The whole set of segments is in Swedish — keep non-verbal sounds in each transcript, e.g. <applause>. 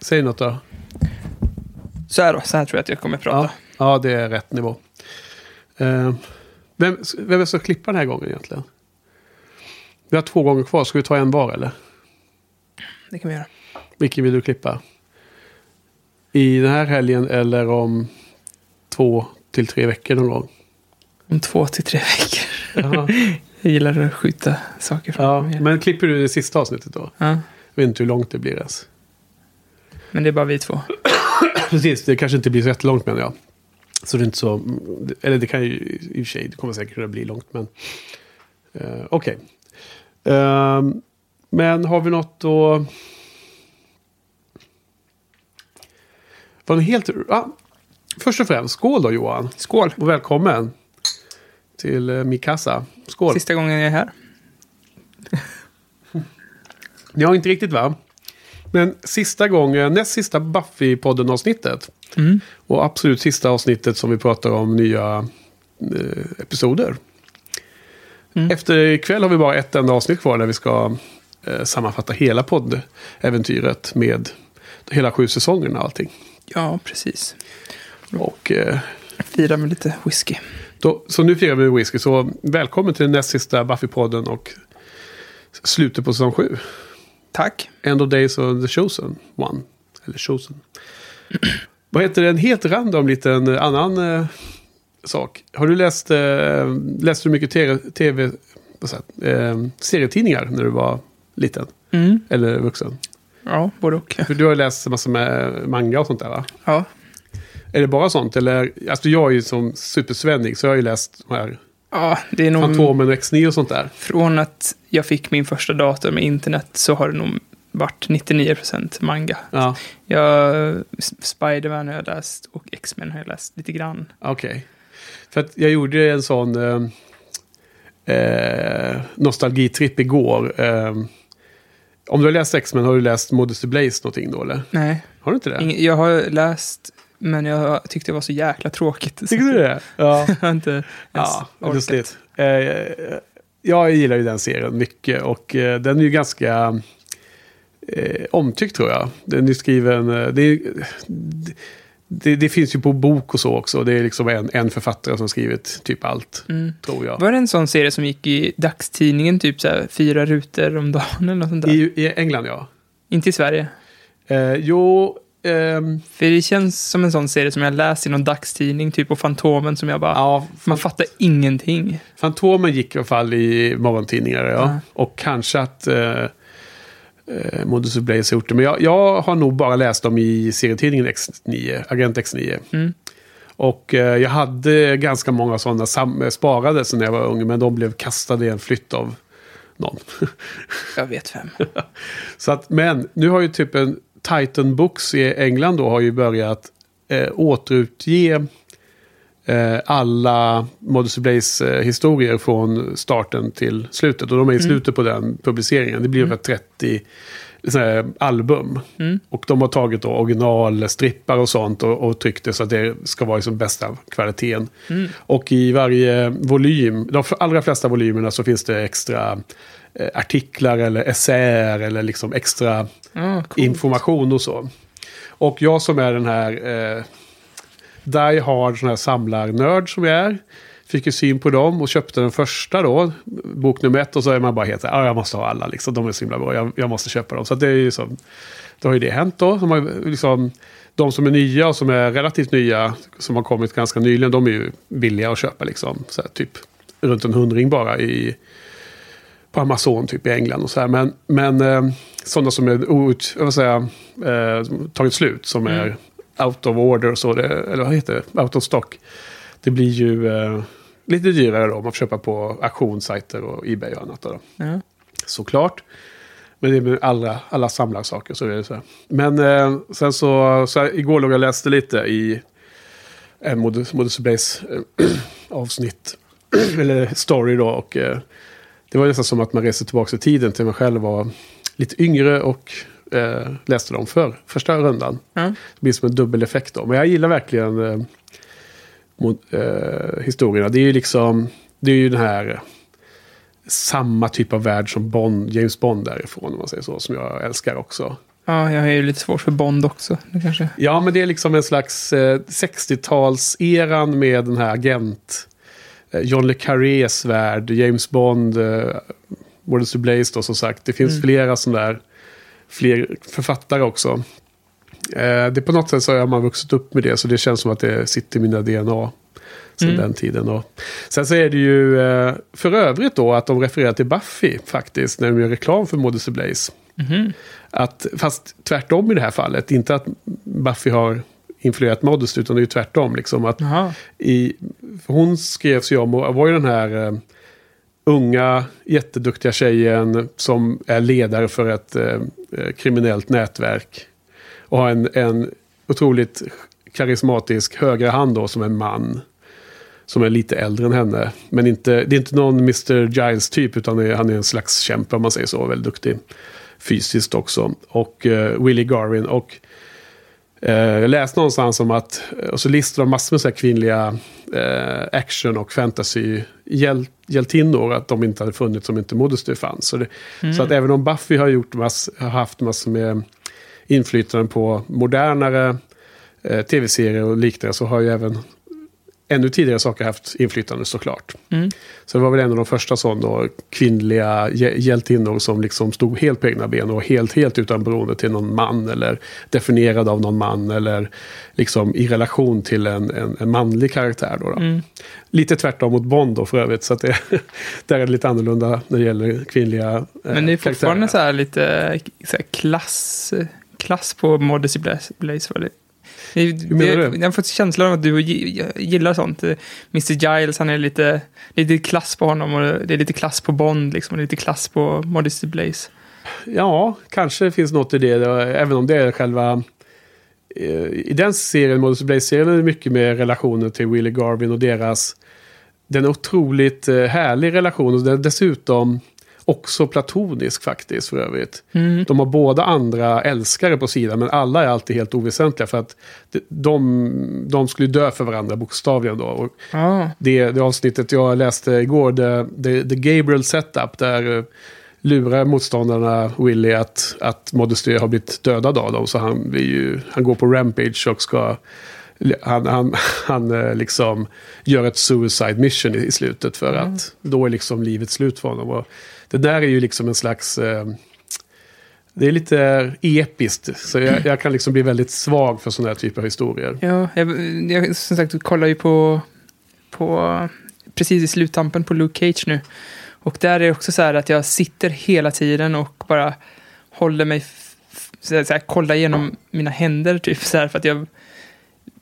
Säg något då. Så här då, så här tror jag att jag kommer prata. Ja, ja det är rätt nivå. Eh, vem, vem ska klippa den här gången egentligen? Vi har två gånger kvar. Ska vi ta en var eller? Det kan vi göra. Vilken vill du klippa? I den här helgen eller om två till tre veckor någon gång? Om två till tre veckor. Jaha. <laughs> Jag gillar att skjuta saker Ja, framför mig. men klipper du det sista avsnittet då? Ja, Jag vet inte hur långt det blir ens. Men det är bara vi två. Precis, det kanske inte blir så jättelångt menar jag. Så det är inte så... Eller det kan ju i och för sig, det kommer säkert kunna bli långt men... Uh, Okej. Ehm, men har vi något då... Var det helt... Ja, först och främst, skål då Johan. Skål! Och välkommen till uh, Mikasa. Skål. Sista gången jag är här. Ja, inte riktigt va? Men sista gången, näst sista Buffy-podden-avsnittet. Mm. Och absolut sista avsnittet som vi pratar om nya eh, episoder. Mm. Efter ikväll har vi bara ett enda avsnitt kvar där vi ska eh, sammanfatta hela poddäventyret med hela sju säsongerna och allting. Ja, precis. Och, eh, Fira med lite whisky. då, så nu firar vi med whisky. Så välkommen till den näst sista Buffy-podden och slutet på säsong sju. Tack. End of Days of the Chosen One. Eller Chosen. <clears throat> Vad heter det? En helt random liten eh, annan eh, sak. Har du läst, eh, läste du mycket tv, TV vad säger, jag, eh, serietidningar när du var liten? Mm. Eller vuxen? Ja, både och. För du har läst massor med manga och sånt där va? Ja. Är det bara sånt? Eller, alltså jag är ju som supersvennig så jag har ju läst de här ja, det är nog... Fantomen och X9 och sånt där. Från att jag fick min första dator med internet så har det nog varit 99% manga. Ja, Jag, Spiderman har jag läst och X-Men har jag läst lite grann. okej. För att jag gjorde en sån eh, eh, nostalgitripp igår. Eh, om du har läst X-Men, har du läst Modesty Blaze någonting då eller? Nej, Har du inte det? ing- jag har läst, men jag tyckte det var så jäkla tråkigt. Tycker du det? <laughs> Ja. Jag har inte ens ja, orkat. lustigt. Eh, jag gillar ju den serien mycket och eh, den är ju ganska eh, omtyckt tror jag. Den är skriven, eh, det, är- det, det finns ju på bok och så också. Det är liksom en, en författare som skrivit typ allt, Mm. tror jag. Var det en sån serie som gick i dagstidningen, typ så här, fyra rutor om dagen eller något sånt där? I, I England ja. Inte i Sverige. Eh, jo, ehm, För det känns som en sån serie som jag läst i någon dagstidning, typ på Fantomen, som jag bara... ja, Man fattar ingenting. Fantomen gick i alla fall i morgontidningar, ja. Ja. Och kanske att eh, eh, Modus Blaze har gjort det. Men jag, jag har nog bara läst dem i serietidningen X9, Agent X9. Mm. Och eh, jag hade ganska många sådana sam- sparade sen när jag var ung, men de blev kastade i en flytt av någon. Jag vet vem. <laughs> Så att, men nu har ju typ en Titan Books i England då har ju börjat eh, återutge eh, alla Modus Blaze eh, historier från starten till slutet. Och de är i slutet på den publiceringen. Det blir ungefär 30 såna här album. Mm. Och de har tagit då originalstrippar och sånt och, och tryckt det så att det ska vara i som bästa kvaliteten. Mm. Och i varje volym, de allra flesta volymerna så finns det extra artiklar eller essäer eller liksom extra cool. information och så. Och jag som är den här eh, die hard sån här samlarnörd som jag är. Fick ju syn på dem och köpte den första då, bok nummer ett. Och så är man bara helt "Ah, jag måste ha alla liksom. De är så himla bra, jag, jag måste köpa dem. Så det är ju så, då har ju det hänt då. Som har, liksom, de som är nya och som är relativt nya, som har kommit ganska nyligen, de är ju billiga att köpa liksom. Så här, typ runt en hundring bara i, på Amazon typ i England och så här. Men, men eh, sådana som är out, jag vill säga, eh, tagit slut, som är out of order, så det, eller vad heter det, out of stock. Det blir ju eh, lite dyrare då om man får köpa på auktionssajter och Ebay och annat. Då. Ja. Såklart. Men det är med alla, alla samlarsaker så är det så här. Men eh, sen så, så här, igår låg jag och läste lite i en Modus, Modus Blaze eh, <clears throat> avsnitt. <clears throat> eller story då. Och eh, det var nästan som att man reser tillbaka i tiden till man själv var lite yngre och eh, läste dem för första rundan. Ja. Det blir som en dubbel effekt då. Men jag gillar verkligen eh, mod, eh, historierna. Det är ju liksom, det är ju den här samma typ av värld som Bond, James Bond därifrån, om man säger så, som jag älskar också. Ja, jag har ju lite svårt för Bond också. Kanske. Ja, men det är liksom en slags eh, 60-talseran med den här agent. Eh, John le Carrés värld, James Bond, eh, Wardens to Blaze då som sagt. Det finns Mm. flera sådana där, fler författare också. Eh, det på något sätt så har man vuxit upp med det, så det känns som att det sitter i mina DNA. Sedan Mm. den tiden. Och sen så är det ju eh, för övrigt då att de refererar till Buffy faktiskt när de gör reklam för Modus Blaze. Mhm. Att, fast tvärtom i det här fallet. Inte att Buffy har influerat Modest utan det är ju tvärtom. Liksom, att i, hon skrevs ju om och var ju den här eh, unga jätteduktiga tjejen som är ledare för ett eh, eh, kriminellt nätverk. Och har en, en otroligt karismatisk högra hand då som en man. Som är lite äldre än henne. Men inte, det är inte någon Mr. Giles typ utan är- han är en slags kämpe om man säger så. Väldigt duktig fysiskt också. Och eh, Willie Garvin. Och jag läste någonstans om att, och så listar de massor med så kvinnliga eh, action och fantasy hjäl, hjältinnor. Att de inte hade funnits om inte Modesty fanns. Så, det, så att även om Buffy har, gjort mass, har haft massor med inflytande på modernare eh, tv-serier och liknande så har ju även ännu tidigare saker haft inflytande såklart. Mm. Så det var väl en av de första sådana kvinnliga hjä- hjältinnor som liksom stod helt på egna ben och helt, helt utan beroende till någon man eller definierad av någon man eller liksom i relation till en, en, en manlig karaktär. Då, då. Mm. Lite tvärtom mot Bond då för övrigt, så det, <laughs> där är det lite annorlunda när det gäller kvinnliga eh, Men det är fortfarande karaktärer. så här lite så här klass, klass på Modesty Blaze. Blaze var det. Hur menar du? Jag har fått känslan av att du gi- gillar sånt. Eh, Mr Giles, han är lite, det är lite klass på honom och det är lite klass på Bond liksom. Och det är lite klass på Modesty Blaze. Ja, kanske finns något i det. då, Även om det är själva... eh, I den serien, Modus Blaze-serien, är det mycket med relationen till Willie Garvin och deras... Den är otroligt eh, härlig relation och dessutom också platonisk faktiskt för övrigt. Mm. De har båda andra älskare på sidan men alla är alltid helt oväsentliga för att de, de, skulle dö för varandra bokstavligen då. Och Ja, det, det avsnittet jag läste igår, the, the, the Gabriel Setup, där eh, lurar motståndarna Willy att, att Modesty har blivit dödad av dem. Så han, ju, han går på Rampage och ska... Han, han, <laughs> han eh, liksom gör ett suicide mission i, i slutet för Mm. att då är liksom livet slut för honom. Och det där är ju liksom en slags... Eh, det är lite episkt. Så jag, jag kan liksom bli väldigt svag för sådana här typer av historier. ja jag, jag som sagt kollar ju på, på precis i sluttampen på Luke Cage nu. Och där är det också så här att jag sitter hela tiden och bara håller mig, så här, så här, kollar igenom mina händer typ så här för att jag,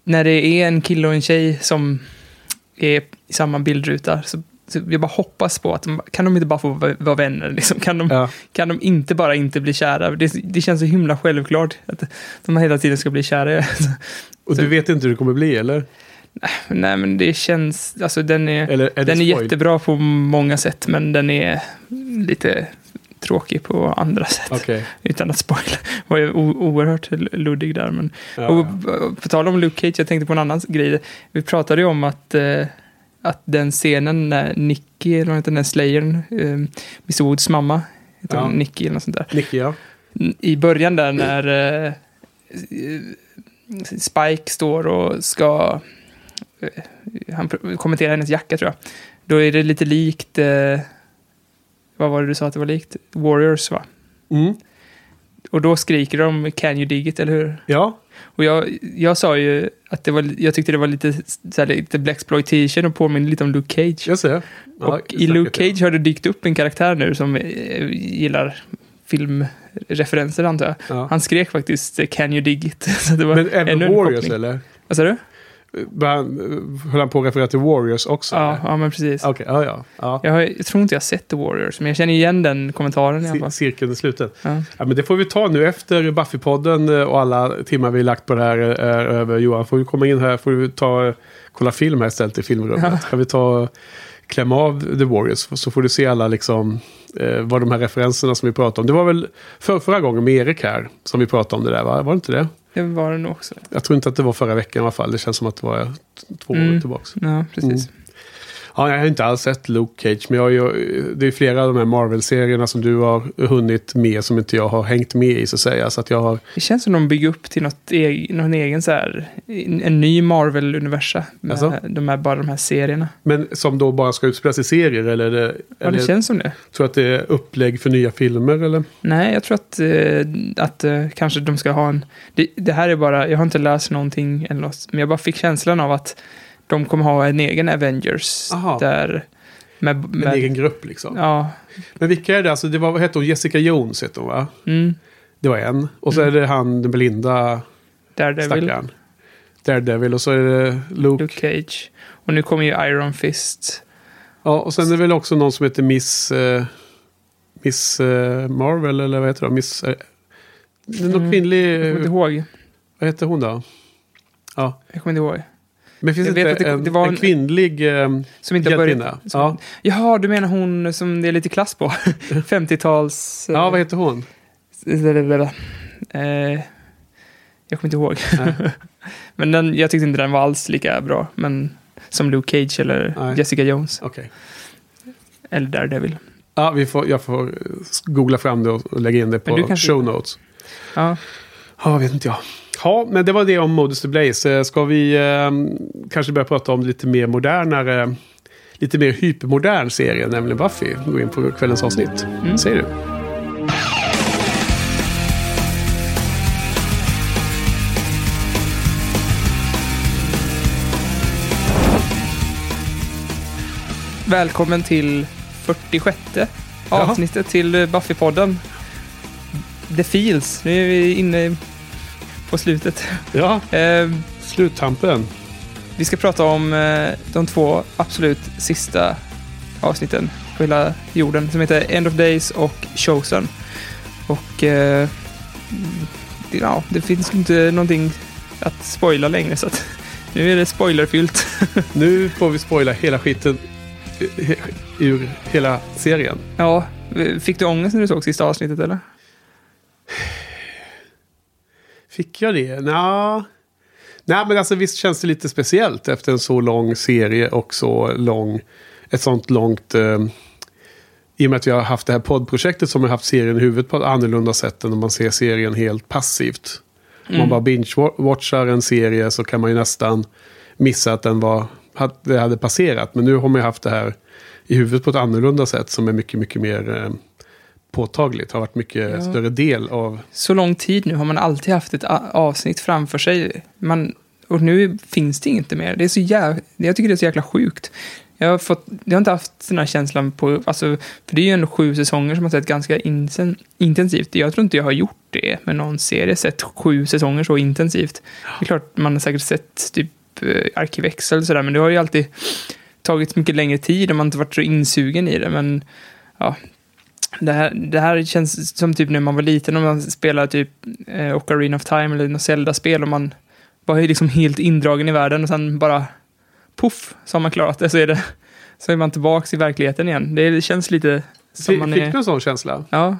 när det är en kille och en tjej som är i samma bildruta så, så jag bara hoppas på att kan de inte bara få vara vara vänner liksom? Kan de, Ja. kan de inte bara inte bli kära? Det, det känns så himla självklart att de hela tiden ska bli kära. <laughs> Och Så- du vet inte hur det kommer bli, eller? Nej, men det känns, alltså den är, Eller är den är jättebra på många sätt, men den är lite tråkig på andra sätt. Okej. Utan att spoila. <laughs> var ju oerhört luddig där. Men, Ja, och, och på tal om Luke Cage, jag tänkte på en annan grej. Vi pratade ju om att, eh, att den scenen när Nicky, eller vad heter den, Slayern, eh, Mr Woods mamma, heter Ja. hon Nicky eller något sånt där. Nicky, ja. I början där när eh, Spike står och ska eh, han kommenterar hennes jacka tror jag. Då är det lite likt, eh, vad var det du sa att det var likt? Warriors va? Mm. Och då skriker de Can you dig it, eller hur? Ja, Och jag, jag sa ju att det var, jag tyckte det var lite, så här, lite Blaxploitation och påminner lite om Luke Cage. jag ser. Ja, och i Luke Cage har det dykt upp en karaktär nu som eh, gillar filmreferenser antar jag. Ja. Han skrek faktiskt Can you dig it? <laughs> Så det var Men även Warriors eller? Vad sa du? Höll han på att referera till Warriors också? Ja, eller? ja, men precis. Okej, ja, ja. ja. Jag, har, jag tror inte jag har sett The Warriors, men jag känner igen den kommentaren i alla Cir- fall. Cirkeln är sluten. Ja. Ja, men det får vi ta nu efter Buffy-podden eh, och alla timmar vi lagt på det här eh, är över. Johan, får vi komma in här, får vi ta, kolla film här istället i filmrummet. Ja. Kan vi ta, klämma av The Warriors så får du se alla liksom, eh, vad de här referenserna som vi pratade om. Det var väl för, förra gången med Erik här som vi pratade om det där, va? Var det inte det? Det var det nog också. Jag tror inte att det var förra veckan i alla fall. Det känns som att det var två Mm. år tillbaka. Ja, precis. Ja, jag har inte alls sett Luke Cage, men jag ju, det är flera av de här Marvel-serierna som du har hunnit med som inte jag har hängt med i så att säga. Så att jag har... Det känns som de bygger upp till något egen, någon egen så här, en ny Marvel-universa. Med Alltså? de här, bara de här serierna. Men som då bara ska utspelas i serier eller? det- Ja, eller det känns som det. Tror du att det är upplägg för nya filmer eller? Nej, jag tror att, eh, att eh, kanske de ska ha en... Det, det här är bara, jag har inte läst någonting eller något, men jag bara fick känslan av att de kommer ha en egen Avengers. Aha. Där... Med, Med en egen grupp liksom. Ja. Men vilka är det? Alltså, det var, vad hette hon? Jessica Jones hette hon va? Mm, Det var en. Och så Mm. är det han, den blinda Daredevil, stackaren. Daredevil. Och så är det Luke. Luke Cage. Och nu kommer ju Iron Fist. Ja, och sen är det väl också någon som heter Miss... eh, Miss eh, Marvel eller vad heter det? Miss... Uh, någon Mm, kvinnlig... Jag kommer inte ihåg. Vad heter hon då? Ja. Jag kommer inte ihåg. Men finns Jag det inte det- en, det var en en- kvinnlig eh, Som inte hjältinna? Ja. Jaha, du menar hon som det är lite klass på? <laughs> 50-tals... ja, vad heter hon? Eh, jag kommer inte ihåg. <laughs> Men den, jag tyckte inte den var alls lika bra. Men som Luke Cage eller Nej. Jessica Jones. Okej. Eller Daredevil. Ja, vi får, jag får googla fram det och lägga in det på show notes. Ja, Ja, vet inte jag. Ja, men det var det om Modus to Blaze. Eh, Ska vi eh, kanske börja prata om lite mer modernare, lite mer hypermodern serie, nämligen Buffy. Gå in på kvällens avsnitt. Mm. Säger du? välkommen till 46 Jaha. avsnittet till eh, Buffy-podden. The Feels. Nu är vi inne på slutet. Ja, Eh, sluttampen. Vi ska prata om eh, de två absolut sista avsnitten på hela jorden som heter End of Days och Chosen. Och eh, ja, det finns inte någonting att spoila längre så att <laughs> nu är det spoilerfyllt. <laughs> Nu får vi spoila hela skiten ur hela serien. ja, fick du ångest när du såg sista avsnittet eller? <sighs> Fick jag det? Nja. Nej, men alltså visst känns det lite speciellt efter en så lång serie och så lång, ett sånt långt... Eh, I och med att vi har haft det här poddprojektet som har haft serien i huvudet på ett annorlunda sätt än om man ser serien helt passivt. Om man Mm. bara binge-watchar en serie så kan man ju nästan missa att den var, hade passerat. Men nu har man ju haft det här i huvudet på ett annorlunda sätt som är mycket, mycket mer eh, påtagligt. Har varit mycket Ja. större del av Så lång tid nu har man alltid haft ett avsnitt framför sig. Man, och nu finns det inte mer. Det är så jävla, jag tycker det är så jäkla sjukt. Jag har, fått, jag har inte haft den här känslan på, alltså, för det är ju ändå sju säsonger som har sett ganska insen, intensivt. Jag tror inte jag har gjort det med någon serie, sett sju säsonger så intensivt. Det är klart, man har säkert sett typ eh, Arkivexel och sådär, men det har ju alltid tagit mycket längre tid och man har inte varit så insugen i det, men ja. Det här, det här känns som typ när man var liten och man spelade typ eh, Ocarina of Time eller något Zelda-spel och man var ju liksom helt indragen i världen och sen bara poff så har man klarat det så är det så är man tillbaks i verkligheten igen. Det känns lite som Fick man fick är... du en sån känsla? Ja,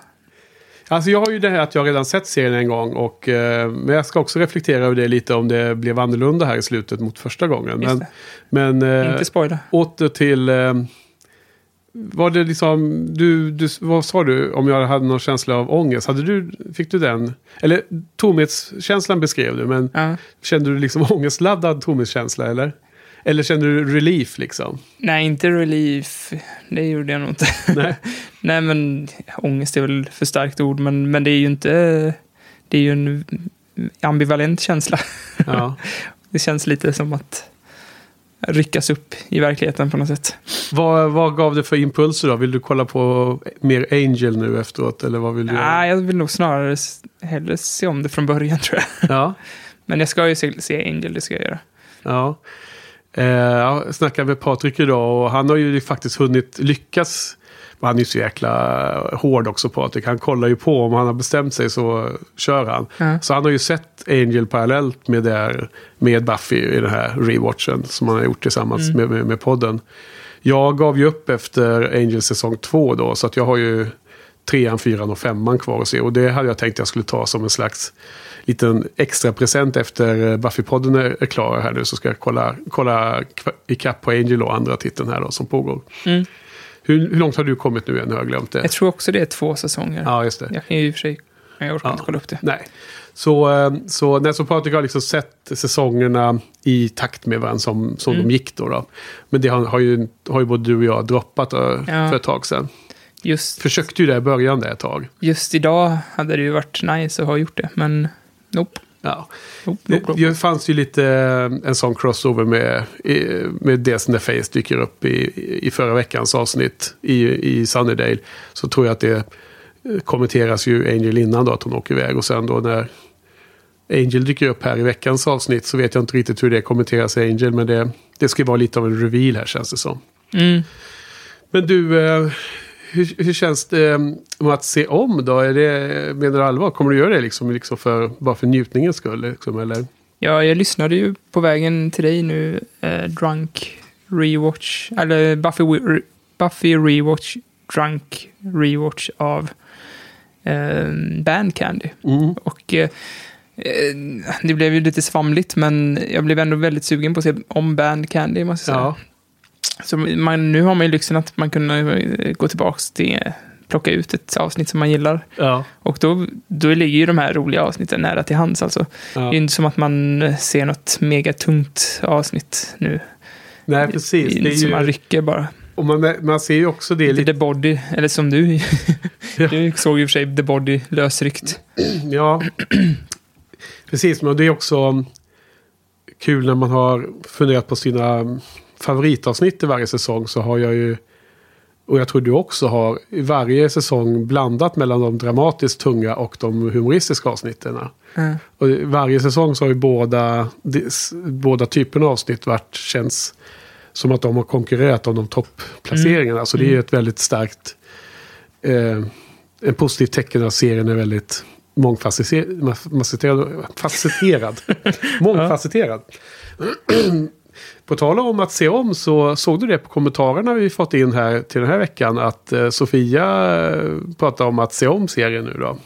Alltså jag har ju det här att jag redan sett serien en gång. Och, eh, men jag ska också reflektera över det lite om det blev annorlunda här i slutet mot första gången. Men, men eh, Inte spoila. åter till... Var det liksom... Du, du, vad sa du om jag hade någon känsla av ångest? Hade du, fick du den? Eller tomhetskänslan beskrev du, men Ja. kände du liksom <laughs> ångestladdad tomhetskänsla eller? Eller kände du relief liksom? Nej, inte relief. Det gjorde jag nog inte. Nej. <laughs> Nej, men ångest är väl för starkt ord, men, men det är ju inte... Det är ju en ambivalent känsla. Ja. <laughs> Det känns lite som att ryckas upp i verkligheten på något sätt. vad, vad gav det för impulser då? Vill du kolla på mer Angel nu efteråt? Eller vad vill du? Nej, jag vill nog snarare hellre se om det från början <laughs> tror jag. Ja. Men jag ska ju se, se Angel, det ska jag göra. Ja. Eh, jag snackade med Patrik idag och han har ju faktiskt hunnit lyckas. Han är ju så jäkla hård också Patrik. Han kollar ju på om han har bestämt sig så kör han. Ja. Så han har ju sett Angel parallellt med, det här, med Buffy i den här rewatchen som han har gjort tillsammans Mm. med, med, med podden. Jag gav ju upp efter Angel säsong två då så att jag har ju trean, fyran och femman kvar att se. Och det hade jag tänkt att jag skulle ta som en slags liten extra present efter Buffy-podden är, är klar här nu. Så ska jag kolla, kolla ikapp på Angel och andra titeln här då som pågår. Mm. Hur, hur långt har du kommit nu än? Jag har glömt det. Jag tror också det är två säsonger. Ja, just det. Jag kan ju i och för sig... Jag orkar Ja. inte kolla upp det. Nej. Så, eh, så, nej, så Patrik har liksom sett säsongerna i takt med varandra som, som Mm. de gick då, då. Men det har, har, ju, har ju både du och jag droppat eh, Ja. för ett tag sedan. Just, Försökte ju det i början där ett tag. just idag hade det ju varit nice att ha gjort det, men nope. Ja. Det, det fanns ju lite eh, en sån crossover med, med det när Face dyker upp i, i förra veckans avsnitt i, i Sunnydale. Så tror jag att det eh, kommenteras ju Angel innan då att hon åker iväg. Och sen då när Angel dyker upp här i veckans avsnitt så vet jag inte riktigt hur det kommenteras i Angel. Men det, det ska vara lite av en reveal här känns det som. Mm. Men du, eh, hur, hur känns det eh, med att se om då? Är det, menar du allvar? Kommer du göra det liksom, liksom för, bara för njutningens skull? Liksom, eller? Ja, jag lyssnade ju på vägen till dig nu, eh, Drunk Rewatch, eller Buffy, Re- Buffy Rewatch, Drunk Rewatch av eh, Band Candy. Mm. Och eh, eh, det blev ju lite svamligt, men jag blev ändå väldigt sugen på att se om Band Candy, måste jag säga. Så man, nu har man ju lyxen att man kan eh, gå tillbaka till, plocka ut ett avsnitt som man gillar. Ja. Och då, då ligger ju de här roliga avsnitten nära till hands alltså. ja. Det är inte som att man ser något megatungt avsnitt nu. Nej, precis. Det är som man ju, rycker bara. och man, man ser ju också det lite... The Body, eller som du. <laughs> Du såg ju för sig The Body lösryckt. Ja, precis. Men det är också kul när man har funderat på sina favoritavsnitt i varje säsong. Så har jag ju, och jag tror du också har, i varje säsong blandat mellan de dramatiskt tunga och de humoristiska avsnitten. Ja. Och varje säsong så har ju båda, båda typerna av avsnitt varit, känns som att de har konkurrerat om de topplaceringarna. Så det är ju ett väldigt starkt, eh, en positiv tecken att serien är väldigt mångfacetterad. Facetterad. <laughs> facetterad. Mångfacetterad. <clears throat> <clears throat> På tal om att se om så såg du det på kommentarerna vi fått in här till den här veckan att eh, Sofia eh, pratar om att se om serien nu då.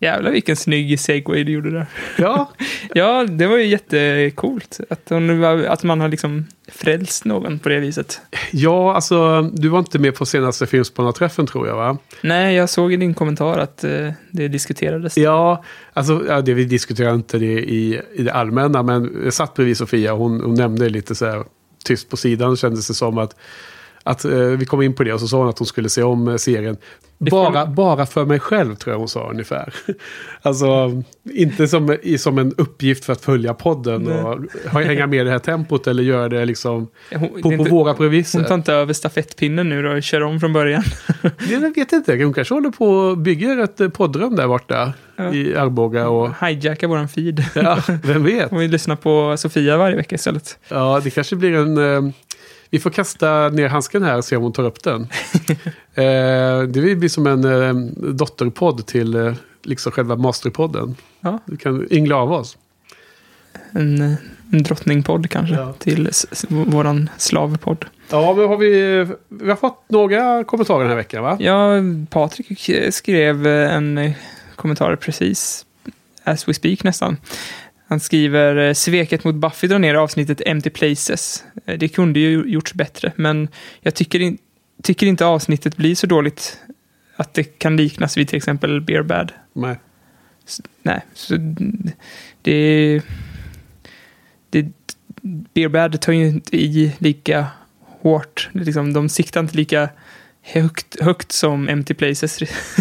Jävlar vilken snygg segway du gjorde där. Ja, <laughs> Ja, det var ju jättecoolt. Att, hon, att man har liksom frälst någon på det viset. Ja, alltså du var inte med på senaste Filmspanarträffen tror jag va? Nej, jag såg i din kommentar att eh, det diskuterades. Ja, alltså ja, det vi diskuterar inte det i, i det allmänna, men jag satt bredvid Sofia och hon, hon nämnde lite så här tyst på sidan kändes det som att, att eh, vi kom in på det och så sa hon att hon skulle se om eh, serien. Bara, bara för mig själv tror jag hon sa ungefär. <laughs> Alltså inte som, som en uppgift för att följa podden Nej. och hänga med i det här tempot eller göra det liksom Hon, på, det är på inte- våra premisser. hon tar inte över stafettpinnen nu då och kör om från början. <laughs> Jag vet inte, hon kanske håller på och bygger ett eh, poddrum där borta Ja. i Arboga. Och, Hijacka våran feed. ja, vem vet? <laughs> Om vi lyssnar på Sofia varje vecka istället. Ja, det kanske blir en... Vi får kasta ner handsken här och se om hon tar upp den. <laughs> eh, det blir som en eh, dotterpodd till eh, liksom själva masterpodden. Ja. Du kan yngla av oss. En, eh, en drottningpodd kanske. Ja. Till våran slavpodd. Ja, men har vi... Vi har fått några kommentarer den här veckan, va? Ja, Patrik skrev eh, en eh, kommentar precis as we speak nästan. Han skriver eh, sveket mot Buffy drar ner avsnittet Empty Places. Eh, Det kunde ju gjorts bättre, men jag tycker, in, tycker inte avsnittet blir så dåligt att det kan liknas vid till exempel Beer Bad. Nej. Nej, så det... det Beer Bad tar ju inte i lika hårt. Liksom, de siktar inte lika högt, högt som Empty Places,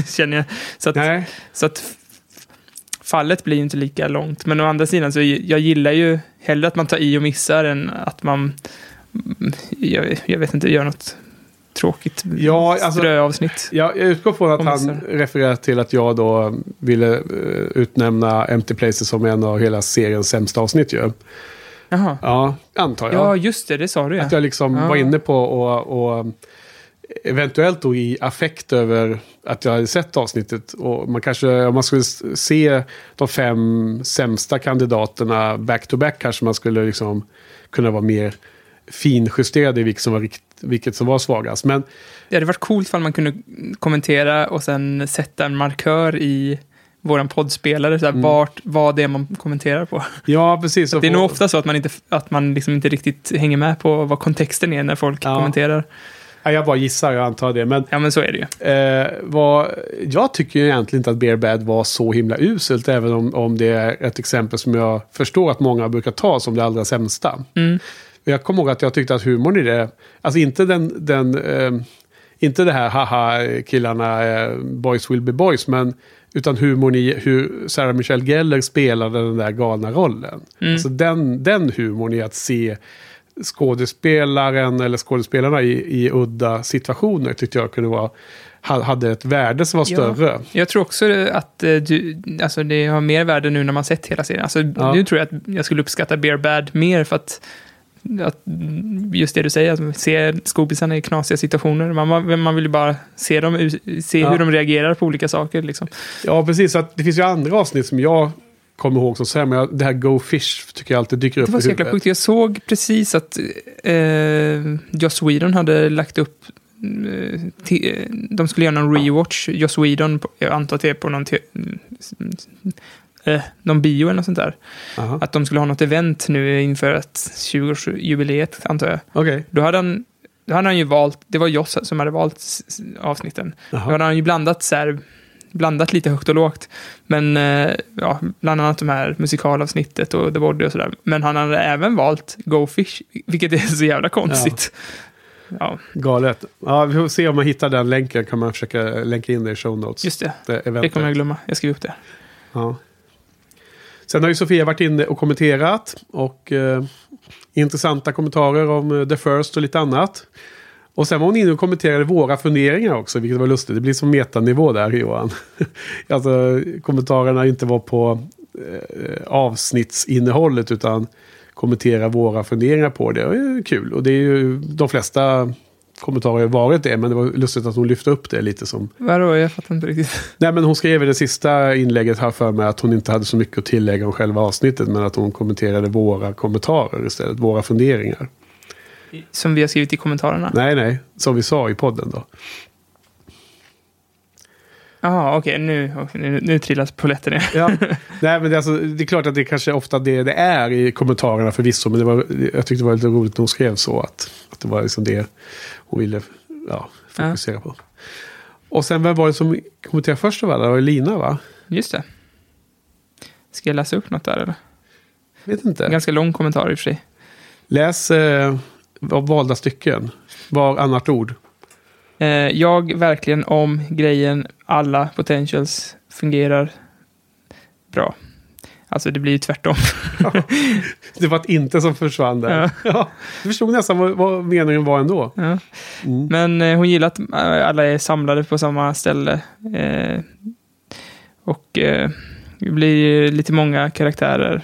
<laughs> känner jag. Så att, Nej. så att fallet blir ju inte lika långt. Men å andra sidan så jag gillar ju hellre att man tar i och missar än att man, mm, jag, jag vet inte, gör något tråkigt Ja, alltså- ströavsnitt. Ja, jag utgår från att han refererar till att jag då ville eh, utnämna Empty Places som en av hela seriens sämsta avsnitt ju. Jaha. Ja, antar jag. Ja, just det, det sa du ja. Att jag liksom Ja. var inne på och, och eventuellt då i affekt över att jag hade sett avsnittet. Och man kanske, om man skulle se de fem sämsta kandidaterna back to back kanske man skulle liksom kunna vara mer finjusterad i vilket som var rikt, vilket som var svagast. Men Det hade varit coolt om man kunde kommentera och sen sätta en markör i våran poddspelare, så här, Mm. vart, vad det är man kommenterar på. ja, precis. Det är nog ofta så att man inte, att man liksom inte riktigt hänger med på vad kontexten är när folk Ja. kommenterar. Ja, jag bara gissar, jag antar det. Men Ja, men så är det ju. Eh, vad, jag tycker ju egentligen inte att Bear Bad var så himla uselt, även om, om det är ett exempel som jag förstår att många brukar ta som det allra sämsta. Mm. Jag kommer ihåg att jag tyckte att humorn i det, alltså inte den, den eh, inte det här haha killarna, eh, boys will be boys, men utan humorn i hur Sarah Michelle Gellar spelade den där galna rollen. Mm. Alltså den, den humorn i att se skådespelaren eller skådespelarna i, i udda situationer tyckte jag kunde vara, ha- hade ett värde som var Ja. större. Jag tror också att eh, du, alltså det har mer värde nu när man sett hela serien. Alltså, Ja. Nu tror jag att jag skulle uppskatta Bear Bad mer för att, att just det du säger, att ser skobisarna i knasiga situationer. Man, man, vill ju bara se, dem, se Ja. hur de reagerar på olika saker. Liksom. Ja, precis. Att det finns ju andra avsnitt som jag kommer ihåg som sämre. Det här Go Fish tycker jag alltid dyker upp Det var i så jäkla huvudet. sjukt. Jag såg precis att eh, Joss Whedon hade lagt upp eh, eh, de skulle göra någon rewatch, Joss Whedon, jag antar att det är på någon, te- eh, någon bio eller något sånt där. Aha. Att de skulle ha något event nu inför ett 20-årsjubileet, antar jag. Okej. Då hade han, då hade han ju valt, det var Joss som hade valt avsnitten. Då Jaha. hade han ju blandat så här, blandat lite högt och lågt. Men eh, ja, bland annat de här musikalavsnittet och The Body och sådär. Men han hade även valt Go Fish, vilket är så jävla konstigt. Ja, Galet. Ja, vi får se om man hittar den länken. Kan man försöka länka in det i show notes. just det. det Det kommer jag glömma. Jag skriver upp det. Ja. Sen har ju Sofia varit inne och kommenterat. Och eh, intressanta kommentarer om eh, The First och lite annat. Och sen var hon inne och kommenterade våra funderingar också, vilket var lustigt. Det blir som metanivå där, Johan. <laughs> alltså, kommentarerna inte var på eh, avsnittsinnehållet, utan kommentera våra funderingar på det. Det är ju kul. Och det är ju de flesta kommentarer har varit det, men det var lustigt att hon lyfte upp det lite som Vadå? Jag fattar inte riktigt. <laughs> Nej, men hon skrev i det sista inlägget här för mig att hon inte hade så mycket att tillägga om själva avsnittet, men att hon kommenterade våra kommentarer istället, våra funderingar. Som vi har skrivit i kommentarerna. Nej, nej, som vi sa i podden då. Jaha, okej. nu, okej, nu, nu trillas polletten ner. Ja. <laughs> nej, men det är, alltså, det är klart att det kanske ofta det det är i kommentarerna förvisso, men det var, jag tyckte det var lite roligt när hon skrev så, att, att det var liksom det hon ville ja, fokusera på. Och sen, vem var det som kommenterade först? Va? Det var Lina, va? Just det. Ska jag läsa upp något där eller? Vet En inte. ganska lång kommentar i och för sig. Läs eh, av valda stycken. Var annat ord. Eh, jag verkligen om grejen alla potentials fungerar bra. Alltså det blir ju tvärtom. <laughs> Det var ett inte som försvann där. Ja. <laughs> Ja. Jag förstod nästan vad, vad meningen var ändå. Ja. Mm. Men eh, hon gillar att eh, alla är samlade på samma ställe. Eh, och eh, det blir lite många karaktärer.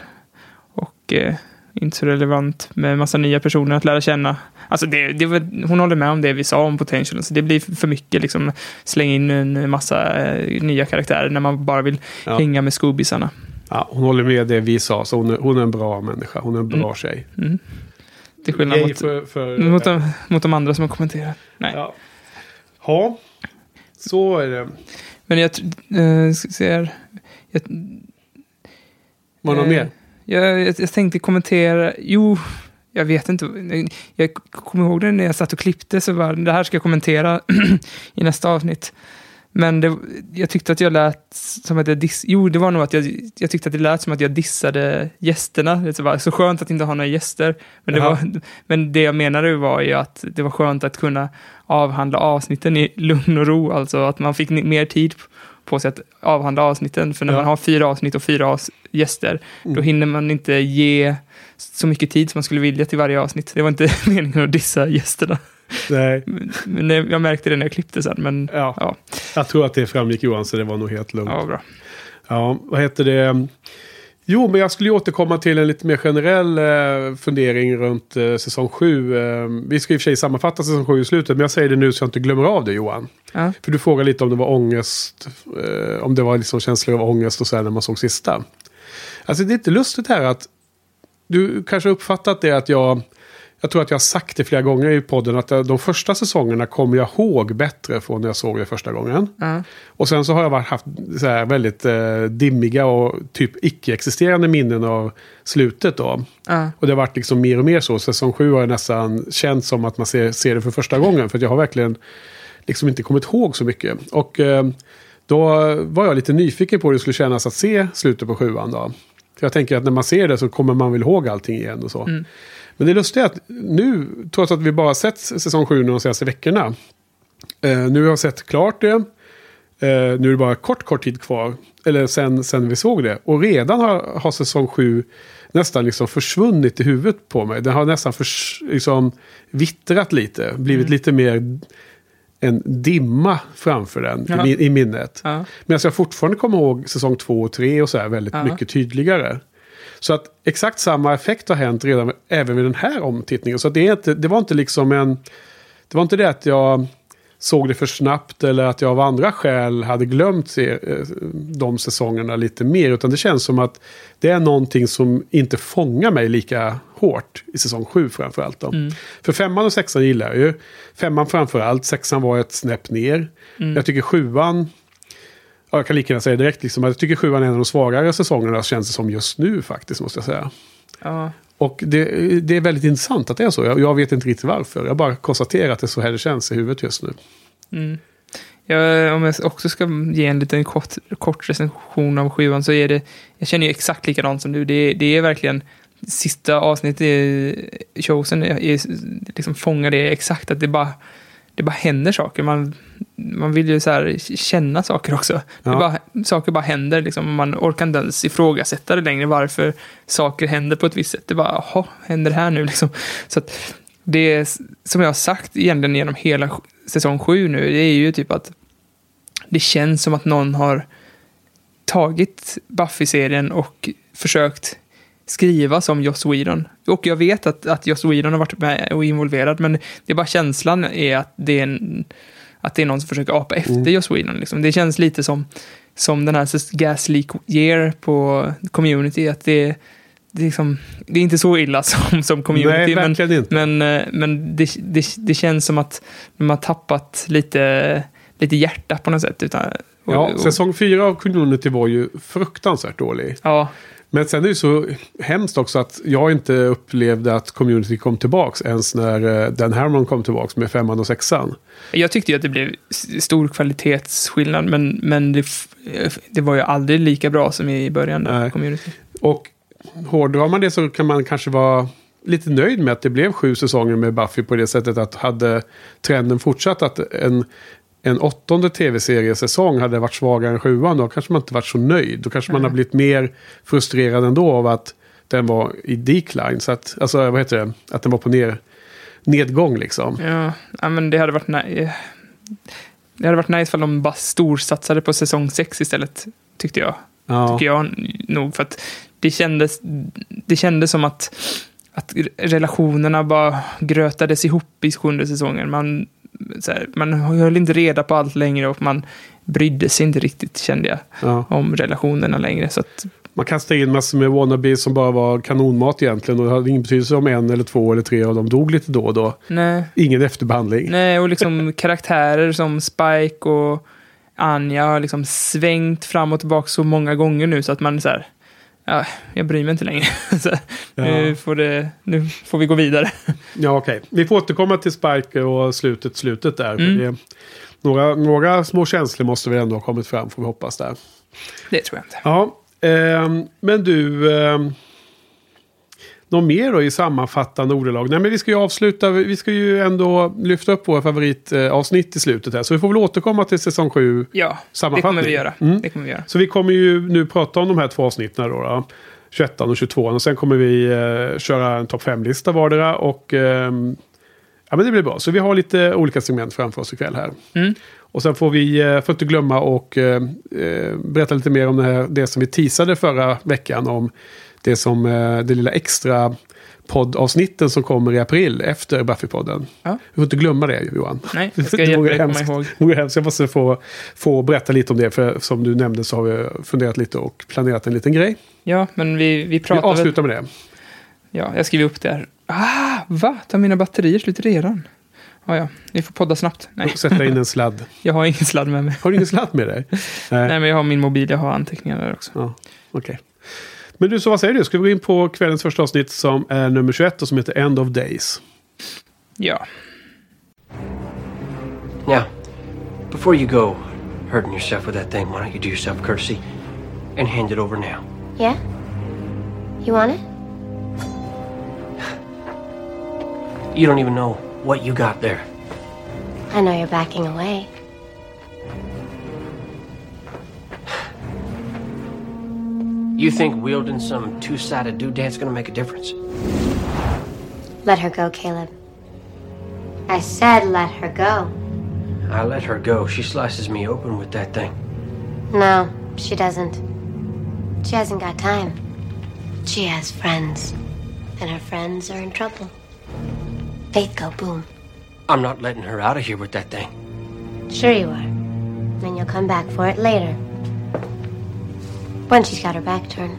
Och eh, inte så relevant med massa nya personer att lära känna. Alltså det, det var, hon håller med om det vi sa om potential. Så det blir för mycket liksom slänga in en massa eh, nya karaktärer när man bara vill Ja. hänga med skobisarna. Ja, hon håller med det vi sa, så hon är, hon är en bra människa. Hon är en bra Mm. tjej. Mm. Till skillnad mot, för, för, mot, de, mot de andra som har kommenterat. Nej. Ja. ja, så är det. Men jag eh, ska se här. Jag, Var det något Eh, mer? Jag, jag, jag tänkte kommentera, jo, jag vet inte. Jag kommer ihåg det när jag satt och klippte, så var det här ska jag kommentera <clears throat> i nästa avsnitt. Men det, jag tyckte att jag lät som att jag diss, Jo, det var nog att jag, jag tyckte att det lät som att jag dissade gästerna. Det var så skönt att inte ha några gäster. Men det, Jaha. var, men det jag menade var ju att det var skönt att kunna avhandla avsnitten i lugn och ro. Alltså att man fick mer tid på sig att avhandla avsnitten. För när Ja. man har fyra avsnitt och fyra gäster, då Mm. hinner man inte ge så mycket tid som man skulle vilja till varje avsnitt. Det var inte <laughs> meningen att dissa gästerna. Nej. Men- jag märkte det när jag klippte sen. Men Ja. Ja. Jag tror att det framgick Johan, så det var nog helt lugnt. ja, bra. Ja, vad heter det? Jo, men jag skulle ju återkomma till en lite mer generell eh, fundering runt eh, säsong 7. Eh, vi ska i och för sig sammanfatta säsong 7 i slutet, men jag säger det nu så jag inte glömmer av det Johan. Ja. För du frågar lite om det var ångest, eh, om det var liksom känslor av ångest och så här när man såg sista. Alltså det är inte lustigt här att du kanske har uppfattat det att jag jag tror att jag har sagt det flera gånger i podden att eh, de första säsongerna kommer jag ihåg bättre från när jag såg det första gången. Ja. Och sen så har jag varit, haft så väldigt eh, dimmiga och typ icke-existerande minnen av slutet då. Ja. Och det har varit liksom mer och mer så. Säsong sju har jag nästan känt som att man ser, ser det för första gången. För jag har verkligen liksom inte kommit ihåg så mycket. Och eh, då var jag lite nyfiken på hur det skulle kännas att se slutet på sjuan då. För jag tänker att när man ser det så kommer man väl ihåg allting igen och så. Mm. Men det lustiga är att nu, trots att vi bara sett säsong sju de senaste veckorna. Eh, nu har jag sett klart det. Eh, nu är det bara kort, kort tid kvar. Eller sen, sen vi såg det. Och redan har, har säsong sju nästan liksom försvunnit i huvudet på mig. Den har nästan förs, liksom vittrat lite. Blivit Mm. lite mer en dimma framför den Ja. i, i minnet. Ja. Medan jag fortfarande kommer ihåg säsong två och tre och så här väldigt Ja. mycket tydligare. Så att exakt samma effekt har hänt redan även vid den här omtittningen. Så det, är inte, det var inte liksom en... Det var inte det att jag såg det för snabbt eller att jag av andra skäl hade glömt eh, de säsongerna lite mer. Utan det känns som att det är någonting som inte fångar mig lika hårt i säsong sju framförallt. Då. Mm. För femman och sexan gillar jag ju. Femman framförallt, sexan var ett snäpp ner. Mm. Jag tycker sjuan, ja, jag kan lika gärna säga direkt, liksom, jag tycker sjuan är en av de svagare säsongerna känns det som just nu faktiskt, måste jag säga. Ja. Och det, det är väldigt intressant att det är så. Jag, jag vet inte riktigt varför. Jag bara konstaterar att det är så här det känns i huvudet just nu. Mm. Jag, om jag också ska ge en liten kort, kort recension av sjuan så är det, jag känner ju exakt likadant som du. Det, det är verkligen, sista avsnittet i är, är, liksom fångar det exakt, att det bara, det bara händer saker. Man, man vill ju så här känna saker också. Det Ja. bara, saker bara händer, liksom. man orkar inte ens ifrågasätta det längre, varför saker händer på ett visst sätt. Det bara, jaha, händer det här nu <laughs> liksom? Så att det är, som jag har sagt egentligen genom hela säsong sju nu, det är ju typ att det känns som att någon har tagit Buffy-serien och försökt skriva som Joss Whedon. Och jag vet att, att Joss Whedon har varit med och involverad, men det är bara känslan är att det är, en, att det är någon som försöker apa efter Mm. Joss Whedon. Liksom. Det känns lite som, som den här Gas Leak Year på Community, att det, det, är liksom, det är inte så illa <laughs> som, som Community, Nej, men, men, eh, men det, det, det känns som att de har tappat lite, lite hjärta på något sätt. Utan, och, Ja, och, säsong fyra av Community var ju fruktansvärt dålig. ja, Men sen är det så hemskt också att jag inte upplevde att Community kom tillbaks ens när eh, Dan Harmon kom tillbaks med femman och sexan. jag tyckte ju att det blev stor kvalitetsskillnad, men, men det, f- det var ju aldrig lika bra som i början Nej. Community. Och hårdrar man det så kan man kanske vara lite nöjd med att det blev sju säsonger med Buffy på det sättet att hade trenden fortsatt att en, en åttonde tv-seriesäsong hade varit svagare än sjuan, då kanske man inte varit så nöjd. Då kanske man har blivit mer frustrerad ändå av att den var i decline. Så att, alltså vad heter det? Att den var på ner, nedgång liksom. Ja, ja, men det hade varit nice. Det hade varit nice om de bara storsatsade på säsong 6 istället, tyckte jag. Ja. tycker jag nog. För att det kändes, det kändes som att, att relationerna bara grötades ihop i sjunde säsongen. Man, här, man höll inte reda på allt längre och man brydde sig inte riktigt, kände jag, Ja. om relationerna längre. Så att, Man kastade in massor med wannabes som bara var kanonmat egentligen. Och det hade ingen betydelse om en eller två eller tre av dem dog lite då och då. nej, Ingen efterbehandling. nej, och liksom <laughs> karaktärer som Spike och Anja har liksom svängt fram och tillbaka så många gånger nu så att man så här, ja, jag bryr mig inte längre. <laughs> så, här, nu, Ja. får det, nu får vi gå vidare. Ja, okej. Vi får återkomma till Spike och slutet, slutet där. Mm. det, några, några små känslor måste vi ändå ha kommit fram, får vi hoppas där. Det tror jag inte. Ja, ehm, men du... ehm, något mer då i sammanfattande ordalag? Nej, men vi ska ju avsluta. Vi ska ju ändå lyfta upp våra favoritavsnitt i slutet här. Så vi får väl återkomma till säsong 7. Ja, det Sammanfattning. kommer vi göra. Mm. Det kommer vi göra. Så vi kommer ju nu prata om de här två avsnitten då. då 21 och 22. Och sen kommer vi eh, köra en topp 5-lista vardera. Och ehm, ja, men det blir bra. Så vi har lite olika segment framför oss ikväll här. Mm. Och sen får vi, eh, får inte glömma och eh, eh, berätta lite mer om det, här, det som vi teasade förra veckan. Om det som eh, det lilla extra poddavsnitten som kommer i april efter Buffy-podden. Ja. Vi får inte glömma det Johan. Nej, <laughs> ska jag vore hjälpa dig komma ihåg. Det hemskt. Jag måste få, få berätta lite om det. För som du nämnde så har vi funderat lite och planerat en liten grej. Ja, men vi, vi Vi pratar väl, avslutar med det. Ja, jag skriver upp det här. Ah, va? Tar mina batterier slut redan? Ja, ja, vi får podda snabbt. Nej, Sätta in en sladd. <laughs> jag har ingen sladd med mig. Har du ingen sladd med dig? <laughs> Nej. Nej, men jag har min mobil, jag har anteckningar där också. Ja, okej. Men du, så vad säger du? Ska vi gå in på kvällens första avsnitt som är nummer 21 och som heter End of Days? Ja. Now, before you go hurting yourself with that thing, why don't you do yourself a courtesy and hand it over now? Yeah? You want it? You don't even know what you got there. I know you're backing away. You think wielding some two-sided doodads gonna make a difference? Let her go, Caleb. I said let her go. I let her go. She slices me open with that thing. No, she doesn't. She hasn't got time. She has friends. And her friends are in trouble. Faith go boom. I'm not letting her out of here with that thing. Sure you are. Then you'll come back for it later. When she's got her back turned.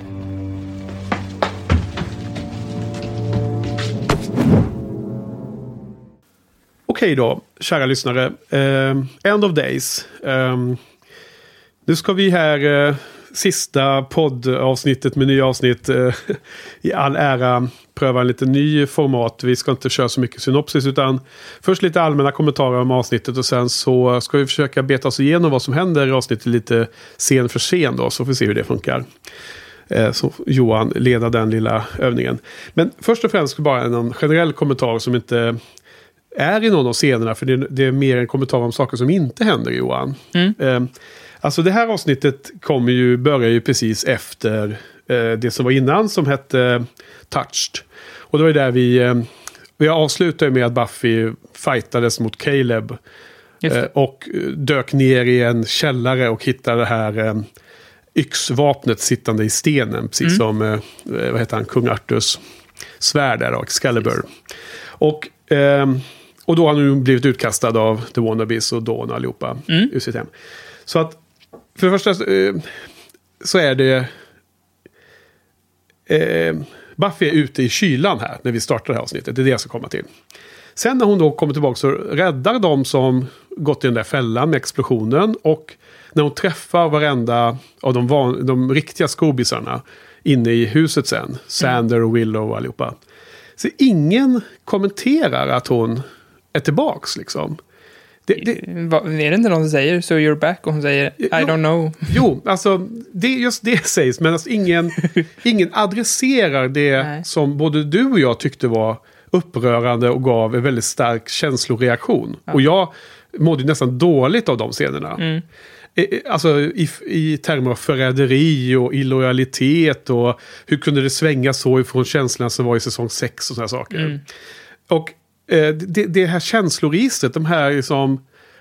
Okej då, kära lyssnare. Uh, End of Days. Um, nu ska vi här, Uh, sista poddavsnittet med nya avsnitt, eh, i all ära pröva en lite ny format. Vi ska inte köra så mycket synopsis utan först lite allmänna kommentarer om avsnittet och sen så ska vi försöka beta oss igenom vad som händer i avsnittet lite scen för scen då, så får vi se hur det funkar. Eh, Så Johan leda den lilla övningen. Men först och främst bara en generell kommentar som inte är i någon av scenerna. För det, det är mer en kommentar om saker som inte händer Johan. Eh, alltså det här avsnittet kommer ju, börjar ju precis efter eh, det som var innan som hette Touched. Och det var ju där vi, eh, vi avslutade med att Buffy fightades mot Caleb. Eh, och dök ner i en källare och hittade det här eh, yxvapnet sittande i stenen. Precis som, eh, vad heter han, kung Artus svärd där då, Excalibur. Och, ehm, och då har han nu blivit utkastad av The Wannabes och Dawn allihopa ur sitt hem. Så att, för det första eh, så är det... Eh, Buffy är ute i kylan här när vi startar det här avsnittet. Det är det jag ska komma till. Sen när hon då kommer tillbaka så räddar de som gått i den där fällan med explosionen. Och när hon träffar varenda av de, van, de riktiga skobisarna inne i huset sen. Sander och Willow och allihopa. Så ingen kommenterar att hon är tillbaks liksom. Det, det, Va- Är det inte någon som säger so you're back och hon säger I don't know? Jo, alltså det, just det sägs, men alltså ingen, <laughs> ingen adresserar det Nej. som både du och jag tyckte var upprörande och gav en väldigt stark känsloreaktion. Och jag mådde nästan dåligt av de scenerna. Mm. Eh, eh, Alltså i, i termer av förräderi och illojalitet och hur kunde det svänga så ifrån känslan som var i säsong 6 och sådana saker. Mm. Och det, det här känsloregistret, de här liksom,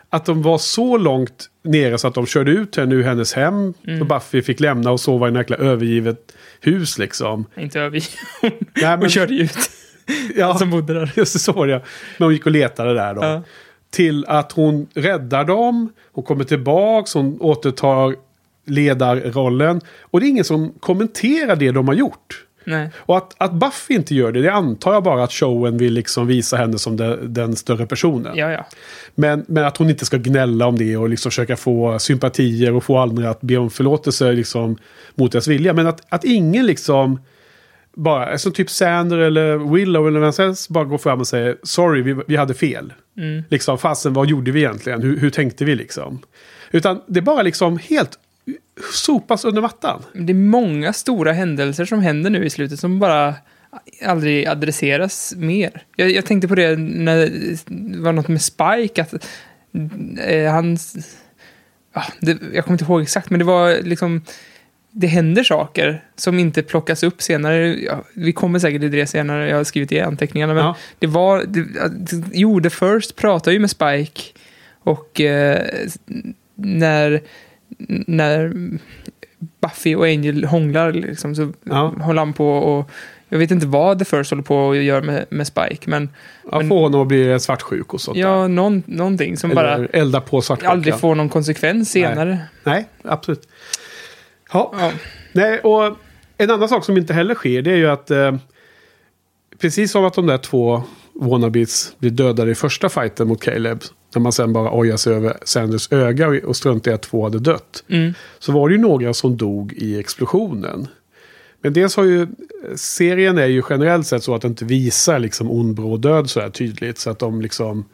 att de var så långt nere så att de körde ut henne ur hennes hem. Mm. Och Buffy fick lämna och sova i en jäkla övergivet hus liksom. Inte över. <laughs> Nej, Hon men, körde ut ja, som bodde där. just det, så ja. Men hon gick och letade där då. Ja. Till att hon räddar dem, hon kommer tillbaks, hon återtar ledarrollen. Och det är ingen som kommenterar det de har gjort. Nej. Och att, att Buffy inte gör det, det antar jag bara att showen vill liksom visa henne som den, den större personen. Ja, ja. Men, men att hon inte ska gnälla om det och liksom försöka få sympatier och få andra att be om förlåtelse liksom mot deras vilja. Men att, att ingen liksom bara, som typ Sander eller Willow eller vem som helst bara går fram och säger sorry, vi, vi hade fel. Liksom, fasen vad gjorde vi egentligen? Hur, hur tänkte vi liksom? Utan det är bara liksom helt sopas under mattan. Det är många stora händelser som händer nu i slutet som bara aldrig adresseras mer. Jag, jag tänkte på det när det var något med Spike, att eh, han... Ja, det, jag kommer inte ihåg exakt, men det var liksom... Det händer saker som inte plockas upp senare. Ja, vi kommer säkert till det senare, jag har skrivit i anteckningarna. Men Ja. det var... Det, jo, The First pratar ju med Spike och eh, när, när Buffy och Angel hånglar liksom, så Ja. håller han på och jag vet inte vad The First håller på och gör med, med Spike, men Ja, Men- få honom att bli svartsjuk och sånt ja, någon, någonting som bara Eller elda på svartsjuka. aldrig får någon konsekvens senare. Nej, absolut. Ja. Ja. Nej, och en annan sak som inte heller sker det är ju att eh, precis som att de där två wannabes blir dödade i första fighten mot Caleb. När man sen bara ojar sig över Sanders öga och struntade i att två hade dött. Mm. Så var det ju några som dog i explosionen. Men dels har ju, serien är ju generellt sett så att den inte visar liksom ond bråd död så här tydligt. Så att de liksom,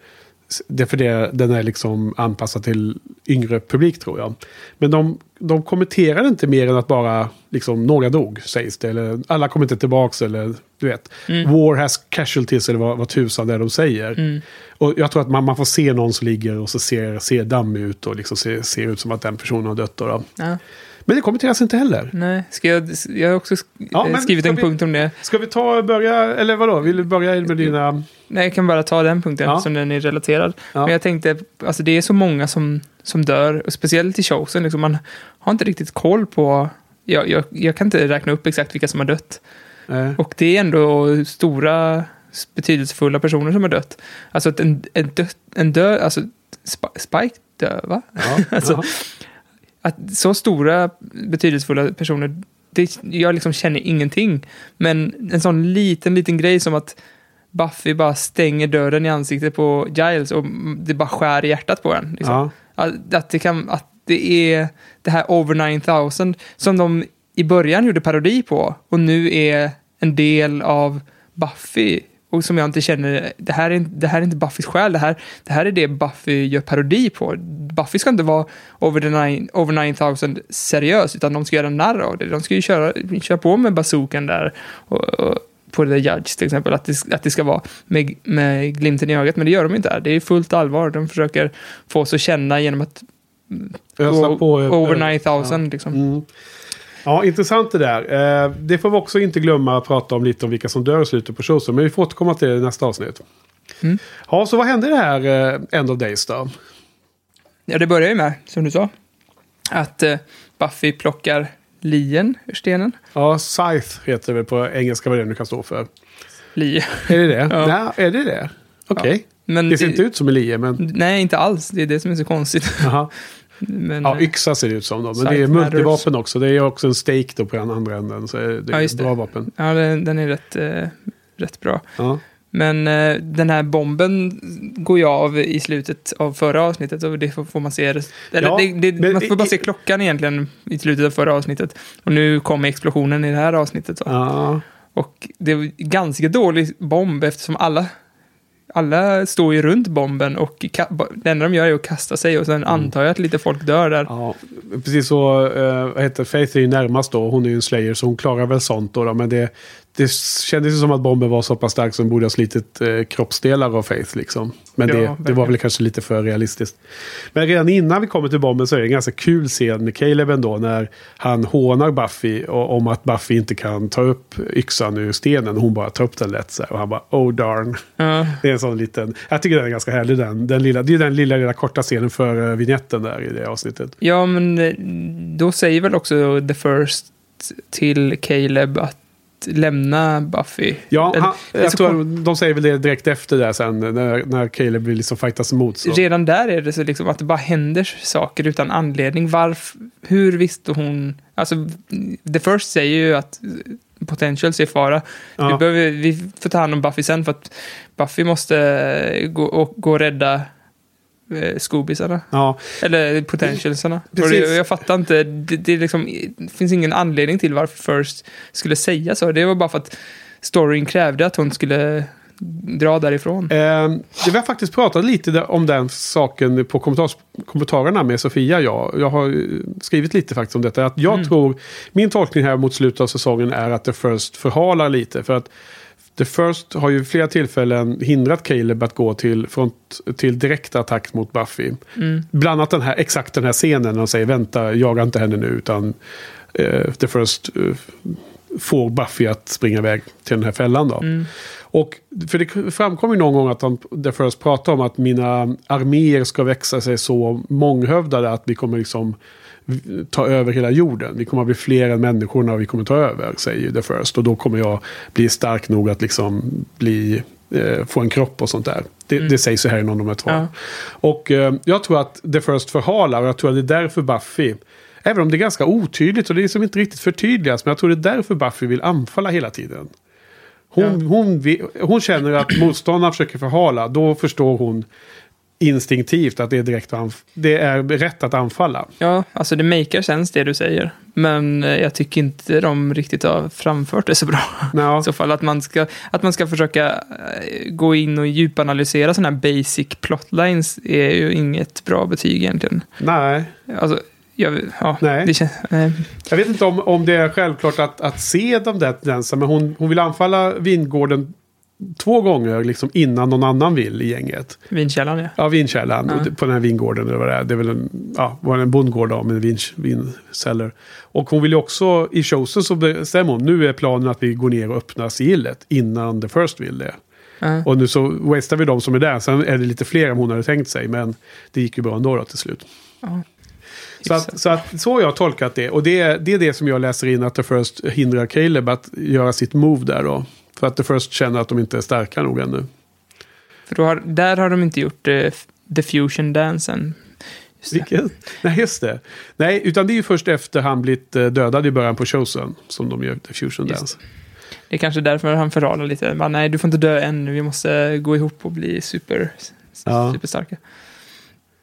det är för det den är liksom anpassad till yngre publik tror jag. Men de, de kommenterar inte mer än att bara liksom några dog sägs det. Eller alla kommer inte tillbaka eller du vet. War has casualties eller vad, vad tusan det är de säger. Och jag tror att man, man får se någon som ligger och så ser, ser dammig ut och liksom ser, ser ut som att den personen har dött. Då, då. Ja. Men det kommenteras inte heller. Nej, ska jag, jag har också sk- Ja, eh, skrivit en vi- punkt om det. Ska vi ta och börja, eller vadå? Vill du börja med dina... Nej, jag kan bara ta den punkten Ja. eftersom den är relaterad. Ja. Men jag tänkte, alltså det är så många som, som dör, och speciellt i showsen. Liksom, man har inte riktigt koll på... Jag, jag, jag kan inte räkna upp exakt vilka som har dött. Eh, Och det är ändå stora, betydelsefulla personer som har dött. Alltså att en, en, dött, en död... Alltså, Sp- Spike dör, va? ja, <laughs> Alltså. Att så stora, betydelsefulla personer, det, jag liksom känner ingenting. Men en sån liten, liten grej som att Buffy bara stänger dörren i ansiktet på Giles och det bara skär i hjärtat på en. Liksom. ja. Att, att, det kan, att det är det här over 9000 som de i början gjorde parodi på och nu är en del av Buffy. Och som jag inte känner, det här är, det här är inte Buffys själ, det här, det här är det Buffy gör parodi på. Buffy ska inte vara over, the nine, over 9000 seriös, utan de ska göra narr av det. De ska ju köra, köra på med bazookan där och, och, på The Judge till exempel, att det, att det ska vara med, med glimten i ögat, men det gör de inte här. Det är fullt allvar. De försöker få oss att känna genom att Ösa på, over eh, 9000 liksom. Mm. Ja, intressant det där. Eh, det får vi också inte glömma att prata om lite om vilka som dör i slutet på showsen. Men vi får återkomma till det i nästa avsnitt. Mm. Ja, så vad hände i det här eh, End of Days då? Ja, det börjar ju med, som du sa, att eh, Buffy plockar lien ur stenen. Ja, Scythe heter det väl på engelska vad det nu kan stå för. Lie. Är det det? <laughs> Ja. Nej, är det det? Okej. Men Det ser inte ut som en lie, men... Nej, inte alls. Det är det som är så konstigt. Aha. <laughs> Men, Ja, eh, yxa ser det ut som då. Men det är multivapen också. Det är också en stake då på den andra änden. Så det Ja, är just ett det. bra vapen. ja, den, den är rätt, eh, rätt bra. Ja. Men eh, den här bomben går ju av i slutet av förra avsnittet och det får, får man se. Eller Ja, det, det, man får bara se klockan egentligen i slutet av förra avsnittet. Och nu kommer explosionen i det här avsnittet. Så. Ja. Och det är ganska dålig bomb eftersom alla, alla står ju runt bomben och det enda de gör är att kasta sig och sen antar jag att lite folk dör där. Ja, precis så. Heter Faith är ju närmast då. Hon är ju en slayer så hon klarar väl sånt då. då men det, det kändes ju som att bomben var så pass stark som borde ha slitit uh, kroppsdelar av Faith liksom. Men Ja, det, det var väl kanske lite för realistiskt. Men redan innan vi kommer till bomben så är det en ganska kul scen med Caleb ändå. När han hånar Buffy och, om att Buffy inte kan ta upp yxan ur stenen. Hon bara tar upp den lätt så här, Och han bara oh darn. Ja, Det är en sån liten, jag tycker den är ganska härlig den. den lilla, det är den lilla, lilla korta scenen för uh, vignetten där i det avsnittet. ja, men eh, då säger väl också The First till Caleb att lämna Buffy. Ja, han, är jag tror de säger väl det direkt efter det sen när, när Caleb vill liksom fightas emot. Så. Redan där är det så liksom att det bara händer saker utan anledning. Varf, hur visste hon... Alltså, The First säger ju att potentials är fara. Vi, Ja. behöver, vi får ta hand om Buffy sen för att Buffy måste gå och, gå och rädda eh, Scoobisarna. Ja, Eller potentialsarna. Och Precis. jag fattar inte. Det, det, liksom, det finns ingen anledning till varför First skulle säga så. Det var bara för att storyn krävde att hon skulle dra därifrån. eh, vi har faktiskt pratat lite om den saken på kommentars, kommentarerna med Sofia. Jag, jag har skrivit lite faktiskt om detta. Att jag Mm. tror, min tolkning här mot slutet av säsongen är att The First förhalar lite. För att The First har ju flera tillfällen hindrat Caleb att gå till, front, till direkt attack mot Buffy. Mm. Bland annat den här, exakt den här scenen när de säger vänta, jaga inte henne nu utan eh, The First eh, får Buffy att springa iväg till den här fällan då. Mm. Och för det framkom ju någon gång att han, The First pratade om att mina arméer ska växa sig så månghövdade att vi kommer liksom ta över hela jorden. Vi kommer att bli fler än människorna och vi kommer ta över, säger ju The First. Och då kommer jag bli stark nog att liksom bli, eh, få en kropp och sånt där. Det, det sägs så här i någon av de här två. Ja. Och eh, jag tror att The First förhalar och jag tror att det är därför Buffy, även om det är ganska otydligt och det är som inte riktigt förtydligas, men jag tror det är därför Buffy vill anfalla hela tiden. Hon, hon, vi- hon känner att motståndaren försöker förhala. Då förstår hon instinktivt att det är, direkt det är rätt att anfalla. Ja, alltså det maker sense det du säger. Men eh, jag tycker inte de riktigt har framfört det så bra. Ja, <laughs> I så fall att man ska, att man ska försöka eh, gå in och djupanalysera sådana här basic plotlines är ju inget bra betyg egentligen. nej. Alltså, jag, ja, Nej. känns... nej. Jag vet inte om, om det är självklart att, att se de där tendenserna. Men hon, hon vill anfalla vingården två gånger liksom innan någon annan vill i gänget. Vinkällan, ja. Ja, vinkällan det- på den här vingården. Eller vad det är. Det är väl en, ja, var en bondgård med vin, vinceller. Och hon vill ju också, i Chosen så bestämmer hon, nu är planen att vi går ner och öppnar sigillet innan The First vill det. Ja. Och nu så wastar vi de som är där. Sen är det lite fler än hon hade tänkt sig. Men det gick ju bra ändå då till slut. Ja. Så, att, så, att, så har jag tolkat det. Och det, det är det som jag läser in att The First hindrar Caleb att göra sitt move där då. För att The First känner att de inte är starka nog ännu. För har, där har de inte gjort eh, The Fusion. Just det. Vilket? Nej, just det. Nej, utan det är ju först efter han blivit eh, dödad i början på Chosen som de gör The Fusion Just Dance. Det är kanske därför han förhalar lite. Bara, nej, du får inte dö än. Vi måste gå ihop och bli super, Ja. superstarka.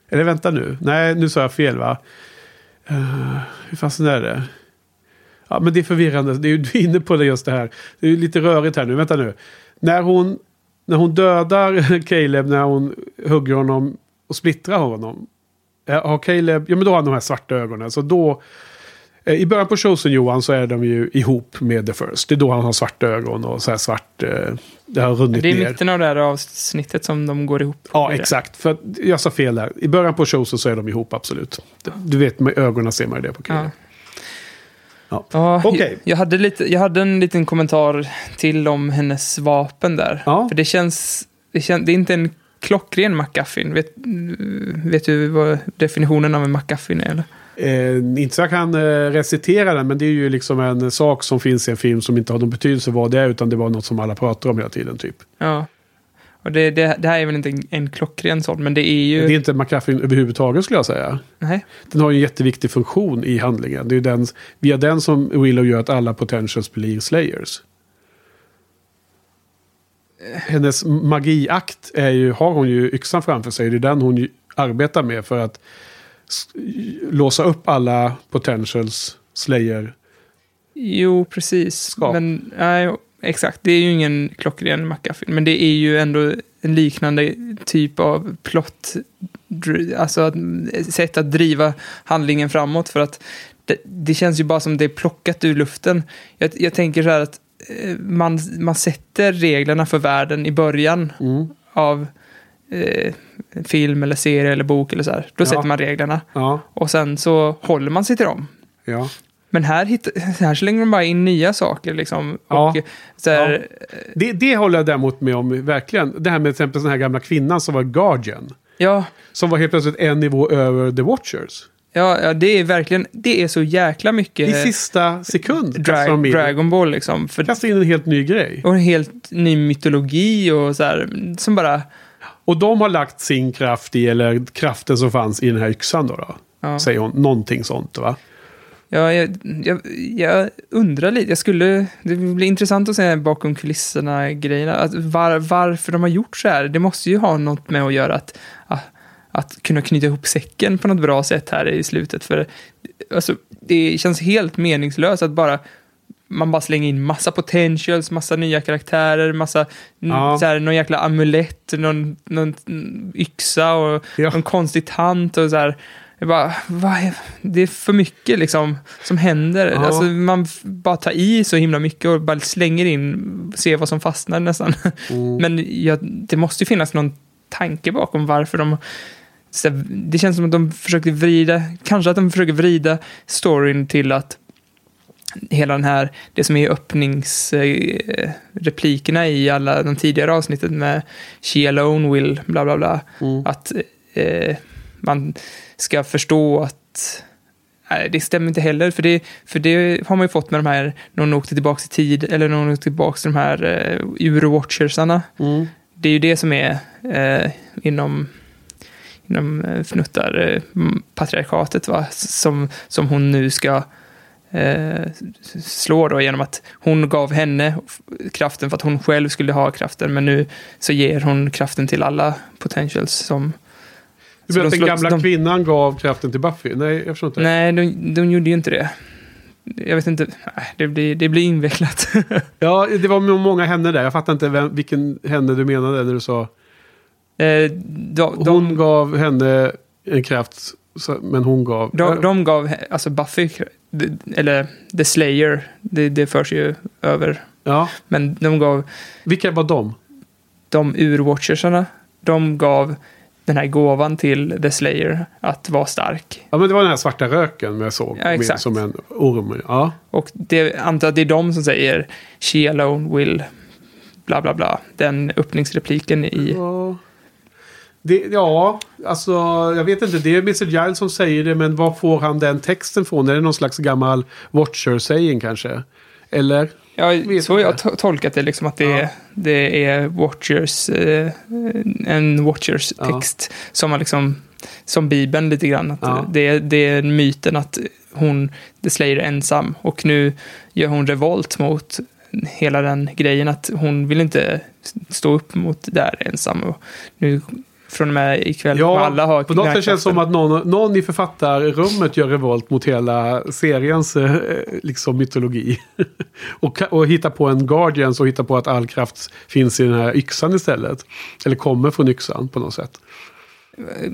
Eller vänta nu. Nej, nu sa jag fel va? Uh, hur fasen är det? Ja, men det är förvirrande. Det är ju du är inne på det just det här. Det är ju lite rörigt här nu. Vänta nu. När hon, när hon dödar <laughs> Caleb, när hon hugger honom och splittrar honom. eh, Har Caleb, ja men då har han de här svarta ögonen. Så då, eh, i början på Chosen Johan så är de ju ihop med The First. Det är då han har svarta ögon och så här svart, eh, det har runnit Det är ner. mitten av det här avsnittet som de går ihop. Ja, exakt. För jag sa fel där. I början på Chosen så är de ihop, absolut. Du vet, med ögonen ser man ju det på killen. Ja. Ja. Ja, Okej. jag, jag, hade lite, jag hade en liten kommentar till om hennes vapen där. Ja. För det känns, det känns... Det är inte en klockren McGuffin. Vet, vet du vad definitionen av en McGuffin är? Eller? Eh, inte så jag kan eh, recitera den, men det är ju liksom en sak som finns i en film som inte har någon betydelse vad det är, utan det var något som alla pratar om hela tiden, typ. Ja. Och det, det, det här är väl inte en, en klockren sån, men det är ju... Det är inte McCaffrey överhuvudtaget, skulle jag säga. Nej. Den har ju en jätteviktig funktion i handlingen. Det är den, via den som Willow gör att alla potentials blir slayers. Hennes magiakt är ju, har hon ju yxan framför sig. Det är den hon ju arbetar med för att låsa upp alla potentials slayer. Jo, precis. Men, nej, exakt. Det är ju ingen klockren McGuffin, men det är ju ändå en liknande typ av plott. Alltså att, sätt att driva handlingen framåt för att det, det känns ju bara som det är plockat ur luften. Jag, jag tänker så här att eh, man, man sätter reglerna för världen i början Mm. av eh, film eller serie eller bok eller så här. Då Ja. sätter man reglerna Ja, och sen så håller man sig till dem. ja. Men här, hitt, här slänger de bara in nya saker liksom. Ja. Och så här, Det, det håller jag däremot med om, verkligen. Det här med till exempel den här gamla kvinnan som var Guardian. ja, Som var helt plötsligt en nivå över The Watchers. ja, ja, det är verkligen, det är så jäkla mycket I sista sekund kastar drag, Dragon Ball liksom. För, kastar in en helt ny grej. och en helt ny mytologi och så här, som bara, Och de har lagt sin kraft i, eller kraften som fanns i den här yxan då. då. ja. Säger hon. Någonting sånt va? Ja, jag, jag, jag undrar lite, jag skulle, det blir intressant att se bakom kulisserna grejerna. Att var, varför de har gjort så här, det måste ju ha något med att göra att, att, att kunna knyta ihop säcken på något bra sätt här i slutet. För alltså, det känns helt meningslöst att bara man bara slänger in massa potentials, massa nya karaktärer, massa Ja. så här, någon jäkla amulett, någon, någon yxa och Ja. någon konstig tant och så här. Jag bara, är, det är för mycket liksom som händer. Ja. Alltså, man bara tar i så himla mycket och bara slänger in, ser vad som fastnar nästan. Mm. Men ja, det måste ju finnas någon tanke bakom varför de... Här, det känns som att de försöker vrida, kanske att de försöker vrida storyn till att hela den här, det som är öppningsreplikerna i alla de tidigare avsnitten med She alone will, bla bla bla. Mm. Att eh, man ska förstå att Nej, det stämmer inte heller, för det, för det har man ju fått med de här, när hon åkte tillbaka i tid, eller när hon åkte tillbaka till de här uh, Eurowatchersarna. Mm. Det är ju det som är eh, inom, inom eh, fnuttar patriarkatet, va? Som, som hon nu ska eh, slår då genom att hon gav henne kraften för att hon själv skulle ha kraften. Men nu så ger hon kraften till alla potentials som... Du menar att de den gamla de- kvinnan gav kraften till Buffy? Nej, jag förstår inte. Nej, de, de gjorde ju inte det. Jag vet inte. Det blir, det blir invecklat. <laughs> Ja, det var många henne där. Jag fattar inte vem, vilken henne du menade när du sa. Eh, de, Hon gav henne en kraft, men hon gav... de, de gav, alltså Buffy, eller The Slayer, det, det förs ju över. Ja, Men de gav vilka var de? de urwatchersarna, de gav den här gåvan till The Slayer att vara stark. Ja, men det var den här svarta röken jag såg. Ja, med, som en orm. Ja. Och det, antar att det är de som säger She alone will bla bla bla. Den öppningsrepliken i... Ja. Det, ja, alltså jag vet inte. Det är Mr. Giles som säger det, men var får han den texten från? Är det någon slags gammal Watcher-saying kanske? Eller? Ja, så har jag to- tolkat det liksom att det, Ja. är, det är Watchers, eh, en Watchers Ja. text som har liksom, som Bibeln lite grann. Att Ja. det, är- det är myten att hon, The Slayer ensam och nu gör hon revolt mot hela den grejen att hon vill inte stå upp mot där ensam. Och nu från och med ikväll Ja, alla ha på något sätt känns det som att någon, någon i författarrummet gör revolt mot hela seriens eh, liksom mytologi. <laughs> och, och hittar på en Guardians och hittar på att all kraft finns i den här yxan istället. Eller kommer från yxan på något sätt.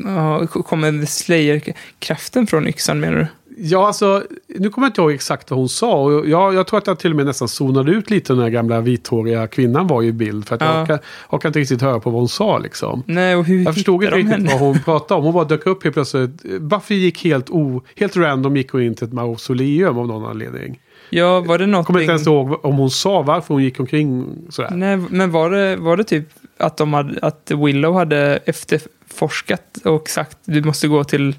Ja, kommer Slayer-kraften från yxan menar du? Ja, alltså, nu kommer jag inte ihåg exakt vad hon sa. Och jag, jag tror att jag till och med nästan zonade ut lite när den gamla vithåriga kvinnan var i bild. För att Ja. jag orkar inte riktigt höra på vad hon sa liksom. Nej, och hur Jag förstod inte riktigt henne? vad hon pratade om. Hon bara dök upp helt plötsligt. Buffy gick helt, o, helt random gick hon in till ett mausoleum av någon anledning. Ja, var det Jag något? kommer inte ens ihåg om hon sa varför hon gick omkring sådär. Nej, men var det, var det typ att, de hade, att Willow hade efterforskat och sagt du måste gå till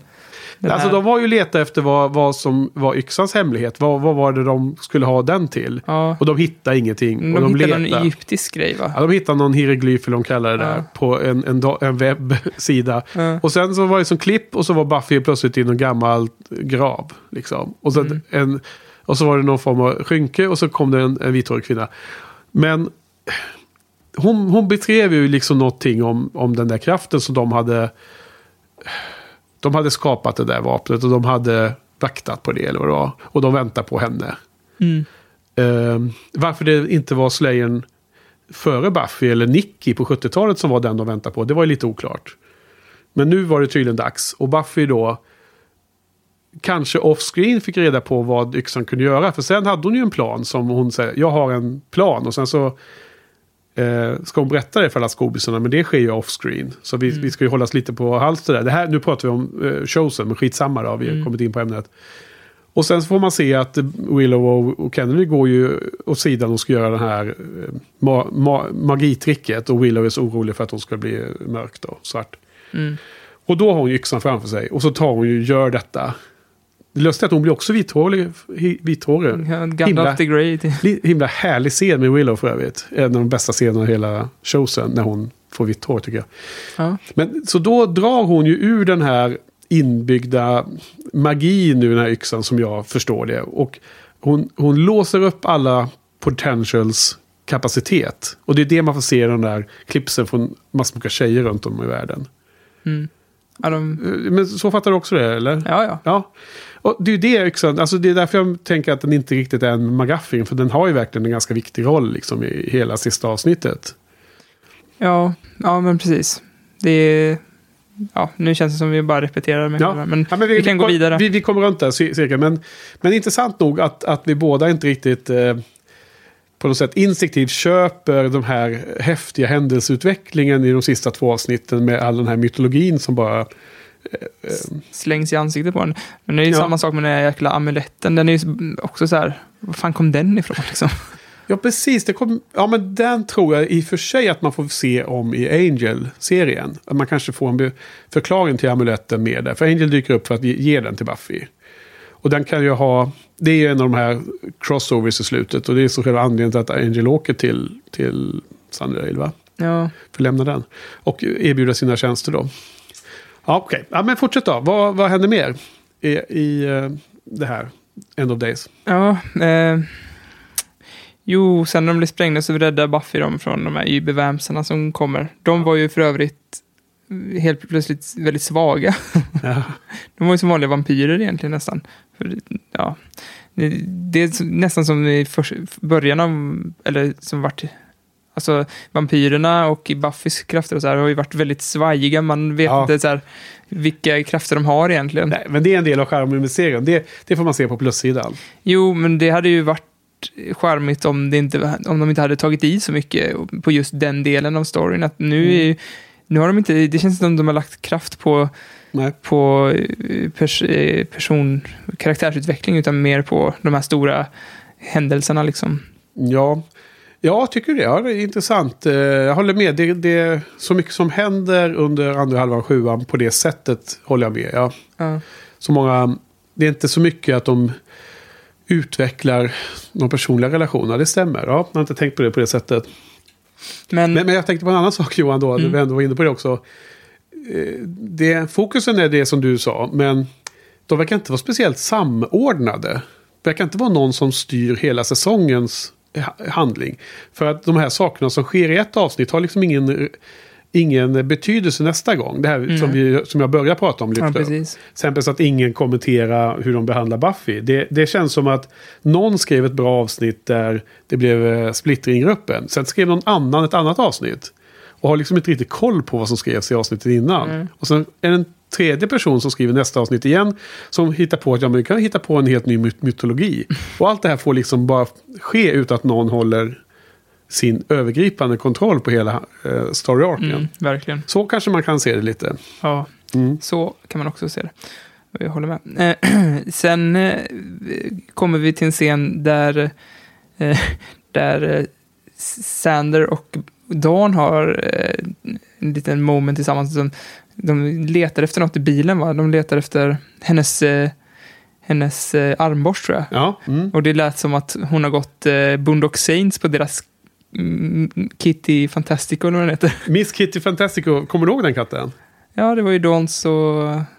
den Alltså här. de var ju leta efter vad, vad som var yxans hemlighet. Vad, vad var det de skulle ha den till? Ja, Och de hittade ingenting. de, och de hittade letade. egyptisk grej va? Ja, de hittade någon hieroglyf eller de kallar det där. Ja. På en, en, en webbsida. Ja. Och sen så var det som klipp och så var Buffy plötsligt i någon gammal grav. Liksom. Och, så Mm. en, och så var det någon form av skynke och så kom det en, en vithårig kvinna. Men hon, hon beskrev ju liksom någonting om, om den där kraften som de hade... De hade skapat det där vapnet och de hade vaktat på det eller vad det var. Och de väntar på henne. Mm. Eh, varför det inte var Slayern före Buffy eller Nicky på 70-talet som var den de väntade på, det var ju lite oklart. Men nu var det tydligen dags. Och Buffy då kanske off-screen fick reda på vad yxan kunde göra. För sen hade hon ju en plan som hon säger, jag har en plan. Och sen så eh, ska hon berätta det för alla skobisarna, men det sker ju off-screen. Så vi, vi ska ju hållas lite på halster där. Det här, nu pratar vi om eh, Chosen, men skitsamma då, vi har kommit in på ämnet. Och sen får man se att Willow och, och Kennedy går ju åt sidan och ska göra det här eh, ma, ma, magitricket. Och Willow är så orolig för att hon ska bli mörk då, svart. Mm. Och då har hon ju yxan framför sig. Och så tar hon ju, gör detta. Det lustiga är att hon blir också vithårig. vithårig. Ja, Himla- the Grey. Li- Himla härlig scen med Willow för övrigt. En av de bästa scenerna i hela showsen. När hon får vitt hår tycker jag. Ja. Men så då drar hon ju ur den här inbyggda magin nu, den här yxan som jag förstår det. Och hon, hon låser upp alla potentials kapacitet. Och det är det man får se i de där klippsen från massor av tjejer runt om i världen. Mm. De, Eh, Men så fattar du också det, eller? ja, ja. Ja. Och det är det yxan, alltså det är därför jag tänker att den inte riktigt är en McGuffin. För den har ju verkligen en ganska viktig roll liksom, i hela sista avsnittet. Ja, ja men precis. Det är... Ja, nu känns det som vi bara repeterar med Ja. men, Ja, men vi, kan gå vidare. Vi, vi kommer runt där cir- cirka. Men, men intressant nog att, att vi båda inte riktigt eh, på något sätt instinktivt köper de här häftiga händelseutvecklingen i de sista två avsnitten med all den här mytologin som bara... Slängs i ansiktet på en. Men det är ju Ja. samma sak med den här jäkla amuletten. Den är ju också så här, var fan kom den ifrån <laughs> liksom? Ja, precis. Det kom, ja, men den tror jag i och för sig att man får se om i Angel-serien. Att man kanske får en förklaring till amuletten med där. För Angel dyker upp för att ge, den till Buffy. Och den kan ju ha... Det är ju en av de här crossovers i slutet. Och det är så själva anledningen till att Angel åker till, till Sunnydale, va? Ja, För att lämna den. Och erbjuda sina tjänster då. Ja, okej. Ja, men fortsätt då. Vad, vad händer mer i, i eh, det här? End of Days. Ja, eh, jo, sen när de blir sprängda så räddar Buffy dem från de här ybevamsarna som kommer. De var ju för övrigt helt plötsligt väldigt svaga. <laughs> Ja. De var ju som vanliga vampyrer egentligen nästan. För, ja, det, är nästan som i början av, eller som vart, alltså vampyrerna och i Buffys krafter och så här har ju varit väldigt svajiga. Man vet Ja. inte så här, vilka krafter de har egentligen. Nej, men det är en del av charmen med serien. Det, det får man se på plussidan. Jo, men det hade ju varit charmigt om, det inte, om de inte hade tagit i så mycket på just den delen av storyn. Att nu, är, ju- nu har de inte, det känns som de har lagt kraft på, Nej. på eh, pers, eh, person, karaktärsutveckling, utan mer på de här stora händelserna. Liksom. Ja, jag tycker det. Ja, det är intressant. Eh, Jag håller med. Det, det är så mycket som händer under andra halvan sjuan på det sättet håller jag med. Ja. Ja. Så många, det är inte så mycket att de utvecklar de personliga relationerna. Det stämmer. Ja, jag har inte tänkt på det på det sättet. Men, Men, men jag tänkte på en annan sak Johan då. Mm. Vi ändå var inne på det också. Eh, Det, fokusen är det som du sa. Men de verkar inte vara speciellt samordnade. Det verkar inte vara någon som styr hela säsongens handling. För att de här sakerna som sker i ett avsnitt har liksom ingen, ingen betydelse nästa gång. Det här som, vi, som jag började prata om. Mm. ja. Till exempel så att ingen kommenterar hur de behandlar Buffy. Det, det känns som att någon skrev ett bra avsnitt där det blev eh, splittring i gruppen. Sen skrev någon annan ett annat avsnitt. Och har liksom inte riktigt koll på vad som skrevs i avsnittet innan. Och sen är det en tredje person som skriver nästa avsnitt igen. Som hittar på att ja, men vi kan hitta på en helt ny myt- mytologi. Och allt det här får liksom bara ske utan att någon håller sin övergripande kontroll på hela eh, story-arken. Mm, verkligen. Så kanske man kan se det lite. Ja, Mm. så kan man också se det. Jag håller med. Eh, <clears throat> Sen eh, kommer vi till en scen där, eh, <laughs> där eh, Sander och Dawn har eh, en liten moment tillsammans. De, letar efter något i bilen, va? De letar efter hennes, eh, hennes eh, armborst, tror jag. Ja, mm. Och det lät som att hon har gått eh, Boondock Saints på deras mm, Kitty Fantastico, eller vad den heter. Miss Kitty Fantastico, kommer du ihåg den katten? Ja, det var ju Dawns och...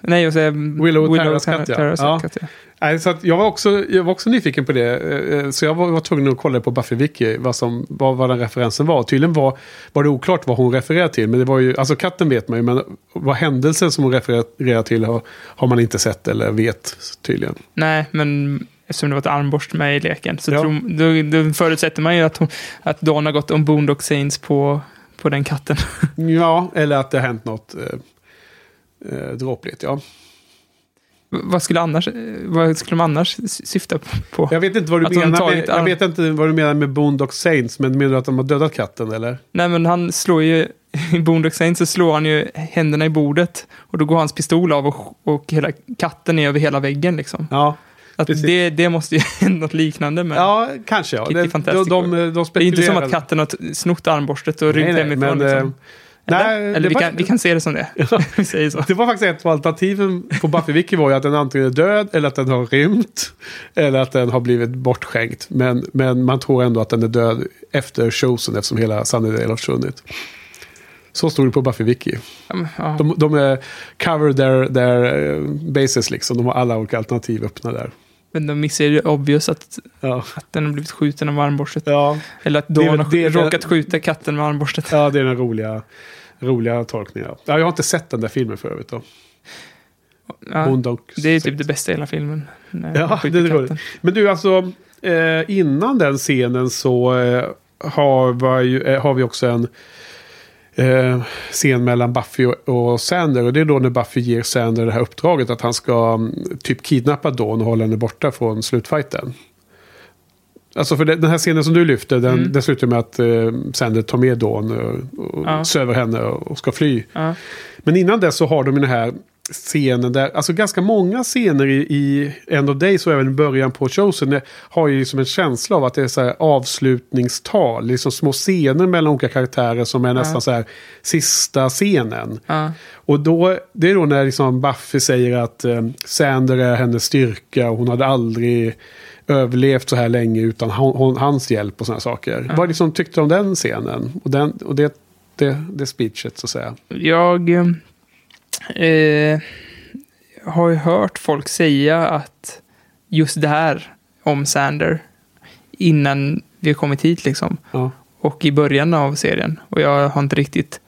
Nej, jag säger Willow ja. Terras Ja. ja. Nej, så jag, var också, jag var också nyfiken på det. eh, Så jag var, var tvungen att kolla på Buffy Wiki vad, som, vad, vad den referensen var. Tydligen var, var det oklart vad hon refererar till. Men det var ju, alltså katten vet man ju, men vad händelsen som hon refererar till har, har man inte sett eller vet tydligen. Nej, men eftersom det var ett armborst med i leken så Ja. tror, då, då förutsätter man ju att, hon, att Dawn har gått om Boondock Saints på, på den katten. <laughs> Ja, eller att det har hänt något eh, eh, dråpligt. Ja. vad, skulle annars, vad skulle de annars syfta på? Jag vet inte vad du Att menar med, jag vet inte vad du menar med Boondock Saints, men menar du att de har dödat katten eller? Nej, men han slår ju... <laughs> I Boondock Saints så slår han ju händerna i bordet och då går hans pistol av och, och hela katten är över hela väggen liksom. Ja, Att det, det måste ju <laughs> hända något liknande med. ja kanske ja. Kitty De, de, de, de det är inte som att katten har snott armborstet och nej, hemifrån. men, liksom. Nej, Eller vi, var- kan, vi kan se det som det. <laughs> vi säger så. Det var faktiskt ett av alternativen på Buffy Wiki var ju att den antingen är död eller att den har rymt. Eller att den har blivit bortskänkt. Men, men man tror ändå att den är död efter Chosen eftersom hela Sunnydale har försvunnit. Så stod det på Buffy Wiki. Ja. De, de är cover their, their eh, bases liksom. De har alla olika alternativ öppna där. Men de missar ju det obvious att, Ja, att den har blivit skjuten av armborstet. ja, Eller att Det Dawn har det råkat skjuta katten med armborstet. ja det är den roliga, roliga tolkningen. Ja, jag har inte sett den där filmen för övrigt. Då. Ja, det är typ det bästa i hela filmen. Ja, det är roligt. katten. Men du, alltså eh, innan den scenen så eh, har, ju, eh, har vi också en eh, scen mellan Buffy och, och Sander. Och det är då när Buffy ger Sander det här uppdraget att han ska mm, typ kidnappa Dawn och hålla henne borta från slutfighten. Alltså för det, den här scenen som du lyfter, den, Mm. den slutar med att eh, Sander tar med Dawn och, och Ja. söver henne och, och ska fly. Ja. Men innan det så har de den här scenen där, alltså ganska många scener i, i End of Days och även i början på Chosen eh, har ju liksom en känsla av att det är så här avslutningstal, liksom små scener mellan olika karaktärer som är nästan så här sista scenen. Ja. Och då, det är då när liksom Buffy säger att eh, Sander är hennes styrka och hon hade aldrig överlevt så här länge utan hon, hans hjälp och sådana saker. Vad liksom tyckte du om den scenen? Och, den, och det, det, det speechet så att säga. Jag eh, har ju hört folk säga att just det här om Sander innan vi har kommit hit liksom. Ja. Och i början av serien. Och jag har inte riktigt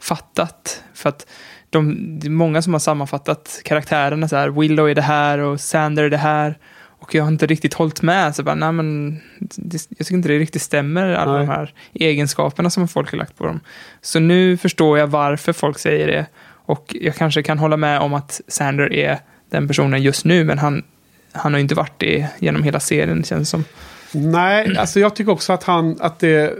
fattat. För att de, det är många som har sammanfattat karaktärerna så här. Willow är det här och Sander är det här. Och jag har inte riktigt hållit med. Så bara, nej men, det, jag tycker inte det riktigt stämmer, alla Nej. de här egenskaperna som folk har lagt på dem. Så nu förstår jag varför folk säger det. Och jag kanske kan hålla med om att Sander är den personen just nu, men han, han har ju inte varit det genom hela serien, känns som. Nej, alltså jag tycker också att han, att det,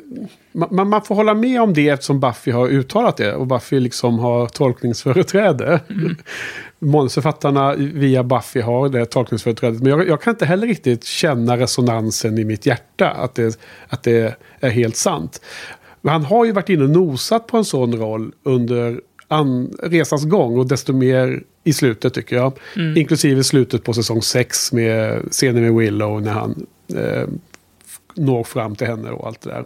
man, man får hålla med om det eftersom Buffy har uttalat det. Och Buffy liksom har tolkningsföreträde. Mm. <laughs> Manusförfattarna via Buffy har det tolkningsföreträdet. Men jag, jag kan inte heller riktigt känna resonansen i mitt hjärta. Att det, att det är helt sant. Han har ju varit inne och nosat på en sån roll under an, resans gång. Och desto mer i slutet tycker jag. Inklusive slutet på säsong 6 med scenen med Willow när han eh, når fram till henne och allt det där.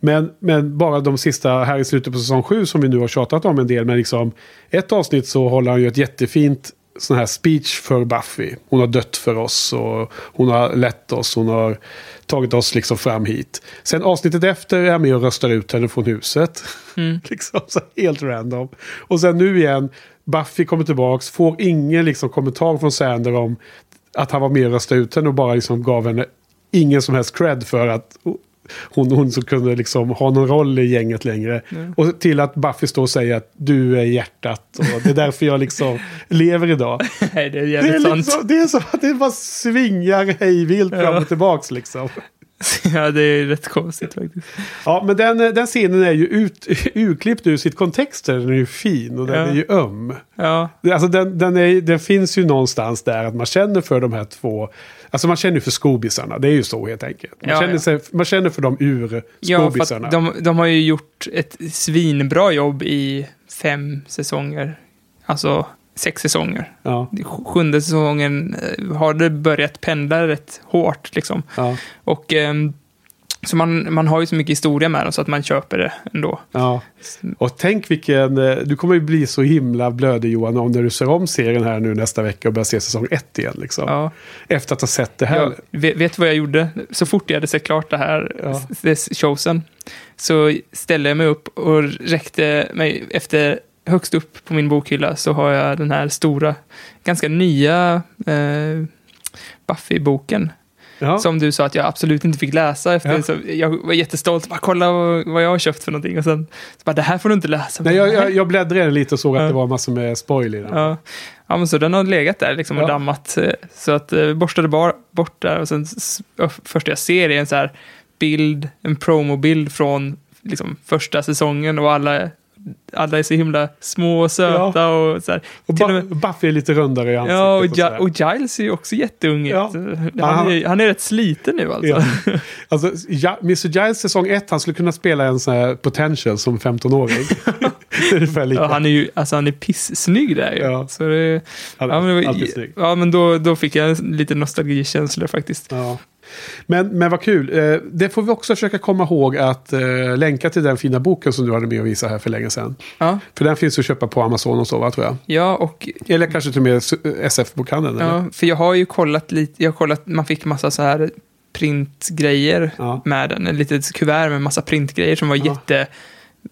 Men, men bara de sista här i slutet på säsong 7 som vi nu har tjatat om en del. Men liksom ett avsnitt så håller han ju ett jättefint sån här speech för Buffy. Hon har dött för oss och hon har lett oss. Hon har tagit oss liksom fram hit. Sen avsnittet efter är han med och röstar ut henne från huset. <laughs> liksom så helt random. Och sen nu igen, Buffy kommer tillbaks, får ingen liksom kommentar från Sander om att han var med och röstade ut henne och bara liksom gav henne ingen som helst cred för att hon, hon så kunde liksom ha någon roll i gänget längre. Och till att Buffy står och säger att du är hjärtat och det är därför jag liksom <laughs> lever idag. Nej, det är Det jävligt är, sant. liksom, det är som att det bara svingar hejvilt fram Ja. och tillbaks liksom. <laughs> Ja, det är rätt konstigt faktiskt. Ja, men den, den scenen är ju ut, <laughs> urklippt ur sitt kontext. Den är ju fin och den Ja. är ju öm. Ja, Alltså den, den, är, den finns ju någonstans där att man känner för de här två. Alltså man känner ju för skobisarna. Det är ju så helt enkelt. Man, Ja, känner, ja. Sig, man känner för de ur ja skobisarna. att de, de har ju gjort ett svinbra jobb i fem säsonger. Alltså sex säsonger. Ja, Sjunde säsongen eh, har det börjat pendla rätt hårt liksom. ja, Och ehm, så man, man har ju så mycket historia med dem så att man köper det ändå. ja. Och tänk vilken... eh, Du kommer ju bli så himla blödig Johan om när du ser om serien här nu nästa vecka och börjar se säsong ett igen. Liksom. Ja. Efter att ha sett det här. Jag vet, vet vad jag gjorde? Så fort jag hade sett klart det här Ja. showsen så ställde jag mig upp och räckte mig efter högst upp på min bokhylla så har jag den här stora, ganska nya eh, Buffy-boken. Ja. Som du sa att jag absolut inte fick läsa. Efter, Ja. så jag var jättestolt. Bara, kolla vad, jag har köpt för någonting. Och sen så bara, det här får du inte läsa. Nej, jag, jag, jag bläddrade lite och såg att Ja. det var massor med spoil i den. Ja. ja, men så den har legat där liksom och dammat. eh, Så att eh, borstade bara bort där och sen första jag ser är en så här bild, en promobild från liksom första säsongen och alla, alla är så himla små och söta och så här. Och och med- Buffy är lite rundare i ansiktet. Ja, och, och ja, och Giles är ju också jätteung. Ja. Han, han- är, han är rätt sliten nu alltså. Ja. Alltså, ja, Mr. Giles säsong 1, han skulle kunna spela en sån här potential som 15-åring. <laughs> <laughs> ungefär lika. Ja, han är ju alltså, han är pissnygg där ju. Ja. Så det, Han ja, men, alltid snygg. ja, men då, då fick jag lite nostalgikänslor faktiskt. Ja. Men, men vad kul. Eh, det får vi också försöka komma ihåg att eh, länka till den fina boken som du hade med och visa här för länge sedan. Ja, För den finns att köpa på Amazon och så, va, tror jag. ja och Eller kanske till och med SF-bokhandeln. eller? Ja, för jag har ju kollat lite, jag har kollat, man fick massa så här printgrejer Ja. med den. Ett litet kuvert med massa printgrejer som var Ja.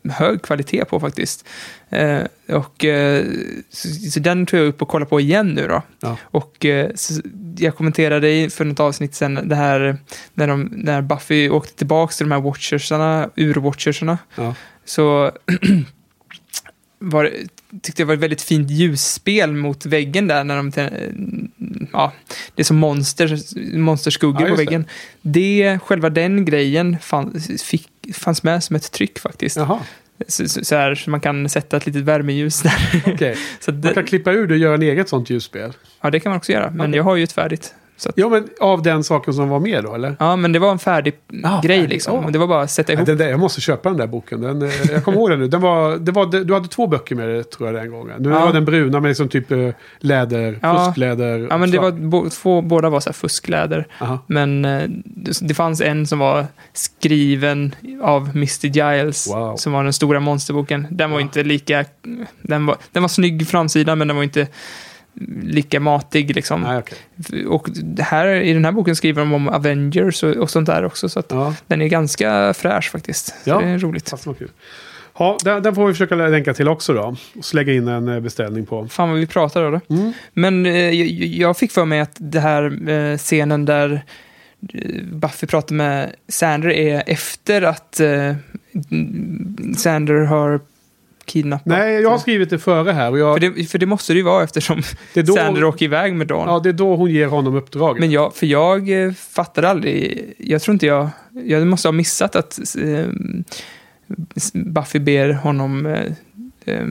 Jättehög kvalitet på faktiskt. Eh, och eh, så, så den tog jag upp och kollade på igen nu då. Ja. Och eh, så, jag kommenterade för något avsnitt sen det här när, de, när Buffy åkte tillbaka till de här watchersarna, ur-watchersarna. Ja. Så <clears throat> var, tyckte jag var ett väldigt fint ljusspel mot väggen där när de... Ja, det är som monster, monsterskuggor Ja, på just det. väggen. Det, själva den grejen fanns, fick, fanns med som ett tryck faktiskt. Jaha, Så, så, så, här, så man kan sätta ett litet värmeljus där. okej. <laughs> så att Man det, kan klippa ur det och göra en eget sånt ljusspel. ja, det kan man också göra. Men Okej. jag har ju ett färdigt. Så att, Ja, men av den saken som var med då, eller? ja, men det var en färdig Ah, grej färdig. liksom. Ja. Och Det var bara att sätta Ja, ihop. den där, jag måste köpa den där boken. Den, eh, jag kommer ihåg den nu. Den var, det var, du hade två böcker med det, tror jag, den gången. Nu Ja. var den bruna med liksom typ eh, läder, Ja. fuskläder. Ja, men det var bo, två, båda var så här fuskläder. Aha. Men eh, det, det fanns en som var skriven av Mr. Giles, Wow. som var den stora monsterboken. Den var Ja. inte lika... Den var, den var snygg framsida, men den var inte... lika matig liksom. Nej, okej. Och här, i den här boken skriver de om Avengers och, och sånt där också. Så att Ja, den är ganska fräsch faktiskt. Så Ja. det är roligt. fast kul. Ja, den, den får vi försöka länka till också då. Och så lägga in en eh, beställning på. Fan vad vi pratar då. Mm. Men eh, jag, jag fick för mig att det här eh, scenen där eh, Buffy pratar med Sander är efter att eh, Sander har kidnappat. Nej, jag har skrivit det före här. Och jag, För det, för det måste det ju vara eftersom det är då, Sander åker iväg med Dawn. Ja, det är då hon ger honom uppdraget. Men jag, för jag eh, fattade aldrig, jag tror inte jag, jag måste ha missat att eh, Buffy ber honom eh, eh,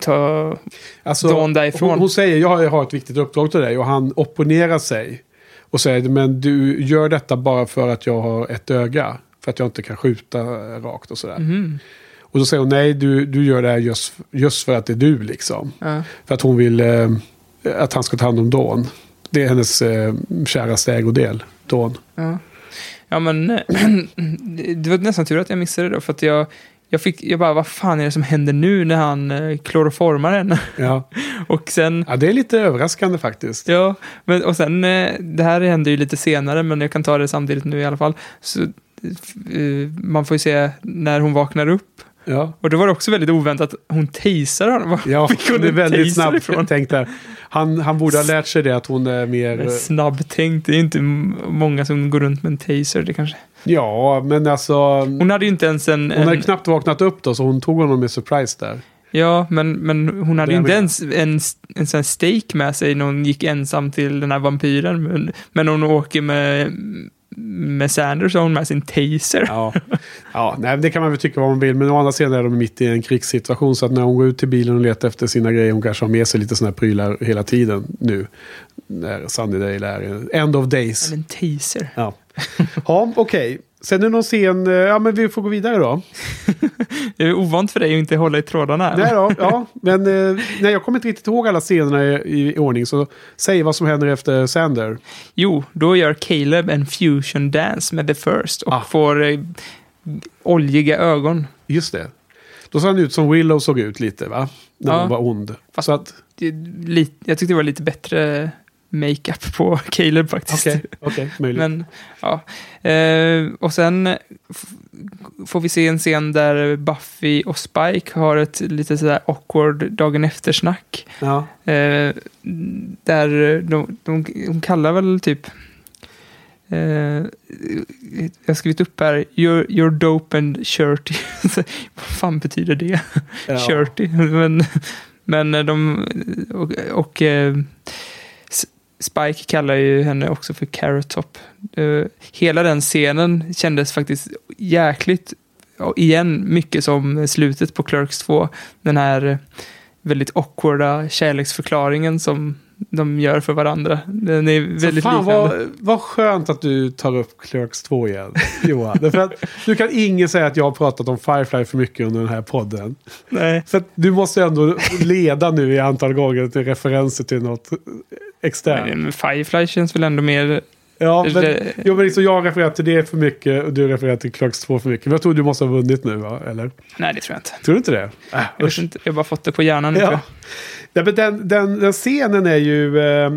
ta Alltså, Dawn därifrån. Hon, hon säger jag har ett viktigt uppdrag till dig och han opponerar sig. Och säger men du gör detta bara för att jag har ett öga. För att jag inte kan skjuta rakt och sådär. Mhm. Och då säger hon nej du, du gör det här just, just för att det är du liksom. Ja. För att hon vill eh, att han ska ta hand om Dawn. Det är hennes eh, käraste ägodel, Dawn. Ja, ja men eh, <clears throat> det var nästan tur att jag missade det då, för att jag, jag fick, jag bara, vad fan är det som händer nu när han eh, kloroformar henne? Ja. <laughs> Och sen, ja, det är lite överraskande faktiskt. ja, men, och sen, eh, det här händer ju lite senare, men jag kan ta det samtidigt nu i alla fall. Så, man får ju se när hon vaknar upp. Ja, Och då var det också väldigt oväntat att hon tasar honom. Var <laughs> ja det är väldigt snabbt ifrån? tänkt där. Han, han borde ha lärt sig det att hon är mer... Men Snabbtänkt, det är inte många som går runt med en taser, det kanske. Ja, men alltså... Hon hade ju inte ens en... Hon hade en knappt vaknat upp då, så hon tog honom med surprise där. Ja, men, men hon hade ju inte ens en, en sån steak med sig när hon gick ensam till den här vampyren. Men, men hon åker med, med Sanders så har hon med sin taser. Ja, ja nej, det kan man väl tycka vad man vill. Men å andra sidan är de mitt i en krigssituation. Så att när hon går ut till bilen och letar efter sina grejer, hon kanske har med sig lite sådana här prylar hela tiden nu. När Sunnydale är end of days. Men en taser. Ja, ja okej. Sen är det någon scen, eh, ja men vi får gå vidare då. <laughs> Det är ovant för dig att inte hålla i trådarna. Nej då, ja. <laughs> Men eh, nej, jag kommer inte riktigt ihåg alla scenerna i, i ordning. Så säg vad som händer efter Sander. Jo, då gör Caleb en fusion dance med The First och Ah. får eh, oljiga ögon. Just det. Då såg han ut som Willow såg ut lite va? När Ja. hon var ond. Fast- Så att, lite, jag tyckte det var lite bättre makeup på <laughs> Caleb faktiskt. okej, okej, möjligt. Men, ja. Eh, och sen får vi se en scen där Buffy och Spike har ett lite sådär awkward dagen efter-snack. ja. Eh, där de, de, de kallar väl typ... Eh, jag har skrivit upp här, you're, you're dope and shirty. <laughs> Vad fan betyder det? Ja. Shirty. Men, men de... Och, och eh, Spike kallar ju henne också för Carrot Top. Eh, hela den scenen kändes faktiskt jäkligt, igen, mycket som slutet på Clerks 2. Den här väldigt awkwarda kärleksförklaringen som de gör för varandra. Den är Så väldigt fan liknande. vad, vad skönt att du tar upp Clerks 2 igen, Johan. Därför att du kan ingen säga att jag har pratat om Firefly för mycket under den här podden. Nej. För du måste ändå leda nu i antal gånger till referenser till något externt. Men Firefly känns väl ändå mer... Ja, men, det- jo, men liksom, jag refererar till det för mycket och du refererar till Clerks 2 för mycket. Men jag tror du måste ha vunnit nu, va? Eller? Nej, det tror jag inte. Tror du inte det? Äh, Jag, vet inte, jag har bara fått det på hjärnan Ja. Ja, men den, den, den scenen är ju... Eh,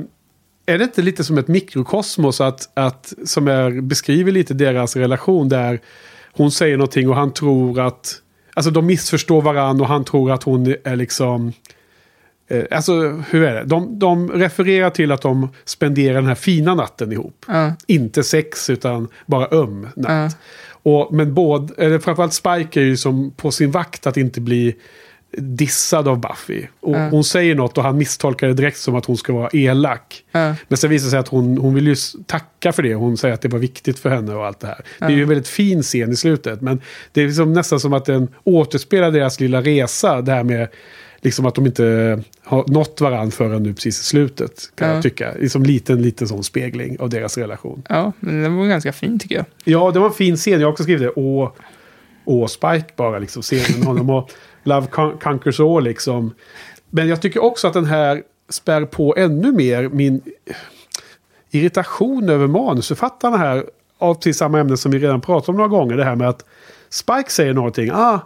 är det inte lite som ett mikrokosmos att, att, som är, beskriver lite deras relation där hon säger någonting och han tror att... Alltså de missförstår varandra och han tror att hon är liksom... Eh, alltså hur är det? De, de refererar till att de spenderar den här fina natten ihop. Ja. Inte sex utan bara öm natt. Ja. Och, men både, eller framförallt Spike är ju som på sin vakt att inte bli dissad av Buffy. Och Ja. Hon säger något och han misstolkar det direkt som att hon ska vara elak. Men sen visar det sig att hon, hon vill ju tacka för det. Hon säger att det var viktigt för henne och allt det här. Det är ju en väldigt fin scen i slutet. Men det är liksom nästan som att den återspelar deras lilla resa. Det här med liksom att de inte har nått varandra förrän nu precis i slutet. Kan Ja. jag tycka. Liksom liten, liten sån spegling av deras relation. ja, men den var ganska fin tycker jag. Ja, det var en fin scen. Jag har också skrivit det. Åh, åh Spike bara liksom. Scenen med honom och Love Con- Conquers All liksom. Men jag tycker också att den här spär på ännu mer min irritation över manusförfattarna här. Av precis samma ämne som vi redan pratat om några gånger. Det här med att Spike säger någonting. Ah,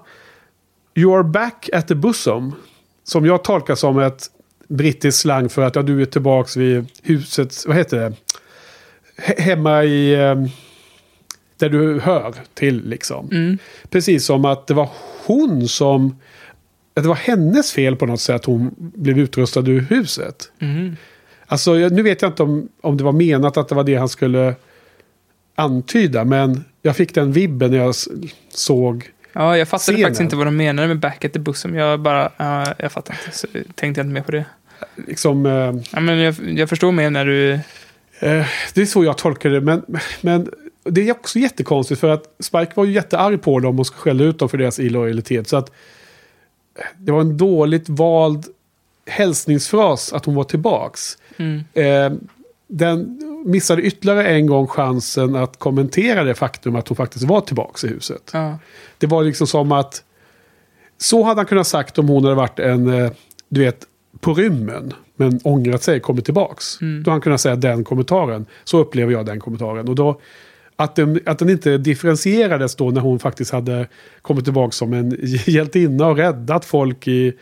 you are back at the bosom. Som jag tolkar som ett brittisk slang för att ja, du är tillbaks vid huset, vad heter det? He- hemma i... Eh, där du hör till liksom. Precis som att det var hon som... Att det var hennes fel på något sätt hon blev utrustad ur huset. Alltså jag- nu vet jag inte om, om det var menat att det var det han skulle antyda. Men jag fick den vibben när jag såg... Ja, jag fattade Scenen. faktiskt inte vad de menade med back at the bosom. Jag bara, ja, jag fattar inte. Så tänkte jag inte mer på det. Liksom, eh, Ja, men jag, jag förstår mer när du... Eh, det är så jag tolkar det. Men, men det är också jättekonstigt för att Spike var ju jättearg på dem och skällde ut dem för deras illojalitet. Så att eh, det var en dåligt vald hälsningsfras att hon var tillbaks. Mm. Eh, den missade ytterligare en gång chansen att kommentera det faktum att hon faktiskt var tillbaks i huset. Ja. Det var liksom som att... Så hade han kunnat sagt om hon hade varit en, eh, du vet, på rymmen. Men ångrat sig, kommit tillbaks. Mm. Då hade han kunnat säga den kommentaren. Så upplever jag den kommentaren. Och då, att den, att den inte differentierades då när hon faktiskt hade kommit tillbaks som en <laughs> hjältinna och räddat folk i,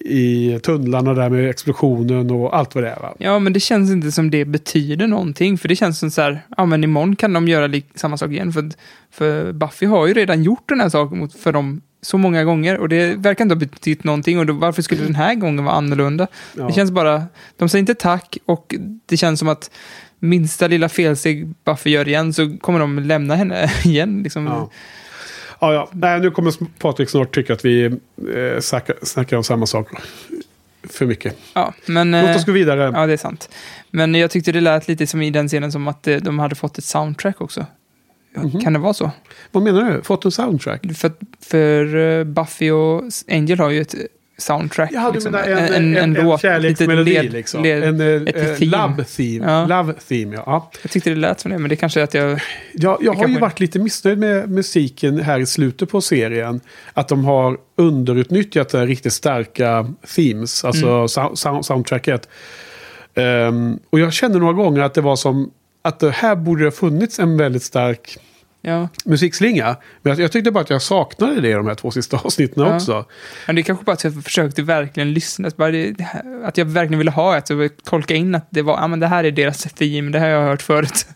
i tunnlarna där med explosionen och allt vad det är. Va? ja, men det känns inte som det betyder någonting. För det känns som så här, ja men imorgon kan de göra samma sak igen. För, för Buffy har ju redan gjort den här saken mot, för dem så många gånger. Och det verkar inte ha betytt någonting. Och då, varför skulle den här gången vara annorlunda? Ja. Det känns bara, de säger inte tack och det känns som att minsta lilla felsteg Buffy gör igen så kommer de lämna henne <laughs> igen. Liksom. Ja. Ja, ja. Nej, nu kommer Patrik snart tycka att vi eh, snackar, snackar om samma sak för mycket. Ja, men, Låt eh, oss gå vidare. Ja, det är sant. Men jag tyckte det lät lite som i den scenen som att eh, de hade fått ett soundtrack också. Ja, Mhm. Kan det vara så? Vad menar du? Fått en soundtrack? För, för eh, Buffy och Angel har ju ett soundtrack. Ja, du liksom. en, en, en, en, låt, kärleksmelodi lite led- liksom. led- en ett eh, theme. love theme. Ja. Love theme, ja. ja. Jag tyckte det lät som det, men det kanske är att jag... Jag, jag har ju varit lite missnöjd med musiken här i slutet på serien. Att de har underutnyttjat det riktigt starka themes, alltså Mm. sou- sou- soundtracket. Ehm, och jag kände några gånger att det var som att det här borde ha funnits en väldigt stark Ja, musikslinga. Men jag, jag tyckte bara att jag saknade det i de här två sista avsnitten Ja. också. men det är kanske bara att jag försökte verkligen lyssna. Det, att jag verkligen ville ha ett, så tolka in att det var, ja men det här är deras theme, det här har jag hört förut.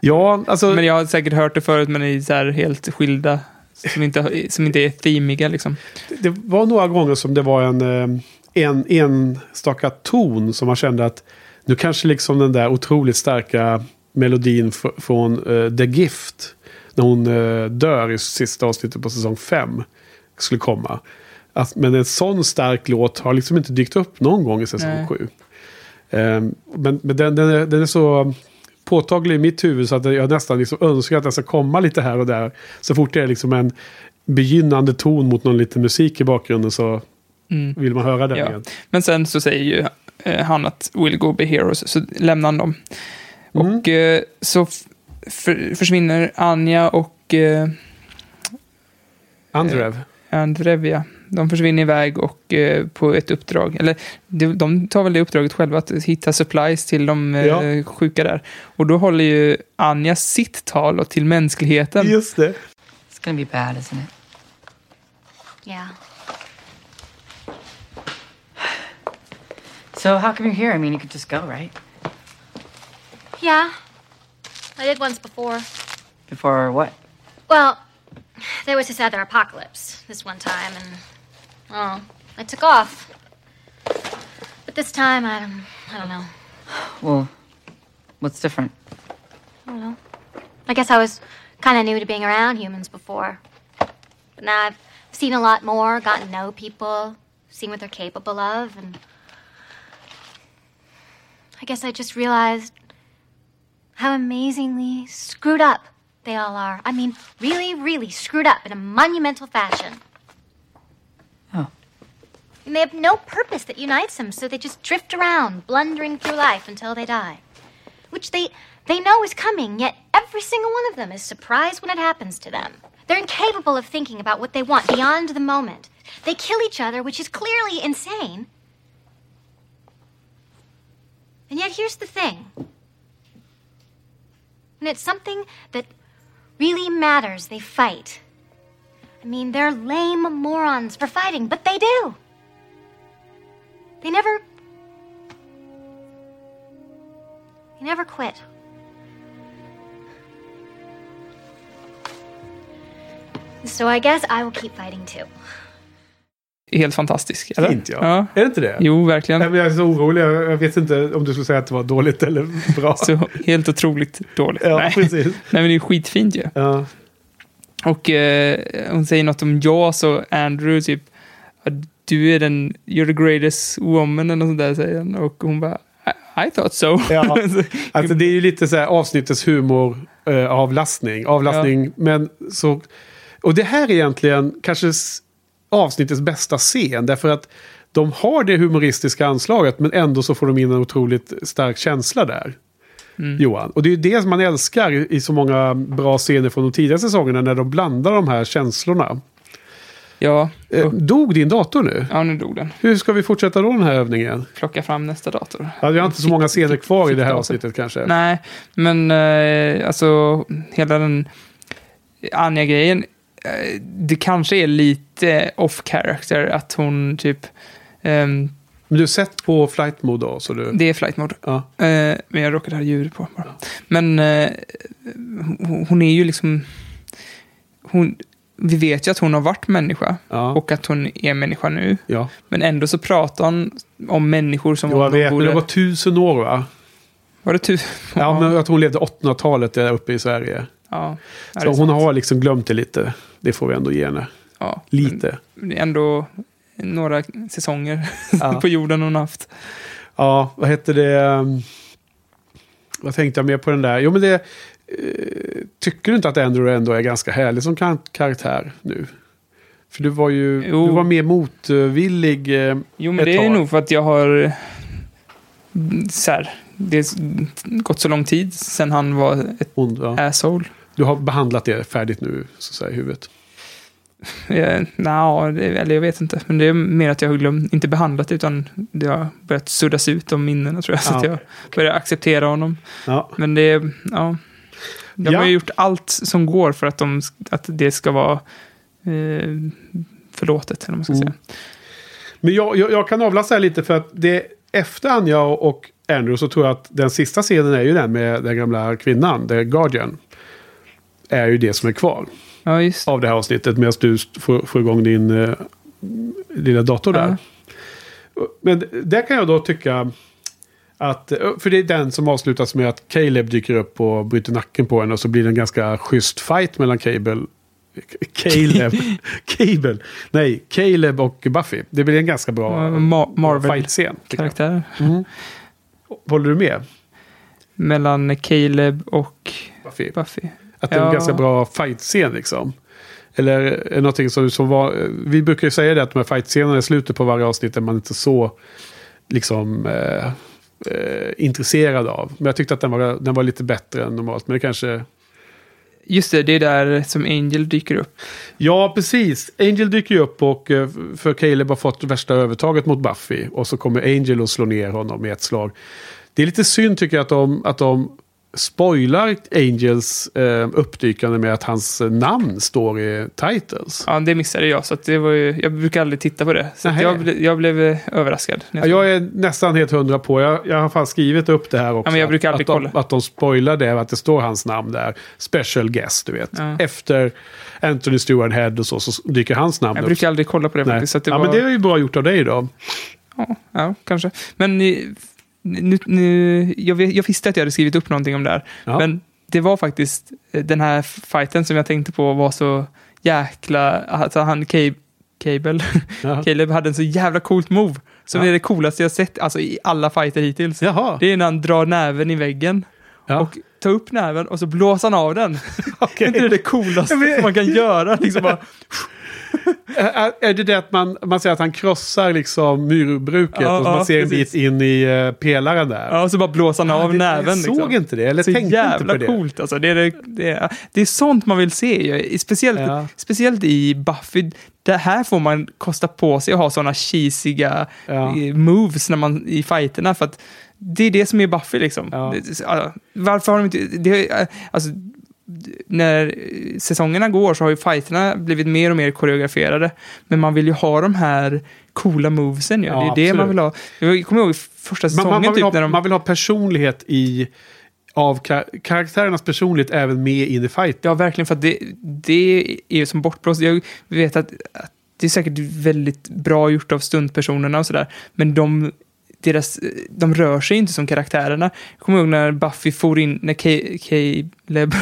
Ja, alltså... Men jag har säkert hört det förut, men i så här helt skilda, som inte, som inte är themiga liksom. Det var några gånger som det var en, eh, en enstaka ton som man kände att nu kanske liksom den där otroligt starka melodin från eh, The Gift när hon eh, dör i sista avsnittet på säsong 5 skulle komma. Att, men en sån stark låt har liksom inte dykt upp någon gång i säsong Nej. 7. men men den, den, är, den är så påtaglig i mitt huvud så att jag nästan liksom önskar att den ska komma lite här och där. Så fort det är liksom en begynnande ton mot någon liten musik i bakgrunden så Mm. vill man höra den Ja. igen. Men sen så säger ju eh, han att we'll go be heroes, så lämnar han dem. Mm. Och eh, så för, försvinner Anja och eh, Andrev. Andrevia. De försvinner iväg och eh, på ett uppdrag. Eller de, de tar väl det uppdraget själva, att hitta supplies till de eh, Ja. sjuka där. Och då håller ju Anja sitt tal och till mänskligheten. Just det. It's gonna be bad, isn't it? Yeah. So how come you're here? I mean, you could just go, right? Yeah. I did once before. Before what? Well, there was this other apocalypse this one time, and well, I took off. But this time, I, I don't know. Well, what's different? I don't know. I guess I was kind of new to being around humans before, but now I've seen a lot more, gotten to know people, seen what they're capable of, and I guess I just realized how amazingly screwed up they all are. I mean, really, really screwed up in a monumental fashion. Oh. And they have no purpose that unites them, so they just drift around, blundering through life until they die. Which they they know is coming, yet every single one of them is surprised when it happens to them. They're incapable of thinking about what they want beyond the moment. They kill each other, which is clearly insane. And yet here's the thing. And it's something that really matters. They fight. I mean, they're lame morons for fighting, but they do. They never. They never quit. So I guess I will keep fighting too. Helt fantastisk. Eller? Fint ja. ja. Är det inte det? Jo, verkligen. Nej, men Jag är så orolig. Jag jag vet inte om du skulle säga att det var dåligt eller bra. <laughs> Så helt otroligt dåligt. ja, Nej. precis. <laughs> Nej, men det är skitfint ju. Ja. Och eh, hon säger något om Jaws och Andrew, typ. "Ja, Du är den, you're the greatest woman, eller något sånt där säger han. Och hon bara, I, I thought so. Ja. <laughs> Alltså det är ju lite så här avsnittets humor, eh, avlastning. Avlastning, men så... Och det här är egentligen kanske avsnittets bästa scen. Därför att de har det humoristiska anslaget men ändå så får de in en otroligt stark känsla där. Johan. Och det är ju det som man älskar i så många bra scener från de tidigare säsongerna när de blandar de här känslorna. ja, Eh, dog din dator nu? ja, nu dog den. Hur ska vi fortsätta då den här övningen? Plocka fram nästa dator. Ja, vi har inte så många scener kvar i det här avsnittet kanske. Nej, men eh, alltså hela den Anja-grejen. Eh, det kanske är lite off character att hon typ... ehm, Men du har sett på flight mode då? Så du... det är flight mode. Ja. Eh, men jag råkade ha ljudet på bara. Men eh, hon- hon är ju liksom... Hon, vi vet ju att hon har varit människa Ja. och att hon är människa nu. ja. Men ändå så pratar hon om människor som Jo, jag vet, men borde... det var tusen år va? Var det tu... Ja, men att hon levde 1800-talet där uppe i Sverige. ja. Ja, Så hon sant. har liksom glömt det lite. Det får vi ändå ge henne. ja. Lite. Är ändå några säsonger Ja. <laughs> på jorden hon haft. Ja, vad hette det? um, Vad tänkte jag mer på den där? Jo, men det... eh, tycker du inte att Andrew ändå är ganska härlig som kar- karaktär nu? För du var ju Jo. du var mer motvillig. eh, Jo, men det är tag. nog för att jag har... Så här, det har gått så lång tid sedan han var ett ond, ja. asshole. Du har behandlat det färdigt nu, så att säga, i huvudet. Eh, Nja, eller jag vet inte. Men det är mer att jag har glömt, inte behandlat utan det har börjat suddas ut de minnena tror jag. Så Ja, att jag börjar acceptera honom. Ja, Men det ja. De har ju gjort allt som går för att, de, att det ska vara eh, förlåtet, eller vad man ska Mm. säga. Men jag, jag, jag kan avlasta här lite för att det efter Anja och Andrew så tror jag att den sista scenen är ju den med den gamla kvinnan, The Guardian. Är ju det som är kvar Ja, just av det här avsnittet medan du får, får igång din uh, lilla dator där. Men där kan jag då tycka att, eh, för det är den som avslutas med att Caleb dyker upp och bryter nacken på henne och så blir det en ganska schysst fight mellan Cable Caleb. <laughs> Cable. Nej, Caleb och Buffy. Det blir en ganska bra Ja, Ma- Marvel- fight-scen. tycker jag. Karaktär. Mm. Håller du med? Mellan Caleb och Buffy? Buffy. Att det är en Ja. ganska bra fight-scen liksom. Eller det någonting som, som var... Vi brukar ju säga det att de här fight-scenerna i slutet på varje avsnitt är man inte så liksom eh, eh, intresserad av. Men jag tyckte att den var, den var lite bättre än normalt. Men det kanske... Just det, det är där som Angel dyker upp. Ja, precis. Angel dyker ju upp och eh, för Caleb har fått värsta övertaget mot Buffy. Och så kommer Angel och slår ner honom i ett slag. Det är lite synd tycker jag att de, att de spoilar Angels eh, uppdykande med att hans namn står i titles. Ja, det missade jag, så att det var ju, jag brukar aldrig titta på det. Så att jag, jag blev eh, överraskad. Ja, jag jag är nästan helt hundra på. Jag, jag har fan skrivit upp det här också. Ja, men jag brukar att, alltid att, kolla. de, att de spoilar det, att det står hans namn där. Special guest, du vet. Ja. Efter Anthony Stewart Head och så, så dyker hans namn Jag upp. brukar aldrig kolla på det Nej. faktiskt. Så att det ja, var, men det är ju bra gjort av dig då. ja, ja, kanske. Men eh, nu, nu, jag, jag visste att jag hade skrivit upp någonting om det här. Ja. Men det var faktiskt eh, den här fighten som jag tänkte på var så jäkla... Alltså han Cab- Cable, <laughs> Ja. Caleb hade en så jävla coolt move. Som Ja. är det coolaste jag sett alltså, i alla fighter hittills. Jaha. Det är när han drar näven i väggen. Ja. Och tar upp näven och så blåser han av den. <laughs> Okej. Är inte det det coolaste vet. man kan göra? Liksom bara, <laughs> <laughs> Är, är det det att man, man säger att han krossar liksom myrbruket Ja, och man ja, ser en precis. bit in i uh, pelaren där? ja, och så bara blåser han av det, näven. Jag såg liksom. inte det, eller Så tänkte inte på det. coolt alltså. Det är, det, det, är, det är sånt man vill se. Speciellt, Ja. speciellt i Buffy. Det här får man kosta på sig att ha sådana cheesiga Ja. eh, moves när man, i fighterna. För att det är det som är Buffy liksom. Ja. Ja, varför har de inte... Det, alltså, när säsongerna går så har ju fighterna blivit mer och mer koreograferade. Men man vill ju ha de här coola movesen ju. Ja, det är det man absolut. vill ha. Jag kommer ihåg första Man, säsongen man, man, vill typ ha, när de... man vill ha personlighet i... Av kar- karaktärernas personlighet även med in i fight. Ja, verkligen. För att det, det är ju som bortblåst. Jag vet att, att det är säkert väldigt bra gjort av stuntpersonerna och sådär. Men de, deras, de rör sig inte som karaktärerna. Jag kommer ihåg när Buffy for in, när Ca- Caleb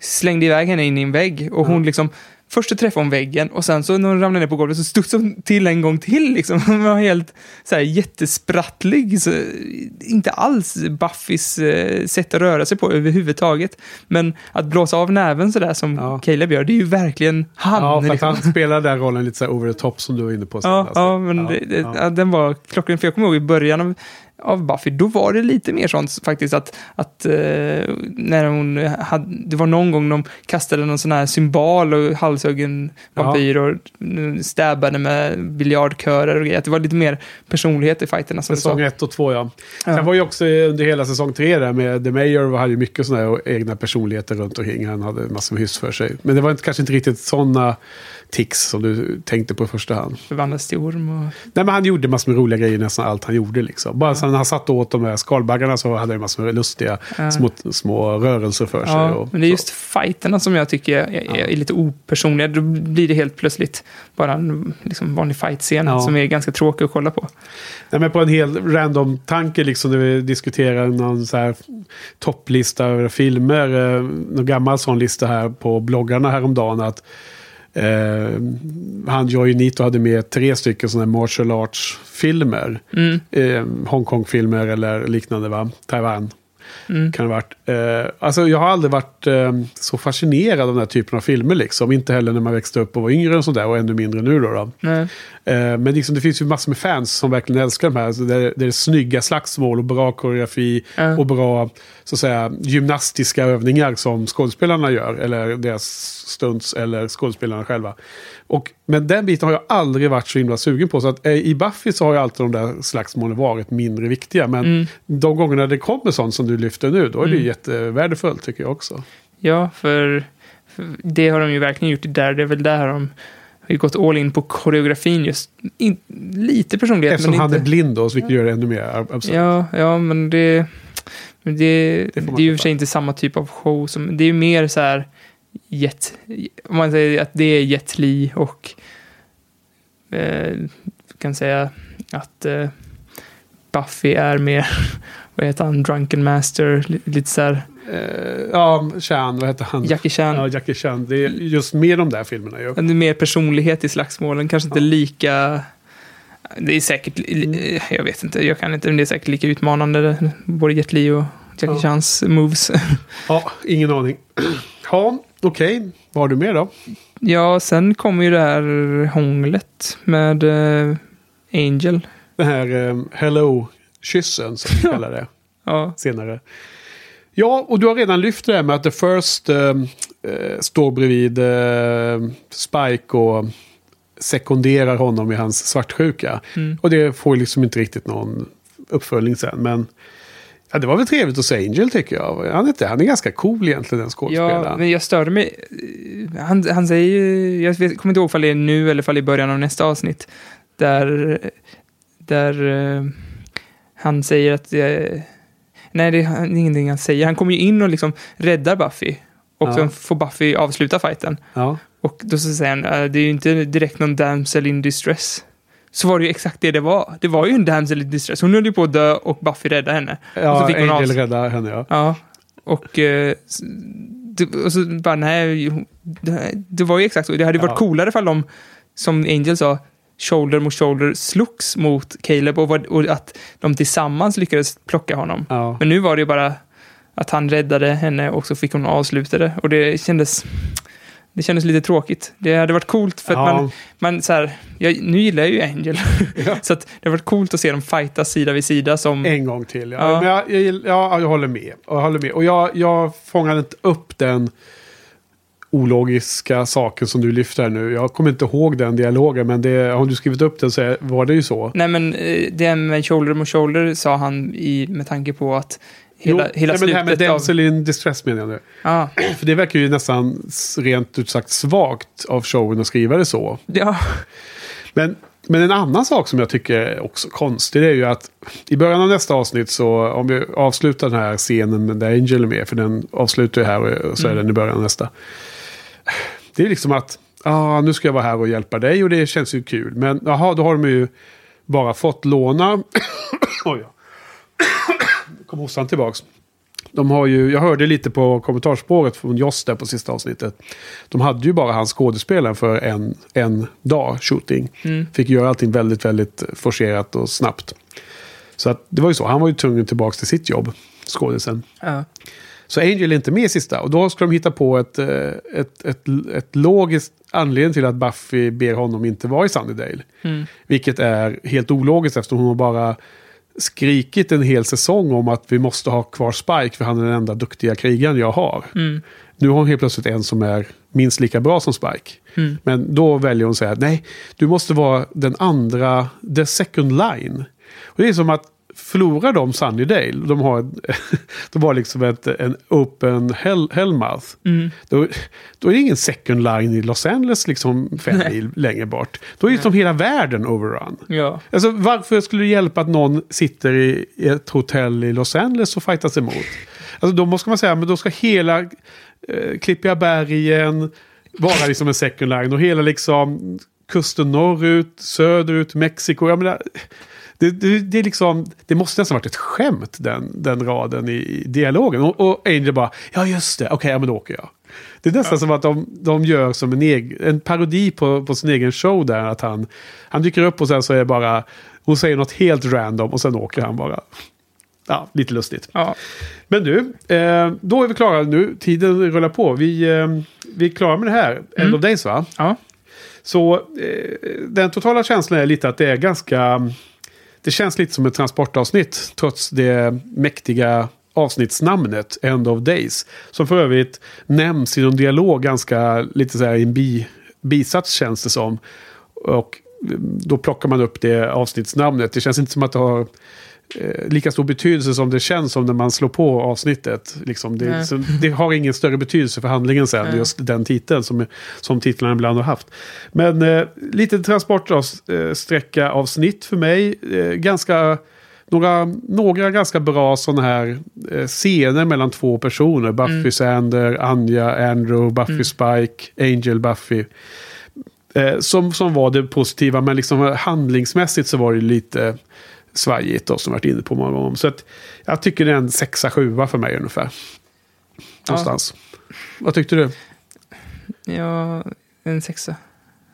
slängde iväg henne in i en vägg. Och hon liksom, först så träffade hon väggen och sen så när hon ramlade ner på golvet så studsade hon till en gång till. Liksom. <laughs> Hon var helt så här, jättesprattlig. Så, inte alls Buffys eh, sätt att röra sig på överhuvudtaget. Men att blåsa av näven sådär som Ja. Caleb gör, det är ju verkligen han. Ja, för att liksom. han <laughs> spelar den rollen lite så här over the top som du var inne på. sen, Ja, alltså. ja men Ja, det, det, ja. den var klockren. För jag kommer ihåg i början av, av Buffy, då var det lite mer sånt faktiskt att, att eh, när hon hade, det var någon gång de kastade någon sån här symbol och halshögg en Ja. vampyr och stabbade med biljardkörer och grejer. Att det var lite mer personlighet i fighterna. Som. Säsong ett och två, ja. Ja. Sen var ju också under hela säsong tre där med The Mayor hade ju mycket sådana egna personligheter runt omkring. Han hade massor med hyss för sig. Men det var inte, kanske inte riktigt sådana tics som du tänkte på i första hand. Förvandlas till orm och... Nej, men han gjorde massor med roliga grejer nästan allt han gjorde. Liksom. Bara sen han satt åt de här skalbaggarna så hade han massor med lustiga Ja. små, små rörelser för sig. Ja, och men det är just fighterna som jag tycker är, är, är lite opersonliga. Då blir det helt plötsligt bara en liksom, vanlig fight-scen Ja. som är ganska tråkig att kolla på. Nej, men på en hel random tanke liksom när vi diskuterar någon så här topplista över filmer. Eh, någon gammal sån lista här på bloggarna häromdagen. Att eh, han Joy Nito hade med tre stycken sådana här martial arts-filmer. Mm. Eh, Hongkong-filmer eller liknande va? Taiwan. Mm. Kan det varit. Eh, alltså jag har aldrig varit eh, så fascinerad av den här typen av filmer liksom. Inte heller när man växte upp och var yngre och sådär. Och ännu mindre nu då. då. Nej. Eh, Men liksom, det finns ju massor med fans som verkligen älskar de här. Så det, är, det är snygga slagsmål och bra koreografi Ja. och bra så att säga, gymnastiska övningar som skådespelarna gör. Eller deras stunts eller skådespelarna själva. Och, men den biten har jag aldrig varit så himla sugen på. Så att, eh, I Buffy så har ju alltid de där slagsmålen varit mindre viktiga. Men Mm. de gångerna det kommer sånt som du lyfter nu, då är det ju jättevärdefullt tycker jag också. Ja, för, det har de ju verkligen gjort i Daredevil. Där har de har ju gått all in på koreografin just. In, lite personlighet, Eftersom men han inte... är blind då, vilket gör det ännu mer ab- absurt. Ja, ja, men det... Det, Det det, är ju i och för sig inte samma typ av show. Som, det är ju mer så här... Jet, om man säger att det är Jet Li och... Eh, kan säga att eh, Buffy är mer... <laughs> Vad heter han? Drunken Master. li- Lite så här... Eh, ja, Chan, vad heter han? Jackie Chan. Ja, Jackie Chan. Det är just med de där filmerna ju. Det är mer personlighet i slagsmålen, kanske inte Ja. lika... Det är säkert, jag vet inte, jag kan inte, men det är säkert lika utmanande, både Jet Li och Jackie Ja. Chans moves. <laughs> Ja, ingen aning. Ja, okej. Vad har du mer då? Ja, sen kommer ju det här hånglet med eh, Angel. Den här eh, Hello-kyssen som vi <laughs> kallar det Ja, senare. Ja, och du har redan lyft det här med att The First eh, eh, står bredvid eh, Spike och sekunderar honom i hans svartsjuka. Mm. Och det får ju liksom inte riktigt någon uppföljning sen. Men ja, det var väl trevligt att se Angel tycker jag. Han är, inte, han är ganska cool egentligen den skådespelaren. ja men jag störde mig. Han, han säger ju, jag vet, kommer inte ihåg om det är nu eller fall i början av nästa avsnitt. Där, där eh, han säger att eh, Nej, det är ingenting han säger. Han kommer ju in och liksom räddar Buffy. Och Ja. sen får Buffy avsluta fighten. Ja. Och då så säger han, "Eh, det är ju inte direkt någon damsel in distress. Så var det ju exakt det det var. Det var ju en damsel in distress. Hon höll ju på att dö och Buffy räddade henne. och så Ja, fick hon Angel räddar henne ja. Ja, och, eh, och så bara nej, det, det var ju exakt så. Det hade varit Ja. coolare ifall de, som Angel sa, shoulder mot shoulder slogs mot Caleb och, vad- och att de tillsammans lyckades plocka honom. ja. Men nu var det ju bara att han räddade henne och så fick hon avsluta det. Och det kändes, det kändes lite tråkigt. Det hade varit coolt för att Ja. man, man så här, jag, nu gillar jag ju Angel. <laughs> Ja. så att det hade varit coolt att se dem fighta sida vid sida som... En gång till. Ja. Ja. Men jag, jag, gill- ja, jag håller med. Jag håller med. Och jag, jag fångade inte upp den ologiska saken som du lyfter här nu. Jag kommer inte ihåg den dialogen, men det, har du skrivit upp den så var det ju så. Nej men eh, det med shoulder mot shoulder sa han i, med tanke på att Hela, hela nej, men det här med slutet av... in distress menar jag. Ja, För det verkar ju nästan rent ut sagt svagt av showen att skriva det så. ja. Men, men en annan sak som jag tycker är också konstig det är ju att i början av nästa avsnitt så om vi avslutar den här scenen där Angel är med, för den avslutar ju här och så är den i början av nästa. Det är liksom att, ah, nu ska jag vara här och hjälpa dig och det känns ju kul. Men jaha, då har de ju bara fått låna... <coughs> Oj, ja. kom hostan tillbaks. De har ju, jag hörde lite på kommentarspåret från Joss där på sista avsnittet. De hade ju bara hans skådespelare för en, en dag shooting. Fick göra allting väldigt, väldigt forcerat och snabbt. Så att, det var ju så, han var ju tvungen tillbaka till sitt jobb, skådisen. ja. Så Angel är inte med i sista. Och då ska de hitta på ett, eh, ett, ett, ett logiskt anledning till att Buffy ber honom inte vara i Sunnydale. Vilket är helt ologiskt eftersom hon har bara skrikit en hel säsong om att vi måste ha kvar Spike för han är den enda duktiga krigaren jag har. Nu har hon helt plötsligt en som är minst lika bra som Spike. Men då väljer hon att säga nej, du måste vara den andra, the second line. Och det är som att förlorar de Sunnydale, de har, en- <laughs> de har liksom ett, en open hell, hellmouth. Då, då är det ingen second line i Los Angeles liksom fem mil längre bort. Då är liksom hela världen overrun. ja. Alltså, varför skulle det hjälpa att någon sitter i i ett hotell i Los Angeles och fightas emot? Alltså, då måste man säga, men då ska hela eh, Klippiga bergen vara liksom en second line och hela liksom kusten norrut, söderut, Mexiko. Jag menar, det, det, det, liksom, det måste nästan varit ett skämt den, den raden i, i dialogen. Och, och Angel bara, ja just det, okej, ja, men då åker jag. Det är nästan som att de, de gör som en, egen, en parodi på, på sin egen show där. Att han, han dyker upp och sen så är det bara, hon säger något helt random och sen åker han bara. Ja, lite lustigt. ja. Men du, eh, då är vi klara nu. Tiden rullar på. Vi, eh, vi är klara med det här. End of Days va? ja. Så eh, den totala känslan är lite att det är ganska... Det känns lite som ett transportavsnitt trots det mäktiga avsnittsnamnet End of Days. Som för övrigt nämns i någon dialog ganska lite så här i en bi, bisats känns det som. Och eh, då plockar man upp det avsnittsnamnet. Det känns inte som att det har eh, lika stor betydelse som det känns som när man slår på avsnittet. Liksom det, så det har ingen större betydelse för handlingen sen, Nej. just den titeln som, som titlarna ibland har haft. Men eh, lite transportsträcka avsnitt för mig. Eh, ganska, några, några ganska bra sådana här eh, scener mellan två personer. Buffy Sander, Anja, Andrew, Buffy Spike, Angel, Buffy. Eh, som, som var det positiva, men liksom handlingsmässigt så var det lite svajigt då, som varit inne på många gånger. Så att jag tycker det är en sexa, sjua för mig ungefär. Någonstans. Vad tyckte du? ja, en sexa.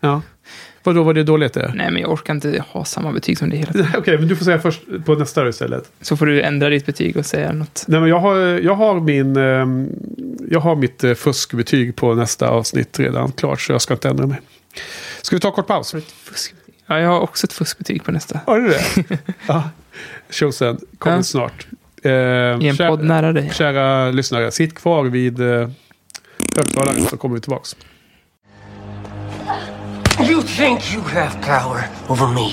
Ja. Vad då var det dåligt det? Nej, men jag orkar inte ha samma betyg som det hela tiden. <laughs> Okej, men du får säga först på nästa istället. Så får du ändra ditt betyg och säga något. Nej, men jag, har, jag, har min, ehm, jag har mitt eh, fuskbetyg på nästa avsnitt redan klart, så jag ska inte ändra mig. Ska vi ta en kort paus? Fuskbetyg. Ja, jag har också ett fuskbetyg på nästa. Har du det? <laughs> ja. Showsen kommer Ja. snart. Eh, I en kär- podd nära dig. Kära lyssnare, sitt kvar vid eh, högtalaren så kommer vi tillbaks. You think you have power over me?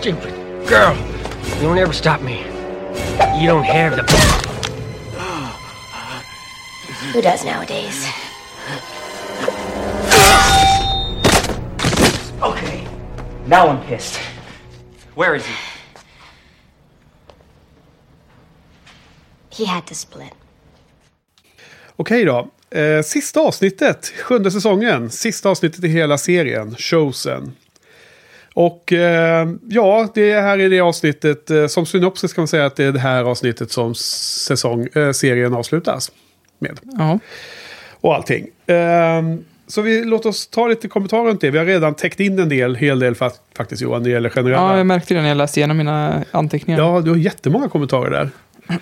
Stupid girl. You'll never stop me. You don't have the power. Who does nowadays? Now I'm pissed. Where is he? He had to split. Okej då. Eh, sista avsnittet, sjunde säsongen. Sista avsnittet i hela serien, Chosen. Och eh, ja, det här är det avsnittet, eh, som synopsis kan man säga att det är det här avsnittet som säsong, serien avslutas med. Ja. Och allting. Eh, så vi, låt oss ta lite kommentarer runt det. Vi har redan täckt in en del, hel del fa- faktiskt Johan, när det gäller generella. ja, jag märkte det när jag läste igenom mina anteckningar. Ja, du har jättemånga kommentarer där.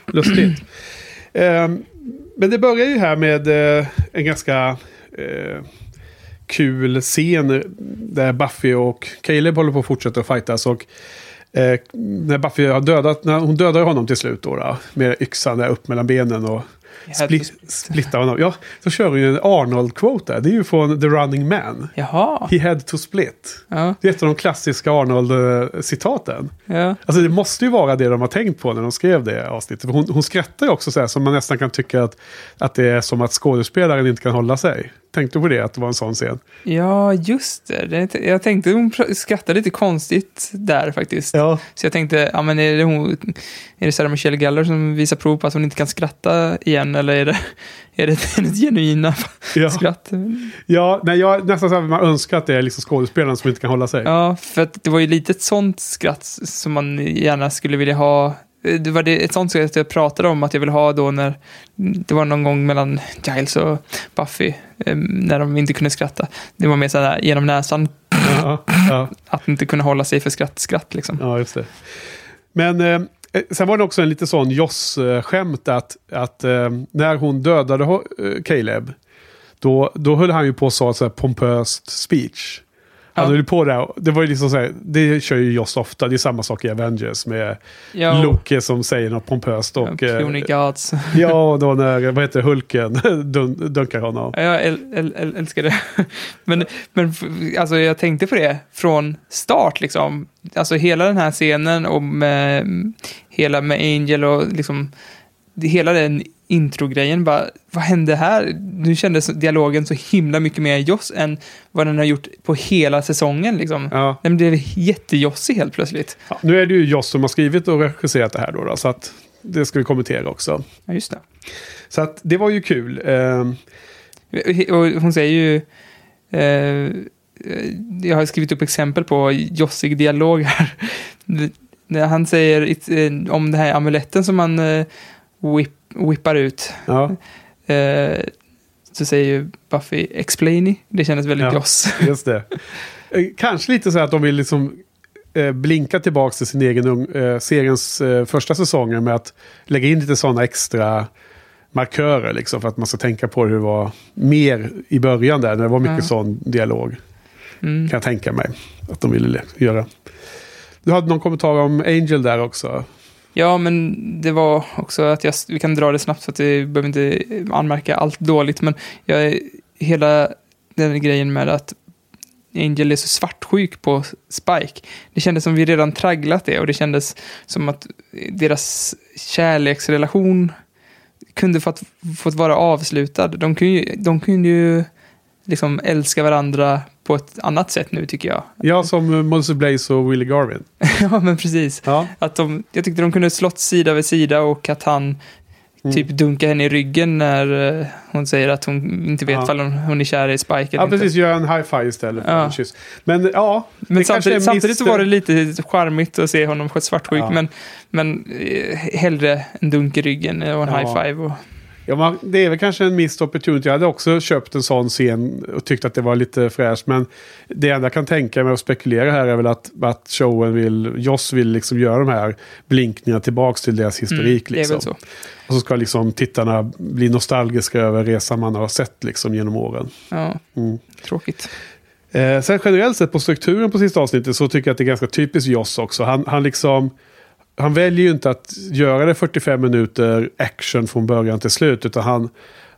Lustigt. <clears throat> Ehm, men det börjar ju här med eh, en ganska eh, kul scen där Buffy och Caleb håller på att fortsätta att fightas. Och eh, när Buffy har dödat, när hon dödar honom till slut då, då med yxan där upp mellan benen och had to spli, splitta honom. Ja, så kör hon ju en Arnold-quote där. Det är ju från The Running Man. Jaha. He had to split. Ja, Det är ett av de klassiska Arnold-citaten. ja. Alltså det måste ju vara det de har tänkt på när de skrev det avsnittet. Hon, hon skrattar ju också så här som man nästan kan tycka att, att det är som att skådespelaren inte kan hålla sig. Tänkte du på det, att det var en sån scen? ja just det. Jag tänkte hon skrattade lite konstigt där faktiskt. Ja. Så jag tänkte, ja men är det, hon, är det Sarah Michelle Gellar som visar prov på att hon inte kan skratta igen? Eller är det, är det <laughs> hennes genuina Ja. skratt? Ja, nej, jag nästan så här, man önskar att det är liksom skådespelaren som inte kan hålla sig. Ja, för det var ju lite ett sånt skratt som man gärna skulle vilja ha. Det var det, ett sånt skratt jag pratade om att jag ville ha då när det var någon gång mellan Giles och Buffy eh, när de inte kunde skratta. Det var mer så här genom näsan, Ja, ja, att inte kunna hålla sig för skratt, skratt liksom. ja, just det. Men eh, sen var det också en lite sån Joss-skämt att, att eh, när hon dödade eh, Caleb, då, då höll han ju på och sa ett pompöst speech. Han höll på där. Det var ju liksom så här, det kör ju Joss ofta. Det är samma sak i Avengers med Ja, Loke som säger något pompöst. Och, ja, eh, Puny Gods. <laughs> ja, och då när, vad heter det, Hulken <laughs> dun, dunkar honom. Ja, Jag äl, äl, äl, älskar det. <laughs> Men, men alltså, jag tänkte på det från start. Liksom. Alltså hela den här scenen och med, hela med Angel och liksom, det- hela den introgrejen. Bara, vad hände här? Nu kändes dialogen så himla mycket mer Joss än vad den har gjort på hela säsongen. Liksom. Ja. Den blev jättejossig helt plötsligt. Ja, nu är det ju Joss som har skrivit och regisserat det här då, då så att det ska vi kommentera också. Ja, just det. Så att det var ju kul. Eh, Och hon säger ju... Eh, jag har skrivit upp exempel på jossig dialog här. <laughs> Han säger eh, om den här amuletten som man eh, whip, whippar ut. ja, Eh, så säger ju Buffy explainy. Det kändes väldigt Ja. joss. <laughs> just det. Eh, kanske lite så att de vill liksom eh, blinka tillbaka till sin egen eh, seriens eh, första säsonger med att lägga in lite sådana extra markörer liksom för att man ska tänka på hur det var mer i början där när det var mycket Ja. sån dialog. Mm. Kan jag tänka mig att de ville göra. Du hade någon kommentar om Angel där också. Ja, men det var också att jag, vi kan dra det snabbt så att vi behöver inte anmärka allt dåligt. Men jag, hela den grejen med att Angel är så svartsjuk på Spike. Det kändes som vi redan tragglat det och det kändes som att deras kärleksrelation kunde fått, fått vara avslutad. De kunde ju, de kunde ju liksom älska varandra på ett annat sätt nu tycker jag. Ja, som eh, Moses Blaze och Willie Garvin. <laughs> ja, men precis. Ja, Att de, jag tyckte de kunde slått sida vid sida och att han Mm. typ dunkar henne i ryggen när eh, hon säger att hon inte vet Ja. ifall hon, är kär i Spike eller ja inte. precis. Gör en high five istället för Ja. en kyss. Men ja, Men samtidigt, samtidigt så var det lite charmigt att se honom svartsjuk, Ja. men, men eh, hellre en dunk i ryggen och en Ja. high five. Och, Ja, man, det är väl kanske en missed opportunity. Jag hade också köpt en sån scen och tyckt att det var lite fräscht. Men det enda jag kan tänka mig och spekulera här är väl att, att showen vill, Joss vill liksom göra de här blinkningarna tillbaks till deras historik. Mm, liksom. så. Och så ska liksom tittarna bli nostalgiska över resan man har sett liksom genom åren. Ja, Mm. tråkigt. Eh, sen generellt sett på strukturen på sista avsnittet så tycker jag att det är ganska typiskt Joss också. Han, han liksom... Han väljer ju inte att göra det 45 minuter action från början till slut. Utan han,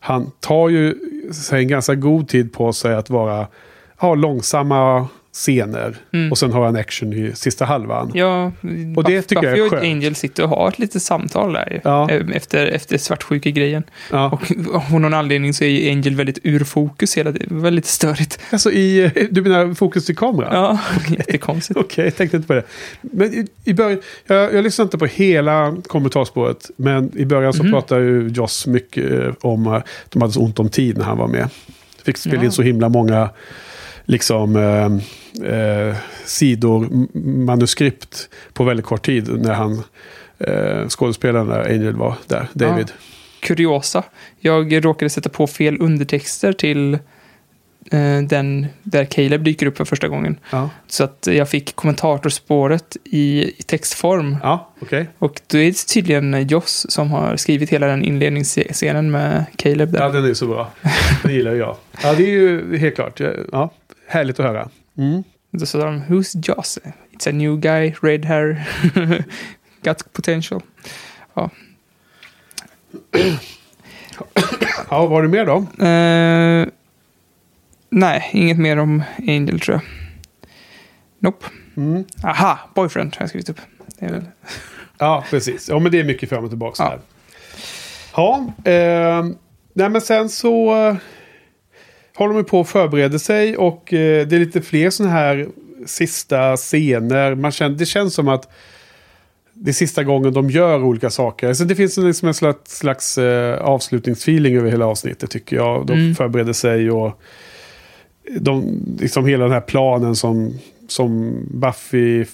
han tar ju sig en ganska god tid på sig att vara ja, långsamma scener. Mm. Och sen har han action i sista halvan. Ja, Och det tycker jag är Buffy och skönt. Angel sitter och har ett litet samtal där Ja. eh, efter, efter svartsjuke-grejen. Ja. Och av någon anledning så är Angel väldigt ur fokus hela tiden. Väldigt störigt. Alltså i, du menar fokus till kamera? Ja, <laughs> jättekonstigt. Okej, jag tänkte inte på det. Men i, i början, jag, jag lyssnade inte på hela kommentarspåret. Men i början så Mhm. pratade ju Joss mycket eh, om att de hade så ont om tid när han var med. Fick spela Ja. in så himla många liksom, eh, eh, sidor, manuskript på väldigt kort tid när han eh, skådespelaren Angel var där, David. Kuriosa. Jag råkade sätta på fel undertexter till eh, den där Caleb dyker upp för första gången. Ja, Så att jag fick kommentatorspåret i, i textform. ja okej. Och då är det tydligen Joss som har skrivit hela den inledningsscenen med Caleb där. Ja, den är så bra. Den gillar jag. Ja, det är ju helt klart. Ja, härligt att höra. Mm. Då sa de, who's Joss? It's a new guy, red hair, <laughs> got potential. Ja. <clears throat> Ja, vad har du mer då? Eh, nej, inget mer om Angel tror jag. Nope. Mm. Aha, boyfriend har jag skrivit upp. Det väl... <laughs> Ja, precis. Ja, men det är mycket fram och tillbaka Ja. där. Ja, eh, nej men sen så håller de på att förbereda sig och eh, det är lite fler sådana här sista scener. Man känner, det känns som att det är sista gången de gör olika saker. Så det finns en, liksom en slags, slags eh, avslutningsfeeling över hela avsnittet tycker jag. De Mm. förbereder sig och de, liksom hela den här planen som, som Buffy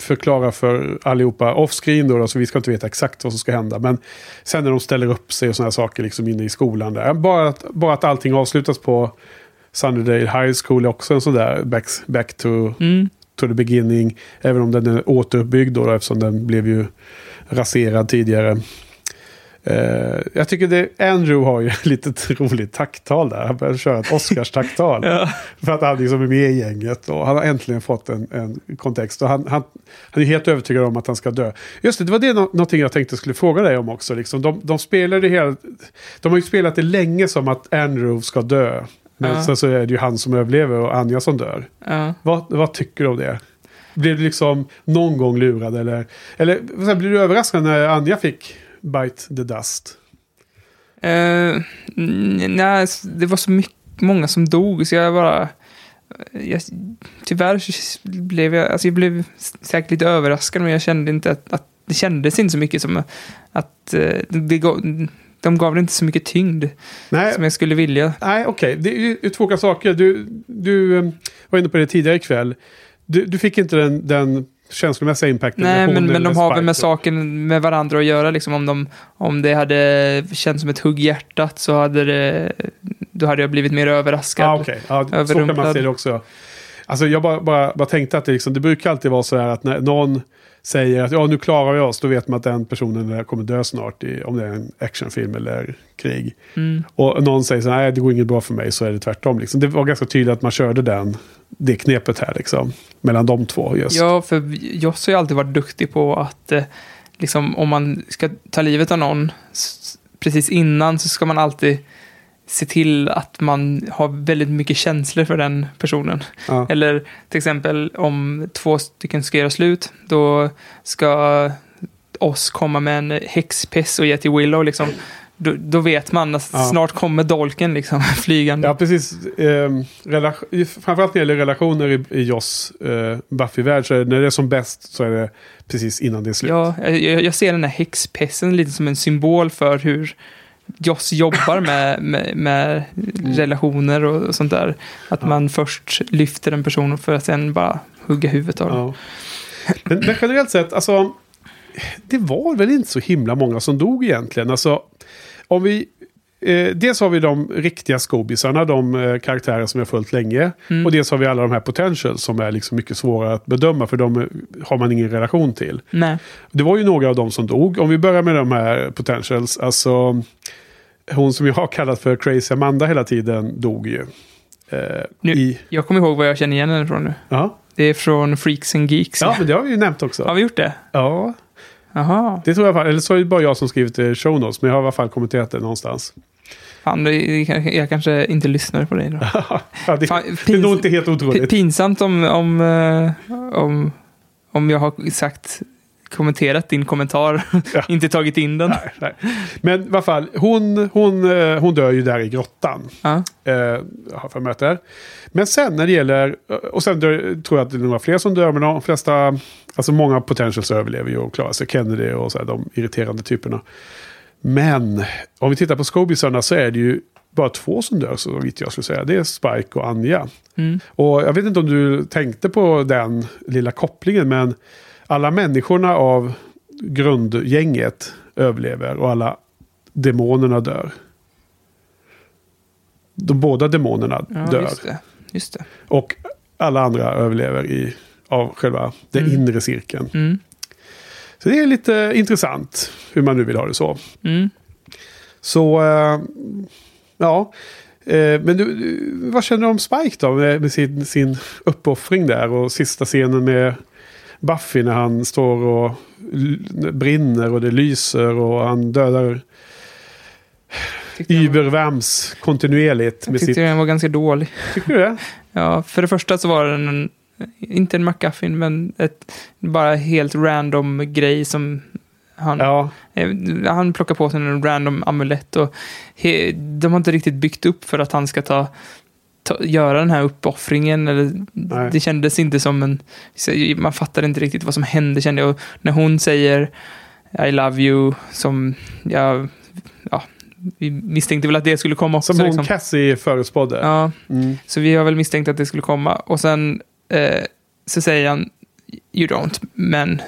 förklarar för allihopa off-screen då, då, så vi ska inte veta exakt vad som ska hända. Men sen när de ställer upp sig och sådana saker liksom inne i skolan där. Bara att, bara att allting avslutas på Sunnydale High School är också en sån där back, back to, Mm. to the beginning. Även om den är återuppbyggd då, då eftersom den blev ju raserad tidigare. Eh, jag tycker det, Andrew har ju <laughs> ett litet roligt tacktal där. Han börjar köra ett Oscars-tacktal. <laughs> Ja. För att han liksom är med i gänget och han har äntligen fått en, en kontext. Och han, han, han är helt övertygad om att han ska dö. Just det, det var det nå- någonting jag tänkte skulle fråga dig om också. Liksom, de, de spelar det hela, de har ju spelat det länge som att Andrew ska dö. Men Ja. sen så är det ju han som överlever och Anja som dör. Ja. Vad, vad tycker du om det? Blev du liksom någon gång lurad eller, eller här, blev du överraskad när Anja fick Bite the Dust? N- nej, det var så mycket, många som dog så jag bara... Jag, tyvärr så blev jag, alltså jag blev säkert lite överraskad men jag kände inte att, att det kändes inte så mycket som att eh, det gav, de gav det inte så mycket tyngd Nej, som jag skulle vilja. Nej, okej. Det är ju två olika saker. Du, du eh, var inne på det tidigare ikväll. Du, du fick inte den, den känslomässiga impacten. Nej, men, men de har väl med saken med varandra att göra. Liksom, om, de, om det hade känts som ett hugg i hjärtat så hade det, då hade jag blivit mer överraskad. Ah, okej. Ja, så kan man se det också. Alltså jag bara, bara, bara tänkte att det, liksom, det brukar alltid vara så här att när någon säger att ja, nu klarar vi oss, då vet man att den personen kommer dö snart, i, om det är en actionfilm eller krig. Mm. Och någon säger så här, nej det går inget bra för mig, så är det tvärtom. Liksom. Det var ganska tydligt att man körde den, det knepet här, liksom, mellan de två. Just. Ja, för Joss har ju alltid varit duktig på att eh, liksom, om man ska ta livet av någon precis innan så ska man alltid se till att man har väldigt mycket känslor för den personen. Ja. Eller till exempel om två stycken ska göra slut, då ska oss komma med en häxpiss och ge till Willow liksom. Då, då vet man att Ja. snart kommer dolken liksom <laughs> flygande. Ja, precis. Ehm, framförallt när det gäller relationer i, i Joss eh, Buffy-värld, så är det, när det är som bäst så är det precis innan det är slut. Ja, jag, jag ser den här häxpessen lite som en symbol för hur Joss jobbar med, med, med relationer och, sånt där. Att man först lyfter en person för att sen bara hugga huvudet av den. Ja. Men, men generellt sett, alltså, det var väl inte så himla många som dog egentligen. Alltså, om vi, eh, dels har vi de riktiga skobisarna, de eh, karaktärer som har följt länge. Mm. Och dels har vi alla de här potentials som är liksom mycket svåra att bedöma, för de eh, har man ingen relation till. Nej. Det var ju några av dem som dog. Om vi börjar med de här potentials. Alltså, hon som jag har kallat för Crazy Amanda hela tiden dog ju. Eh, Nu- i, Jag kommer ihåg var jag känner igen henne från nu. ja. Det är från Freaks and Geeks. ja, men det har vi ju nämnt också. Har vi gjort det? Ja, Jaha. det tror jag. Eller så är det bara jag som skrivit eh, show notes. Men jag har i alla fall kommenterat det någonstans. Fan, jag kanske inte lyssnar på dig då. <laughs> ja, det, Fan, det är nog pins- inte helt otroligt. pinsamt om, om, eh, om, om jag har sagt kommenterat din kommentar, <laughs> Ja. inte tagit in den. Nej, nej. Men i alla fall, hon, hon, eh, hon dör ju där i grottan. Ja. Eh, för är. Men sen när det gäller, och sen dör, tror jag att det är några fler som dör, men de flesta, alltså många potentials överlever ju och klarar sig. Kennedy och så här, de irriterande typerna. Men om vi tittar på skobisarna så är det ju bara två som dör så vitt jag skulle säga. Det är Spike och Anja. Mm. Och jag vet inte om du tänkte på den lilla kopplingen, men alla människorna av grundgänget överlever och alla demonerna dör. De båda demonerna Ja, dör. just det. Just det. Och alla andra överlever i, av själva den Mm. inre cirkeln. Mm. Så det är lite intressant hur man nu vill ha det så. Mm. Så, eh, ja. Eh, men du, vad känner du om Spike då? Med sin, sin uppoffring där och sista scenen med Buffy när han står och brinner och det lyser och han dödar Übervams kontinuerligt. jag tyckte sitt, den var ganska dålig. tycker du det? <laughs> Ja, för det första så var den en, inte en McGuffin, men ett bara helt random grej som han, Ja, eh, han plockar på sig en random amulett och he, de har inte riktigt byggt upp för att han ska ta göra den här uppoffringen. Eller, Nej. det kändes inte som en... Man fattade inte riktigt vad som hände kände jag. Och när hon säger I love you, som jag... Ja, vi misstänkte väl att det skulle komma också. som hon liksom. Cassie förutspådde. Ja, Mm. så vi har väl misstänkt att det skulle komma. Och sen eh, så säger han You don't, men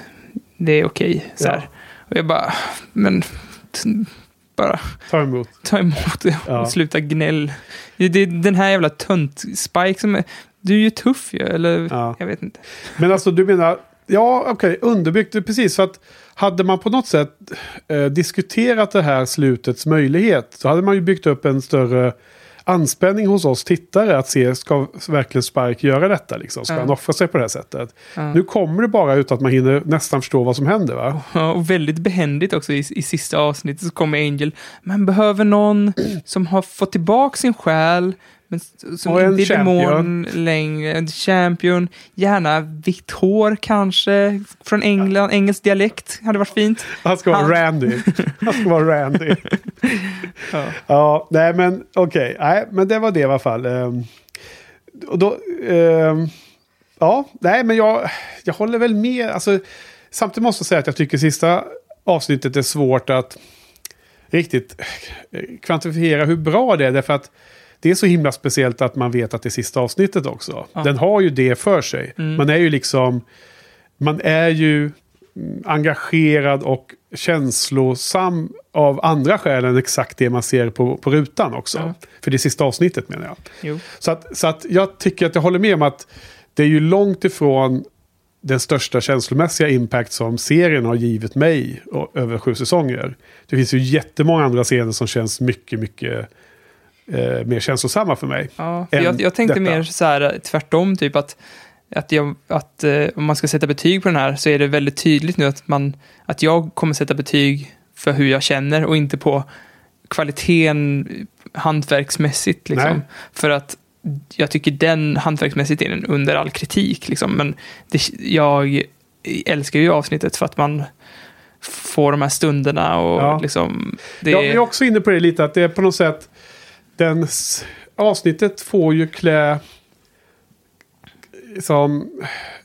det är okej. så här. Och jag bara, men bara Ta emot. ta emot och Ja. sluta gnäll. Det är den här jävla tönt-Spike som är, du är ju tuff ju, eller Ja. jag vet inte. Men alltså du menar, ja okej, underbyggt, det är precis. Så att hade man på något sätt eh, diskuterat det här slutets möjlighet så hade man ju byggt upp en större anspänning hos oss tittare att se, ska verkligen Spark göra detta? Liksom? Ska Ja. han offra sig på det här sättet? Ja. Nu kommer det bara ut att man hinner nästan förstå vad som händer va? Ja, och väldigt behändigt också i, i sista avsnittet så kommer Angel. Man behöver någon som har fått tillbaka sin själ, men som Och en inte är demon längre. En champion. Gärna vitt hår kanske, från England, engelsk dialekt. Hade varit fint. Han ska vara Randy. Han ska vara Randy. <laughs> Ja. Ja, nej men okej. Nej, men det var det i alla fall. Ehm, och då, ehm, ja, nej men jag, jag håller väl med. Alltså, samtidigt måste jag säga att jag tycker sista avsnittet är svårt att riktigt eh, kvantifiera hur bra det är. Därför att det är så himla speciellt att man vet att det är sista avsnittet också. Ja. Den har ju det för sig. Mm. Man är ju liksom, man är ju engagerad och känslosam av andra skäl än exakt det man ser på, på rutan också. Ja. För det är sista avsnittet menar jag. Jo. Så att, så att jag tycker att jag håller med om att det är ju långt ifrån den största känslomässiga impact som serien har givit mig över sju säsonger. Det finns ju jättemånga andra scener som känns mycket, mycket eh, mer känslosamma för mig. Ja, för jag, jag tänkte detta. mer så här tvärtom, typ att, att, jag, att eh, om man ska sätta betyg på den här så är det väldigt tydligt nu att, man, att jag kommer sätta betyg för hur jag känner och inte på kvaliteten hantverksmässigt. Liksom. För att jag tycker den hantverksmässigt är den under all kritik. Liksom. Men det, jag älskar ju avsnittet för att man får de här stunderna och Ja. liksom... Det, Jag är också inne på det lite, att det är på något sätt... Den avsnittet får ju klä... Som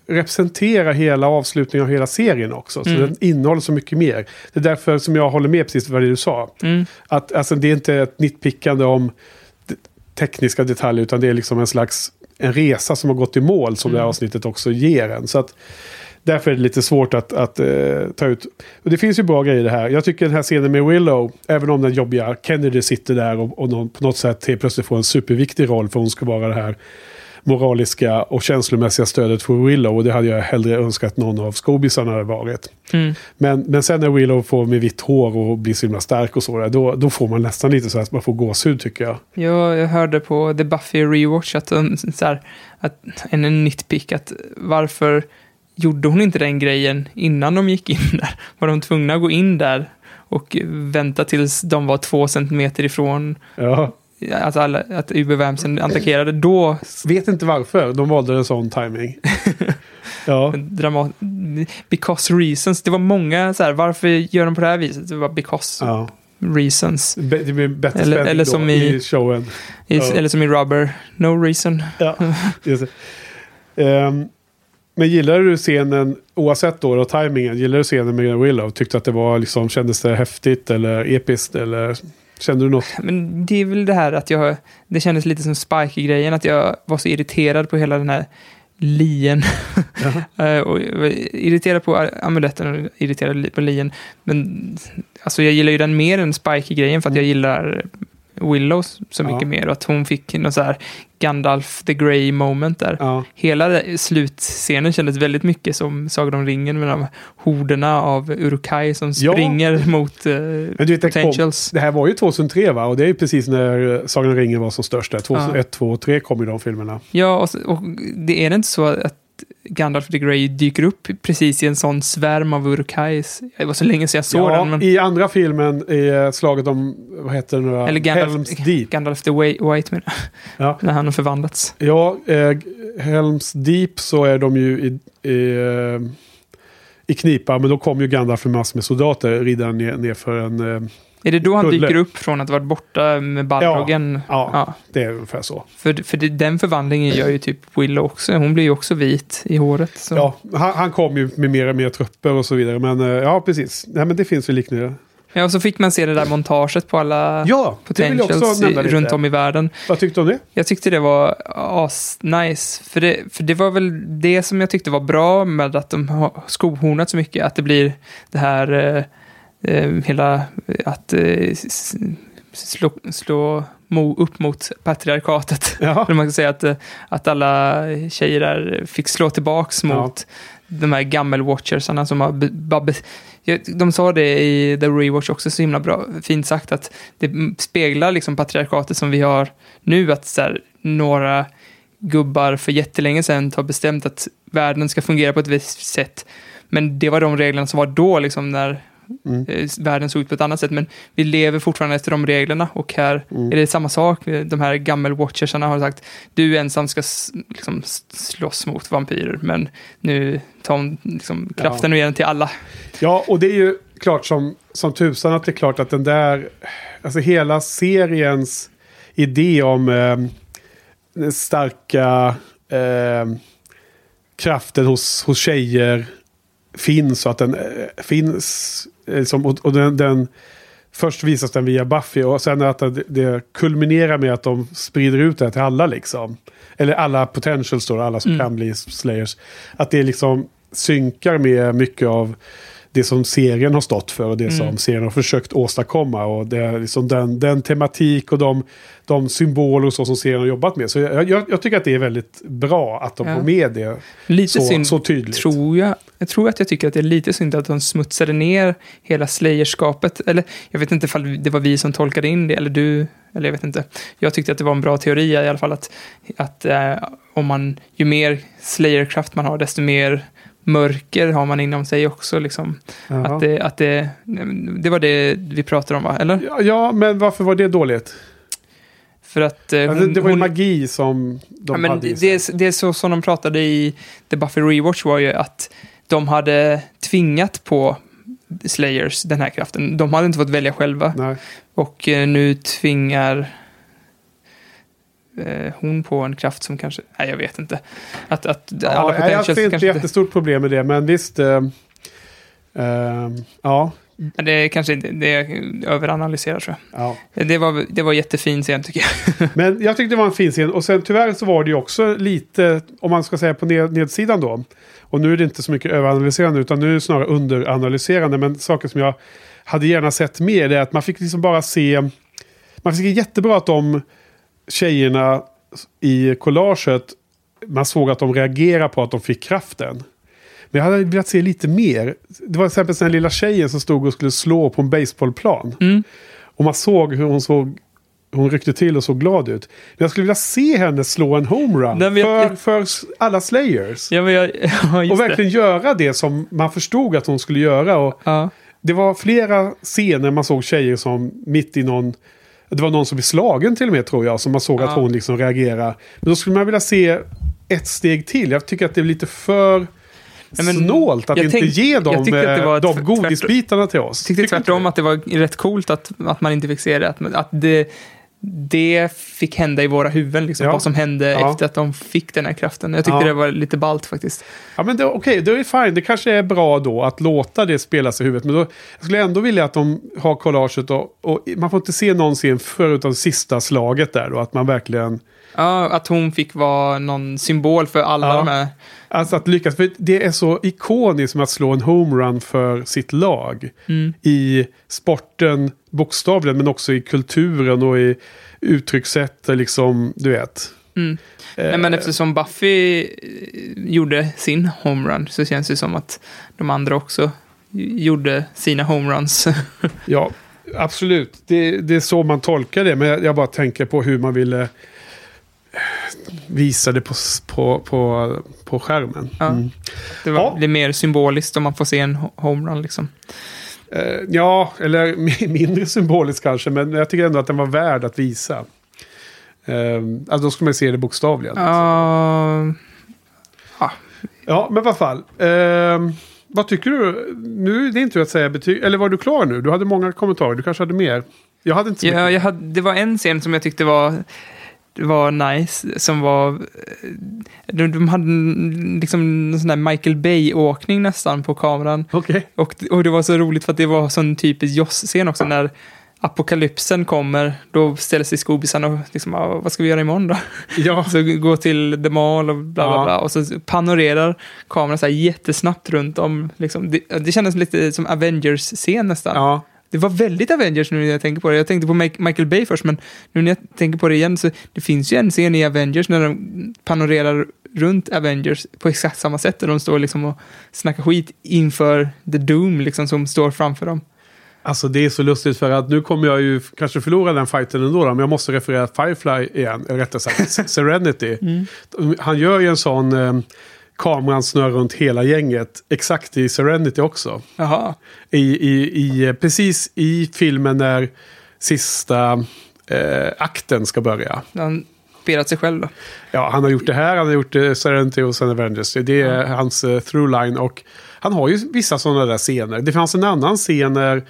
representera hela avslutningen av hela serien också. Så Mm. den innehåller så mycket mer. Det är därför som jag håller med precis vad du sa. mm, Att alltså, det är inte ett nitpickande om tekniska detaljer utan det är liksom en slags en resa som har gått i mål som det här Mm. avsnittet också ger en. Så att därför är det lite svårt att, att eh, ta ut. Och det finns ju bra grejer i det här. Jag tycker den här scenen med Willow, även om den jobbiga Kennedy sitter där och, och någon, på något sätt helt plötsligt får en superviktig roll för hon ska vara det här moraliska och känslomässiga stödet för Willow. Och det hade jag hellre önskat någon av skobisarna hade varit. mm. Men, men sen när Willow får med vitt hår och blir så himla stark och så då, då får man nästan lite så att man får gåshud tycker jag. Ja, jag hörde på The Buffy Rewatch att, så här, att en, en nitpick att varför gjorde hon inte den grejen innan de gick in där? <laughs> Var de tvungna att gå in där och vänta tills de var två centimeter ifrån Ja. att, alla, att UB-vamsen attackerade? Då Vet inte varför de valde en sån timing. <laughs> ja. dramat... Because reasons. Det var många så här, varför gör de på det här viset? Det var because ja. reasons. Be- Det blir bättre Eller- eller som i, i- showen. I, Ja. Eller som i Rubber, no reason. Ja. <laughs> Ehm, men gillar du scenen, oavsett då, då tajmingen, gillar du scenen med Willow? Tyckte att det var liksom, kändes det häftigt eller episkt eller kände du något? Men det är väl det här att jag, det kändes lite som Spike-grejen, att jag var så irriterad på hela den här lien. <laughs> Eh, och irriterad på amuletten och irriterad på lien. Men alltså jag gillar ju den mer än Spike-grejen för att jag gillar Willow så mycket Ja. mer. Och att hon fick någon så här Gandalf the Grey moment där. Ja, Hela slutscenen kändes väldigt mycket som Sagan om ringen med de horderna av Urukai som Ja. springer mot uh, Men du vet, kom, potentials. det här var ju 2003 va? Och det är ju precis när eh, Sagan om ringen var som störst. där. 2001, Ja. 2 och 3 kom ju de filmerna. Ja, och, och det är det inte så att Gandalf the Grey dyker upp precis i en sån svärm av Urukais. Det var så länge sedan jag såg ja, den. Men, I andra filmen i eh, slaget om, vad heter det nu eller Gandalf, Helms Deep. Gandalf the Wa- White, men, Ja. <laughs> när han har förvandlats. Ja, eh, Helms Deep så är de ju i, i, eh, i knipa, men då kommer ju Gandalf med massor med soldater ridande ner, ner för en... Eh, Är det då han Kulle. dyker upp från att ha varit borta med Balrogen? ja, Ja. det är ungefär så. För, för det, den förvandlingen gör ju typ Willow också. Hon blir ju också vit i håret. Så. Ja, han, han kom ju med mer och mer trupper och så vidare, men eh, ja, precis. Nej, men det finns ju liknande. Ja, och så fick man se det där montaget på alla Ja, potentials i, runt om i världen. Vad tyckte du om det? Jag tyckte det var as-nice. För det, för det var väl det som jag tyckte var bra med att de har skohornat så mycket. Att det blir det här eh, hela att eh, slå, slå mo, upp mot patriarkatet. Ja. <laughs> Man kan säga att, eh, att alla tjejer där fick slå tillbaks Ja. mot de här gammel-watchersarna som har... De sa det i The Rewatch också så himla bra, fint sagt, att det speglar liksom patriarkatet som vi har nu, att så här, några gubbar för jättelänge sedan har bestämt att världen ska fungera på ett visst sätt. Men det var de reglerna som var då, liksom, när Mm. eh, världen såg ut på ett annat sätt. Men vi lever fortfarande efter de reglerna och här Mm. är det samma sak. De här gammel-watchersarna har sagt du ensam ska liksom, slåss mot vampyrer, men nu tar hon liksom, kraften och ger den till alla. Ja, och det är ju klart som, som tusan att det är klart att den där, alltså hela seriens idé om eh, den starka eh, kraften hos, hos tjejer finns och att den eh, finns. Eh, som, och och den, den, först visas den via Buffy och sen att det, det kulminerar med att de sprider ut det till alla liksom. Eller alla potentials då, alla som Mm. kan bli slayers. Att det liksom synkar med mycket av det som serien har stått för och det som Mm. serien har försökt åstadkomma. Och det är liksom den, den tematik och de, de symboler och så som serien har jobbat med. Så jag, jag, jag tycker att det är väldigt bra att de Ja. får med det Lite så, synd, så tydligt. tror jag. Jag tror att jag tycker att det är lite synd att de smutsade ner hela slayerskapet. Eller jag vet inte ifall det var vi som tolkade in det, eller du, eller jag vet inte. Jag tyckte att det var en bra teori i alla fall, att, att eh, om man, ju mer slayerkraft man har, desto mer mörker har man inom sig också. Liksom. Jaha. Att, det, att det, det var det vi pratade om, va? Eller? Ja, ja, men varför var det dåligt? För att... eh, Alltså, hon- det var ju hon- magi som de Ja, men hade i det, sig. det, är- det är så som de pratade i The Buffy Rewatch var ju att de hade tvingat på Slayers den här kraften. De hade inte fått välja själva. Nej. Och eh, nu tvingar eh, hon på en kraft som kanske... Nej, jag vet inte. Att, att Ja, alla jag potentials ser inte jättestort problem med det, men visst. Eh, eh, ja, Men Det är kanske. Det är överanalyserar tror ja. jag. Det var, det var jättefin scen tycker jag. <laughs> Men jag tyckte det var en fin scen. Och sen tyvärr så var det ju också lite, om man ska säga på ned, nedsidan då. Och nu är det inte så mycket överanalyserande utan nu är det snarare underanalyserande. Men saker som jag hade gärna sett mer är att man fick liksom bara se... Man fick jättebra att de tjejerna i collaget, man såg att de reagerar på att de fick kraften. Men jag hade velat se lite mer. Det var till exempel den lilla tjejen som stod och skulle slå på en baseballplan. Mm. Och man såg hur hon såg hon ryckte till och såg glad ut. Men jag skulle vilja se henne slå en homerun men jag- för, för alla Slayers. Ja, jag, <laughs> ja, och det. verkligen göra det som man förstod att hon skulle göra. Och Ja. det var flera scener man såg tjejer som mitt i någon... Det var någon som blev slagen till och med tror jag. Som man såg att Ja. hon liksom reagerade. Men då skulle man vilja se ett steg till. Jag tycker att det är lite för Nej, men snålt att inte tänk- ge dem, att eh, de godisbitarna till oss. Jag tyckte tvärtom att det var rätt coolt att, att man inte fick se det. Att, att det, det fick hända i våra huvuden, liksom, Ja. vad som hände Ja. efter att de fick den här kraften. Jag tyckte Ja. det var lite ballt faktiskt. Ja men okej, det är fine. Det kanske är bra då att låta det spelas i huvudet. Men då, jag skulle ändå vilja att de har collaget och, och man får inte se någon scen förutom sista slaget där då. Att man verkligen... Ja, att hon fick vara någon symbol för alla Ja. de här. Alltså att lyckas. För det är så ikoniskt som att slå en homerun för sitt lag. Mm. I sporten bokstavligen men också i kulturen och i uttryckssätt. Liksom, du vet. Mm. Eh, Nej, men eftersom Buffy eh, gjorde sin homerun så känns det som att de andra också gjorde sina homeruns. <laughs> Ja, absolut. Det, det är så man tolkar det. Men jag, jag bara tänker på hur man ville visade på, på, på, på skärmen. Ja. Mm. Det var, Ja. blir mer symboliskt om man får se en ho- homerun liksom. Eh, ja, eller <laughs> mindre symboliskt kanske, men jag tycker ändå att den var värd att visa. Eh, alltså då ska man se det bokstavligen. Ja, Ja, men alla fall. Eh, vad tycker du? Nu är det inte att säga betyg. Eller var du klar nu? Du hade många kommentarer. Du kanske hade mer. Jag hade inte så ja, mycket. jag hade, det var en scen som jag tyckte var, var nice, som var... eh, De, de hade liksom en sån där Michael Bay-åkning nästan på kameran. Okej. Och, och det var så roligt för att det var sån typisk Joss-scen också när apokalypsen kommer. Då ställer sig skobisarna och liksom, "Ah, vad ska vi göra imorgon då? Ja. <laughs> Så gå till The Mall och bla bla Ja. bla. Och så panorerar kameran så här jättesnabbt runt om. Liksom. Det, det kändes lite som Avengers-scen nästan. ja. Det var väldigt Avengers nu när jag tänker på det. Jag tänkte på Michael Bay först, men nu när jag tänker på det igen så det finns ju en scen i Avengers när de panorerar runt Avengers på exakt samma sätt. Där de står liksom och snackar skit inför The Doom liksom som står framför dem. Alltså det är så lustigt för att nu kommer jag ju kanske förlora den fighten ändå. då, Men jag måste referera Firefly igen. Eller rättare sagt <laughs> Serenity. Han gör ju en sån... Kameran snurrar runt hela gänget. Exakt i Serenity också. Jaha. I, i, i, precis i filmen när sista eh, akten ska börja. Han spelat sig själv då. Ja, han har gjort det här, han har gjort eh, Serenity och sen Avengers. Det är hans eh, throughline och han har ju vissa sådana där scener. Det fanns en annan scen när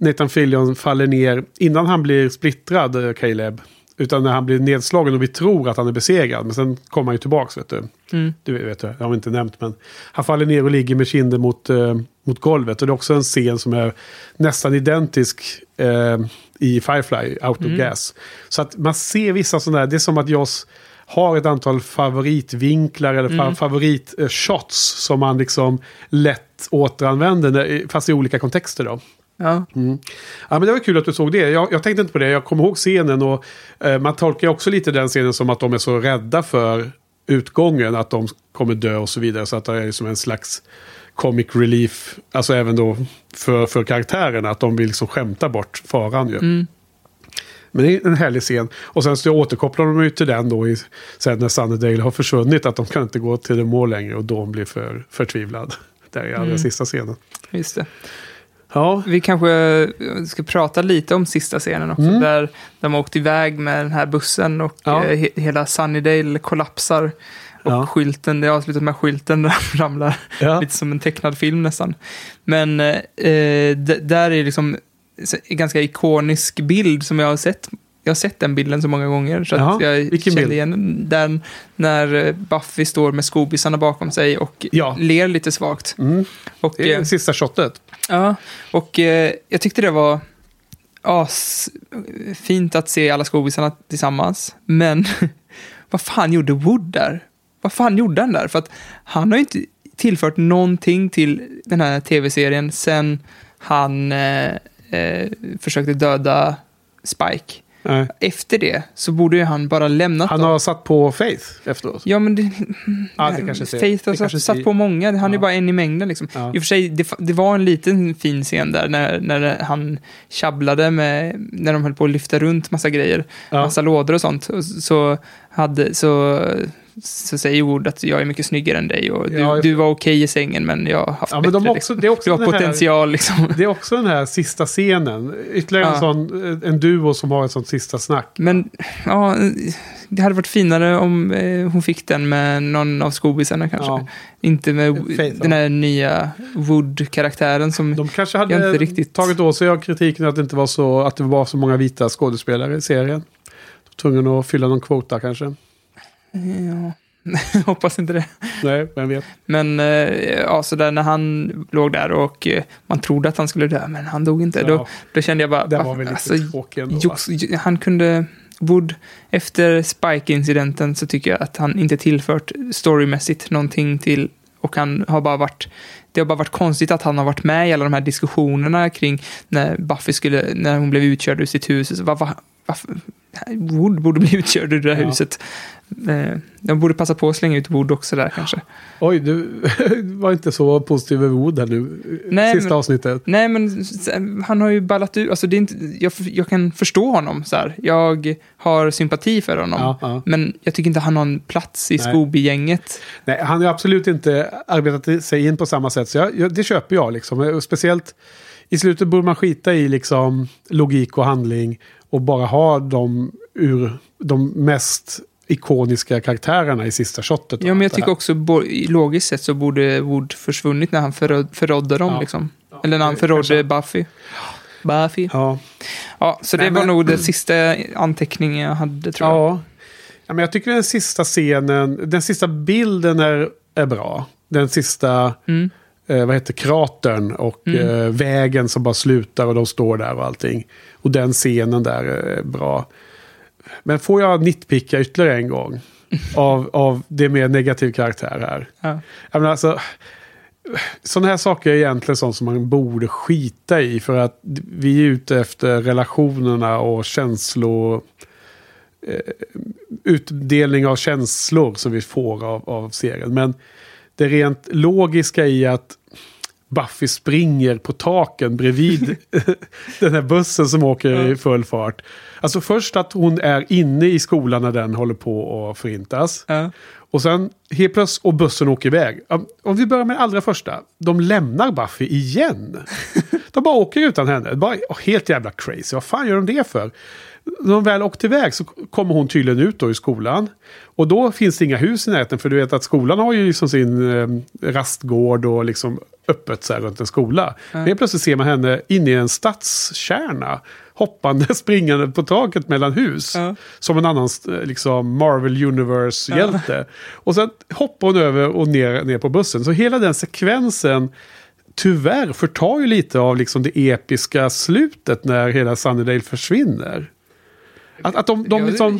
Nathan Fillion faller ner innan han blir splittrad, eh, Caleb. Utan när han blir nedslagen och vi tror att han är besegrad. Men sen kommer han ju tillbaks, vet du. Mm. Du vet, det har inte nämnt, men han faller ner och ligger med kinden mot, eh, mot golvet. Och det är också en scen som är nästan identisk eh, i Firefly, Out of Mm. Gas. Så att man ser vissa sådana där, det är som att Joss har ett antal favoritvinklar eller Mm. fa- favoritshots som man liksom lätt återanvänder, fast i olika kontexter då. Ja. Ja, men det var kul att du såg det. Jag, jag tänkte inte på det. Jag kommer ihåg scenen och eh, man tolkar också lite den scenen som att de är så rädda för utgången, att de kommer dö och så vidare. Så att det är som en slags comic relief, alltså även då för, för karaktärerna, att de vill liksom skämta bort faran ju. Men det är en härlig scen. Och sen så återkopplar de ju till den då i, sen när Sunnydale har försvunnit, att de kan inte gå till det mål längre och Dawn blir för förtvivlad. Där är allra sista scenen. Just det. Ja, Vi kanske ska prata lite om sista scenen också. Där de har åkt iväg med den här bussen och Ja. eh, he- hela Sunnydale kollapsar. Och Ja. skylten, det avslutar med skylten <laughs> ramlar. Ja. Lite som en tecknad film nästan. Men eh, eh, där är liksom en ganska ikonisk bild som jag har sett. Jag har sett den bilden så många gånger. Så Jaha, jag vilken bild? igen den. När eh, Buffy står med skobisarna bakom sig och Ja. ler lite svagt. Mm. Och, det är eh, sista shotet. Ja, och eh, jag tyckte det var as, fint att se alla skobisarna tillsammans. Men <laughs> vad fan gjorde Wood där? Vad fan gjorde han där? För att han har ju inte tillfört någonting till den här tv-serien sen han eh, eh, försökte döda Spike. Nej. Efter det så borde ju han bara lämnat Han dem. har satt på Faith efteråt. Ja, men det, Ja, det kanske Faith har det satt, satt på många. Han är Ja. bara en i mängden. Liksom. Ja. I och för sig, det, det var en liten fin scen där när, när han tjabblade med, när de höll på att lyfta runt massa grejer, Ja. massa lådor och sånt. Och Så, hade, så, så säger Wood att jag är mycket snyggare än dig och du, Ja, du var okej i sängen men jag har haft Ja, men bättre. de också, det är också Du har den här- potential liksom. Det är också den här sista scenen. Ytterligare en Ja. sån, en duo som har ett sånt sista snack. Men ja, det hade varit finare om eh, hon fick den med någon av skobisarna kanske. Ja. Inte med den här nya Wood-karaktären som... De kanske hade inte riktigt- tagit åt sig av kritiken att det inte var så, att det var så många vita skådespelare i serien. Tvungna att fylla någon kvota kanske. Ja, <laughs> hoppas inte det. Nej, vem vet. Men eh, ja, så där när han låg där och eh, man trodde att han skulle dö, men han dog inte. Då, Ja. då kände jag bara... Va- var väl lite alltså, tråkig ändå. va? Jox, han kunde... Wood, efter Spike-incidenten så tycker jag att han inte tillfört storymässigt någonting till och han har bara varit det har bara varit konstigt att han har varit med i alla de här diskussionerna kring när Buffy skulle, när hon blev utkörd ur sitt hus. Så vad, vad, varför, Wood borde bli utkörd ur det där Ja. huset. Eh, de borde passa på att slänga ut Wood också där kanske. Oj, du <laughs> var inte så positiv över Wood här nu. Nej, Sista men- avsnittet. Nej, men han har ju ballat ur. Alltså, det är inte, jag, jag kan förstå honom. Så här. Jag har sympati för honom. Ja, ja. Men jag tycker inte han har en plats i. Scooby-gänget. Nej, han har absolut inte arbetat sig in på samma sätt. Så jag, det köper jag liksom. Speciellt i slutet borde man skita i liksom logik och handling. Och bara ha de ur de mest ikoniska karaktärerna i sista shotet. Ja, men jag tycker också logiskt sett så borde Wood försvunnit när han förrå, förrådde dem. Ja. Liksom. Eller när han förrådde Buffy. Buffy. Ja, Ja, så det Nej, var men- nog den sista anteckningen jag hade tror jag. ja. ja, men jag tycker den sista scenen, den sista bilden är, är bra. Den sista, Mm. Eh, vad heter kratern och eh, vägen som bara slutar och de står där och allting. Och den scenen där är bra. Men får jag nitpicka ytterligare en gång <laughs> av, av det mer negativ karaktär här. Ja. Jag menar, alltså, sådana här saker är egentligen sånt som man borde skita i. För att vi är ute efter relationerna och känslor. Eh, utdelning av känslor som vi får av, av serien. Men det rent logiska i att Buffy springer på taken bredvid <laughs> den här bussen som åker i full fart. Alltså först att hon är inne i skolan när den håller på att förintas. Ja. Och sen helt plötsligt, och bussen åker iväg. Om- vi börjar med det allra första. De lämnar Buffy igen. <laughs> De bara åker utan henne. Bara, helt jävla crazy. Vad fan gör de det för? När de väl åkte iväg så kommer hon tydligen ut då i skolan. Och då finns det inga hus i närheten. För du vet att skolan har ju liksom sin eh, rastgård och liksom öppet så här runt en skola. Men helt plötsligt ser man henne inne i en stadskärna. Hoppande, <laughs> springande på taket mellan hus. Ja. Som en annan liksom Marvel Universe-hjälte. Och sen hoppar hon över och ner, ner på bussen. Så hela den sekvensen tyvärr förtar ju lite av liksom det episka slutet när hela Sunnydale försvinner. Att, att de, de liksom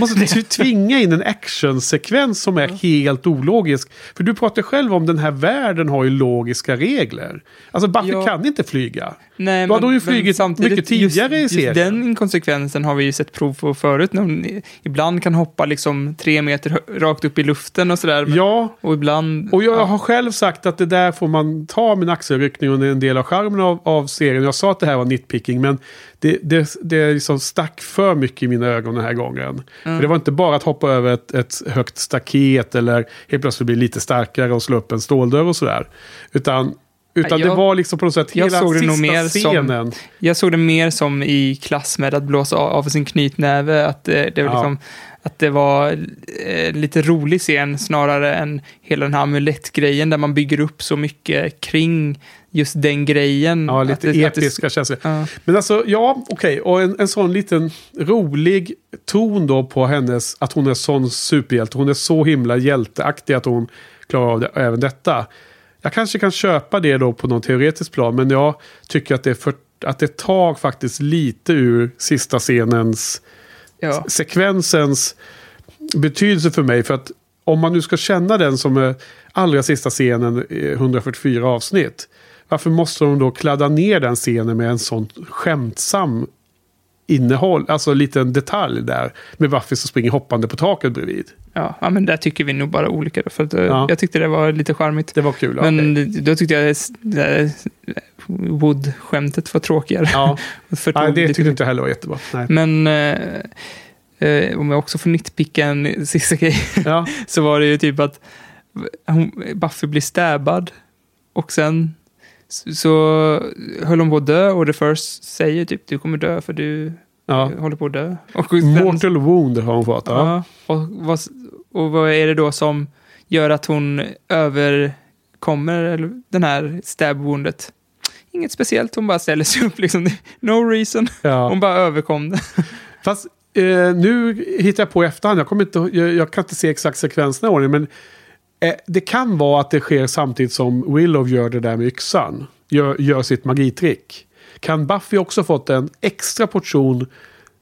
måste tvinga in en actionsekvens som är helt ologisk. För du pratar själv om den här världen har ju logiska regler. Alltså Buffy Ja. kan inte flyga. Nej, Då hade hon ju flugit mycket tidigare just, i serien. Just den inkonsekvensen har vi ju sett prov på förut. När hon ibland kan hoppa liksom tre meter rakt upp i luften och sådär. men- Ja, Och ibland... Och jag ja. har själv sagt att det där får man ta med en axelryckning och en del av charmen av, av serien. Jag sa att det här var nitpicking, men det, det, det liksom stack för mycket i mina ögon den här gången. För det var inte bara att hoppa över ett, ett högt staket eller helt plötsligt bli lite starkare och slå upp en ståldörr och sådär. Utan, utan Jag- det var liksom på något sätt hela såg det sista mer som- scenen. Jag såg det mer som i klass med att blåsa av sin knytnäve. Att det, det, var, Ja. liksom, att det var eh, lite rolig scen snarare än hela den här amulettgrejen där man bygger upp så mycket kring just den grejen. Ja, Att lite det- att det- episka känslor. Ja. Men alltså, ja, okej. Och en, en sån liten rolig ton då på hennes, att hon är sån superhjälte. Hon är så himla hjälteaktig att hon klarar av det, även detta. Jag kanske kan köpa det då på någon teoretisk plan, men jag tycker att det, för, att det tar faktiskt lite ur sista scenens, Ja. sekvensens betydelse för mig. För att om man nu ska känna den som är allra sista scenen, i 144 avsnitt. Varför måste de då kladda ner den scenen med en sån skämtsam innehåll, alltså en liten detalj där. Med Buffy som springer hoppande på taket bredvid. Ja, ja, men där tycker vi nog bara olika. För att, eh, Ja. Jag tyckte det var lite charmigt. Det var kul. Men okej. då tyckte jag Wood-skämtet var tråkigare. Ja, <laughs> nej, det tyckte inte jag heller var jättebra. Nej. Men eh, eh, om jag också får nitpicka en sista grej Ja, <laughs> så var det ju typ att hon, Buffy blir stabbad och sen så, så höll hon på att dö och The First säger typ du kommer dö för du ja. håller på att dö. <laughs> Och sen, Mortal wound har hon fått. Ja. och, vad, och vad är det då som gör att hon överkommer eller, den här stab woundet? Inget speciellt, hon bara ställer sig <laughs> upp liksom. No reason. Ja. Hon bara överkom det. <laughs> Fast eh, nu hittar jag på i efterhand. Jag, kommer inte, jag, jag kan inte se exakt sekvenserna i ordning. Men det kan vara att det sker samtidigt som Willow gör det där med yxan. Gör, gör sitt magitrick. Kan Buffy också fått en extra portion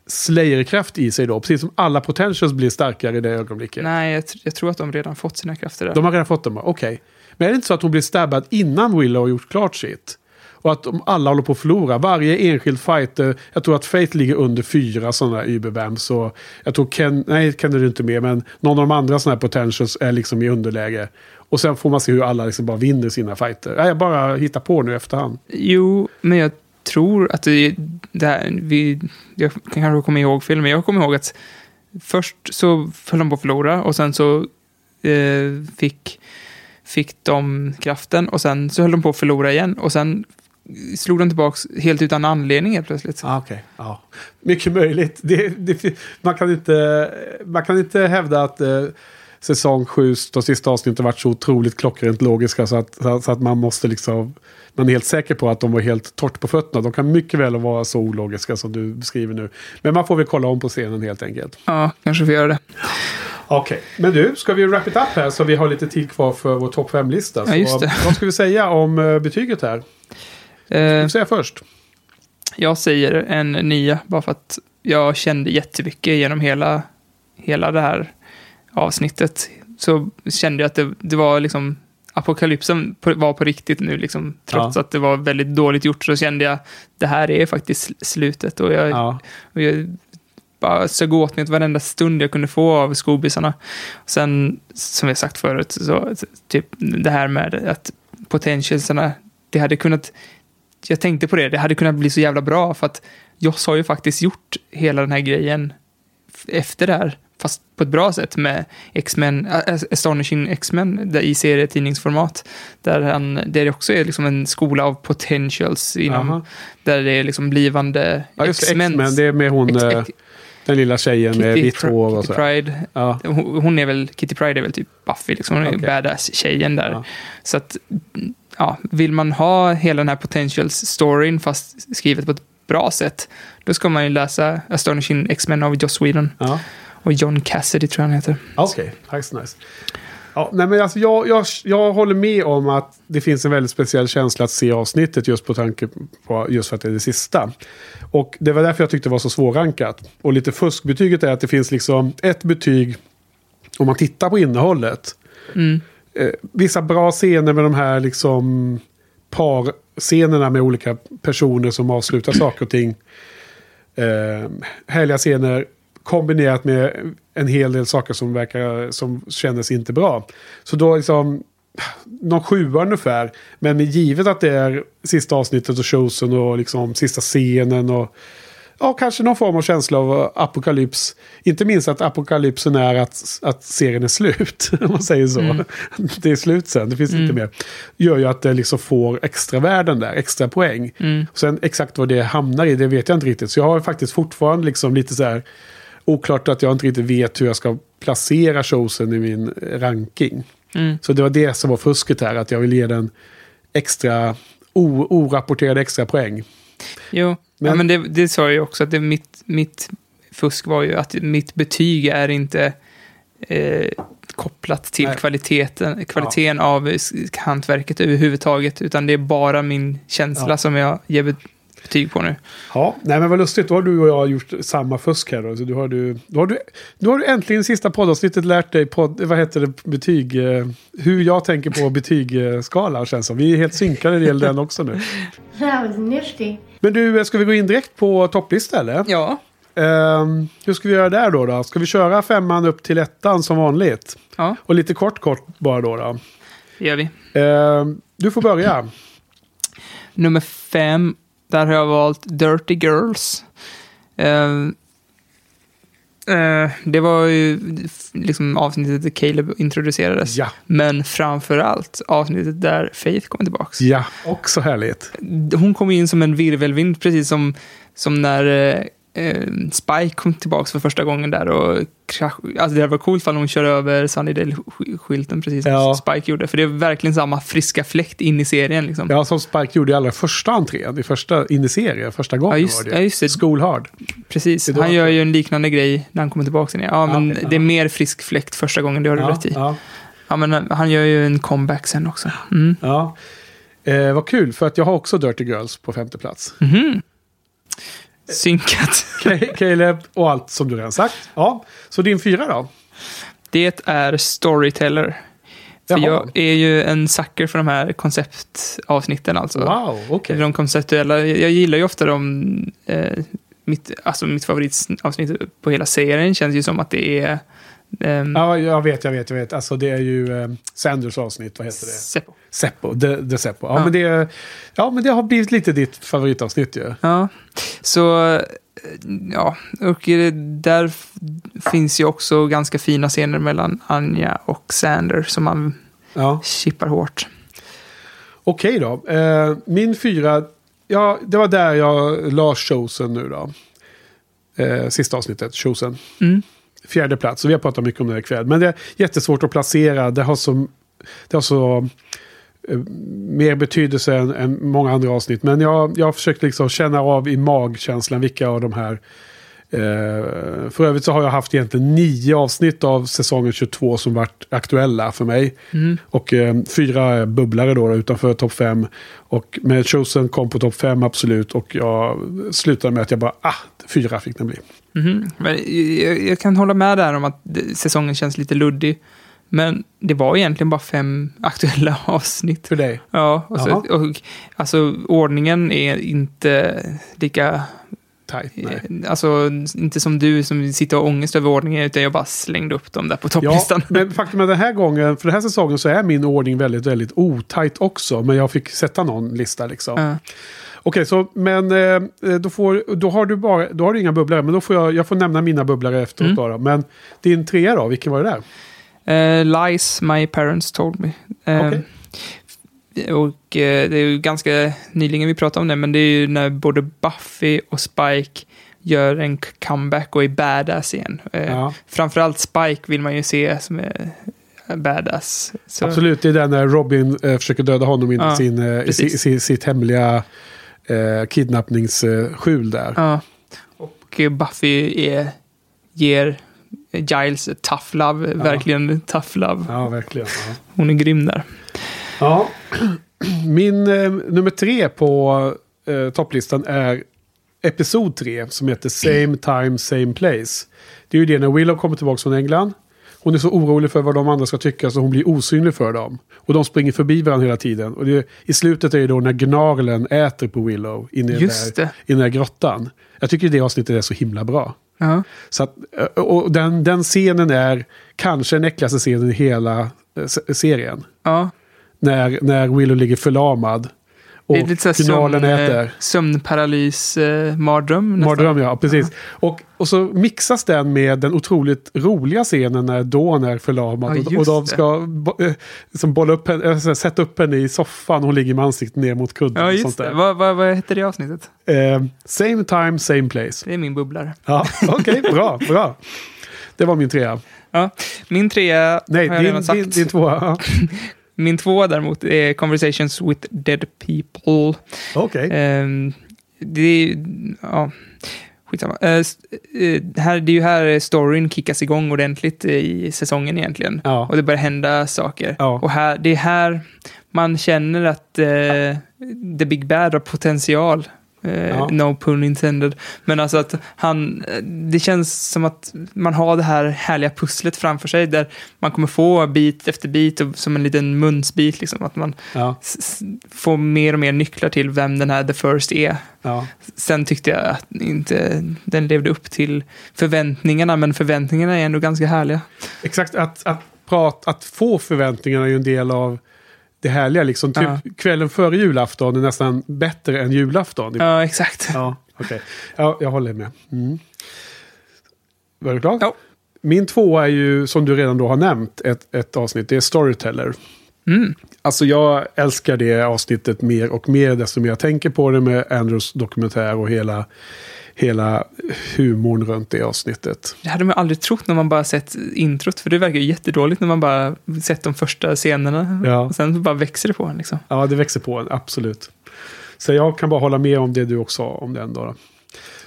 Slayer-kraft i sig då? Precis som alla potentials blir starkare i det ögonblicket. Nej, jag, tr- jag tror att de redan fått sina krafter där. De har redan fått dem, okej. Men är det inte så att hon blir stabbad innan Willow har gjort klart sitt? Och att de alla håller på att förlora. Varje enskild fighter, jag tror att Faith ligger under fyra sådana Uberbams. Så jag tror Ken, nej Ken är inte med, men någon av de andra sådana här potentials är liksom i underläge. Och sen får man se hur alla liksom bara vinner sina fighter. Jag bara hittar på nu efterhand. Jo, men jag tror att det, det här, vi, jag kan kanske komma ihåg fel, men jag kommer ihåg att först så höll de på att förlora och sen så eh, fick, fick de kraften och sen så höll de på att förlora igen och sen slog de tillbaka helt utan anledning helt plötsligt. Ah, okay. ja. Mycket möjligt. Det, det, man, kan inte, man kan inte hävda att eh, säsong 7, de sista avsnitten varit så otroligt klockrent logiska så att, så att man måste liksom... Man är helt säker på att de var helt torrt på fötterna. De kan mycket väl vara så ologiska som du beskriver nu. Men man får väl kolla om på scenen helt enkelt. Ja, kanske får göra det. Okej, okay. men du, ska vi wrap it up här så vi har lite tid kvar för vår topp 5-lista. Ja, just det. Vad ska vi säga om uh, betyget här? Ska Eh, vi säga först? jag säger en nia, bara för att jag kände jättemycket genom hela, hela det här avsnittet. Så kände jag att det, det var liksom apokalypsen var på riktigt nu, liksom, trots Ja. att det var väldigt dåligt gjort, så kände jag det här är faktiskt sl- slutet. Och jag, Ja. och jag bara sög åt mig varenda stund jag kunde få av skobisarna. Sen, som jag sagt förut, så typ det här med att potentialsarna, det hade kunnat, jag tänkte på det, det hade kunnat bli så jävla bra för att Joss har ju faktiskt gjort hela den här grejen efter det här, fast på ett bra sätt med X-Men, äh, Astonishing X-Men i serietidningsformat. Där han, där det också är liksom en skola av potentials inom, där det är liksom blivande Ja, just. X-Men. Det är med hon, Ex- eh, den lilla tjejen med Kitty vitt Pri- hår och så. Pride. Ja. Hon, är väl, Kitty Pride är väl typ Buffy, liksom. Hon är Okej. badass-tjejen där. Ja. Så att, ja, vill man ha hela den här potentials-storyn fast skrivet på ett bra sätt, då ska man ju läsa Astonishing X-Men av Joss Whedon. Ja. Och John Cassidy tror jag han heter. Okej, nice, nice. Ja, nej, men alltså, jag, jag, jag håller med om att det finns en väldigt speciell känsla att se avsnittet just på tanke på just för att det är det sista. Och det var därför jag tyckte det var så svårrankat. Och lite fuskbetyget är att det finns liksom ett betyg om man tittar på innehållet. Mm. Eh, vissa bra scener med de här liksom parscenerna med olika personer som avslutar saker och ting. Eh, härliga scener kombinerat med en hel del saker som verkar som kändes inte bra. Så då liksom någon sjua ungefär. Men givet att det är sista avsnittet och chosen och liksom sista scenen och ja, kanske någon form av känsla av apokalyps. Inte minst att apokalypsen är att, att serien är slut. <laughs> Om man säger så. <laughs> Det är slut sen, det finns inte mer. Gör ju att det liksom får extra värden där, extra poäng. Sen exakt vad det hamnar i, det vet jag inte riktigt. Så jag har faktiskt fortfarande liksom lite så här oklart att jag inte riktigt vet hur jag ska placera chosen i min eh, ranking. Mm. Så det var det som var fusket här, att jag vill ge den extra orapporterade extra poäng. Jo, men, ja, men det, det sa jag ju också, att det, mitt, mitt fusk var ju att mitt betyg är inte eh, kopplat till Nej. kvaliteten, kvaliteten av s- hantverket överhuvudtaget, utan det är bara min känsla Ja. som jag ger bet- betyg på nu. Ja, nej men vad lustigt. Då har du och jag gjort samma fusk här då. Så du har du, då, har du, då har du äntligen i sista poddavsnittet lärt dig podd, vad heter det, betyg, eh, hur jag tänker på betygskala känns som. Vi är helt synkade när det gäller den också nu. That was nifty. Men du, ska vi gå in direkt på topplista eller? Ja. Ehm, hur ska vi göra där då, då? Ska vi köra femman upp till ettan som vanligt? Ja, Och lite kort kort bara då. då. det gör vi. Ehm, du får börja. Nummer fem, där har jag valt Dirty Girls. Eh, det var ju liksom avsnittet där Caleb introducerades. Ja. Men framför allt avsnittet där Faith kommer tillbaks. Ja, också härligt. Hon kom in som en virvelvind, precis som, som när eh, Spike kom tillbaks för första gången där och krasch, alltså det var coolt om hon kör över Sunnydale-skylten precis Ja. som Spike gjorde. För det är verkligen samma friska fläkt in i serien liksom. Ja, som Spike gjorde i allra första entrén, i första, in i serien, första gången Ja, just- var det. ja, just det. School Hard. Precis, han gör ju en liknande grej när han kommer tillbaka. igen. Ja, men okej, det är ja. mer frisk fläkt första gången, det har du Ja, rätt i. Ja. ja, men eh, han gör ju en comeback sen också. Mm. ja. Eh, vad kul, för att jag har också Dirty Girls på femte plats. Mhm. Synkat. <laughs> Ka- Caleb och allt som du redan sagt. Ja, så din fyra då? Det är Storyteller. För Jaha. jag är ju en sucker för de här konceptavsnitten alltså. Wow, okej. De konceptuella. Jag jag gillar ju ofta de... Eh, mitt, alltså mitt favoritavsnitt på hela serien känns ju som att det är... ehm, Ja, jag vet, jag vet, jag vet. Alltså det är ju eh, Sanders avsnitt, vad heter det? Seppo. Seppo, The, the Seppo. Ja, Ja. Men det, ja, men det har blivit lite ditt favoritavsnitt ju. Ja, så ja, och där finns ju också ganska fina scener mellan Anja och Sander som man Ja. chippar hårt. Okej då. Eh, min fyra, ja, det var där jag la Chosen nu då. Eh, sista avsnittet, Chosen. Mm. Fjärde plats, och vi har pratat mycket om det ikväll. Men det är jättesvårt att placera. Det har så, det har så eh, mer betydelse än, än många andra avsnitt. Men jag, jag har försökt liksom känna av i magkänslan vilka av de här Eh, för övrigt så har jag haft egentligen nio avsnitt av säsongen 22 som varit aktuella för mig. Och eh, fyra bubblare då, utanför topp fem. Och med Chosen kom på topp fem absolut. Och jag slutade med att jag bara, ah, fyra fick den bli. Mhm. Men jag, jag kan hålla med där om att säsongen känns lite luddig. Men det var egentligen bara fem <laughs> aktuella avsnitt. För dig? Ja, och, så, och alltså ordningen är inte lika... Tight, nej. Alltså inte som du som sitter och har ångest över ordningen, utan jag bara slängde upp dem där på Ja, topplistan. <laughs> men faktum är den här gången, för den här säsongen så är min ordning väldigt, väldigt otajt också. Men jag fick sätta någon lista liksom. Ja. Okej, så men eh, då, får, då har du bara, då har du inga bubblare. Men då får jag, jag får nämna mina bubblare efteråt Mm. då. Men din trea då, vilken var det där? Eh, lies my parents told me. Eh, Okej. Och eh, det är ju ganska nyligen vi pratade om det, men det är ju när både Buffy och Spike gör en comeback och är badass igen. Eh, Ja. Framförallt Spike vill man ju se som är badass. Så, Absolut, det är den när Robin eh, försöker döda honom in i Ja, sin, eh, si, si, sitt hemliga eh, kidnappningsskjul där. Ja. Och Buffy är, ger Giles tough love, verkligen tough love. Ja, verkligen. Ja. Hon är grym där. Ja. <clears throat> Min eh, nummer tre på eh, topplistan är episod tre som heter Same Time Same Place. Det är ju det när Willow kommer tillbaka från England. Hon är så orolig för vad de andra ska tycka så hon blir osynlig för dem. Och de springer förbi varandra hela tiden. Och det, i slutet är det då när gnarlen äter på Willow inne i, Just där, i den där grottan. Jag tycker det avsnittet är så himla bra. Ja. Så att, eh, och den, den scenen är kanske den äckligaste scenen i hela eh, se- serien. Ja. När, när Willow ligger förlamad. Och Det är lite gnarlen sömn, äter. eh, sömnparalys, eh, mardröm nästan. Mardröm, ja. Precis. Och, och så mixas den med den otroligt roliga scenen när Dawn är förlamad. Ja, och, de ska bo, liksom bolla upp henne, äh, sätta upp henne i soffan. Hon ligger med ansiktet ner mot kudden. Ja, och just det. Vad, vad, vad heter det avsnittet? Eh, same time, same place. Det är min bubblare. Ja, Okej, <laughs> bra, bra. Det var min trea. Ja. Min trea Nej, har jag redan din, sagt. din, din tvåa. Ja. <laughs> Min tvåa däremot är Conversations with Dead People. Okej. Ehm, det är, ja, skitsamma. Uh, här, det är ju här storyn kickas igång ordentligt i säsongen egentligen. Ja. Och det börjar hända saker. Ja. Och här, det är här man känner att eh, The Big Bad har potential. Eh, Ja. No pun intended. Men alltså att han, eh, det känns som att man har det här härliga pusslet framför sig där man kommer få bit efter bit och som en liten munsbit liksom. Att man Ja, får mer och mer nycklar till vem den här The First är. ja. Sen tyckte jag att inte den levde upp till förväntningarna, men förväntningarna är ändå ganska härliga. Exakt, att, att, prat, att få förväntningarna är ju en del av det härliga. Liksom. Typ Ja. Kvällen före julafton är nästan bättre än julafton. Ja, exakt. Ja, okej. Ja, jag håller med. Mm. Var du klar? Ja. Min två är ju, som du redan då har nämnt, ett, ett avsnitt. Det är Storyteller. Mm. Alltså jag älskar det avsnittet mer och mer desto mer jag tänker på det med Andrews dokumentär och hela, hela humorn runt det avsnittet. Det hade man aldrig trott när man bara sett introt, för det verkar ju jättedåligt när man bara sett de första scenerna. Ja. Och sen bara växer det på en liksom. Ja, det växer på en, absolut. Så jag kan bara hålla med om det du också sa om den. Då.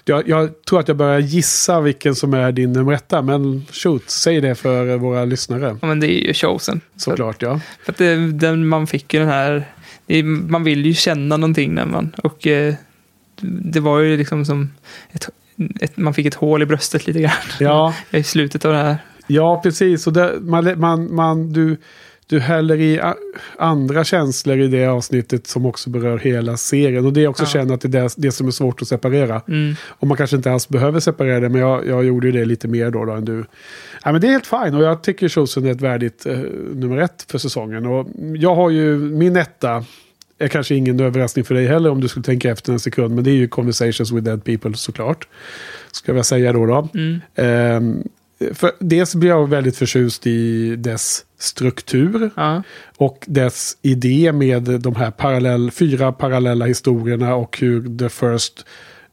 Jag, jag tror att jag börjar gissa vilken som är din nummer etta, men shoot, säg det för våra lyssnare. Ja, men det är ju chosen. Så, Såklart, ja. för att det, den, man fick ju den här, det, man vill ju känna någonting när man, och eh, det var ju liksom som ett, ett, man fick ett hål i bröstet lite grann Ja, <laughs> i slutet av det här. ja precis. Och det, man, man, man, du, du häller i andra känslor i det avsnittet som också berör hela serien. Och det är också Ja. känner att det är det, det som är svårt att separera. Mm. Och man kanske inte alls behöver separera det, men jag, jag gjorde ju det lite mer då, då än du. Ja, men det är helt fine och jag tycker Chosen är ett värdigt eh, nummer ett för säsongen. Och jag har ju min etta, är kanske ingen överraskning för dig heller om du skulle tänka efter en sekund, men det är ju Conversations with Dead People såklart. Ska jag säga då. då. Mm. Ehm, för dels blir jag väldigt förtjust i dess struktur Ja. och dess idé med de här parallell, fyra parallella historierna och hur The First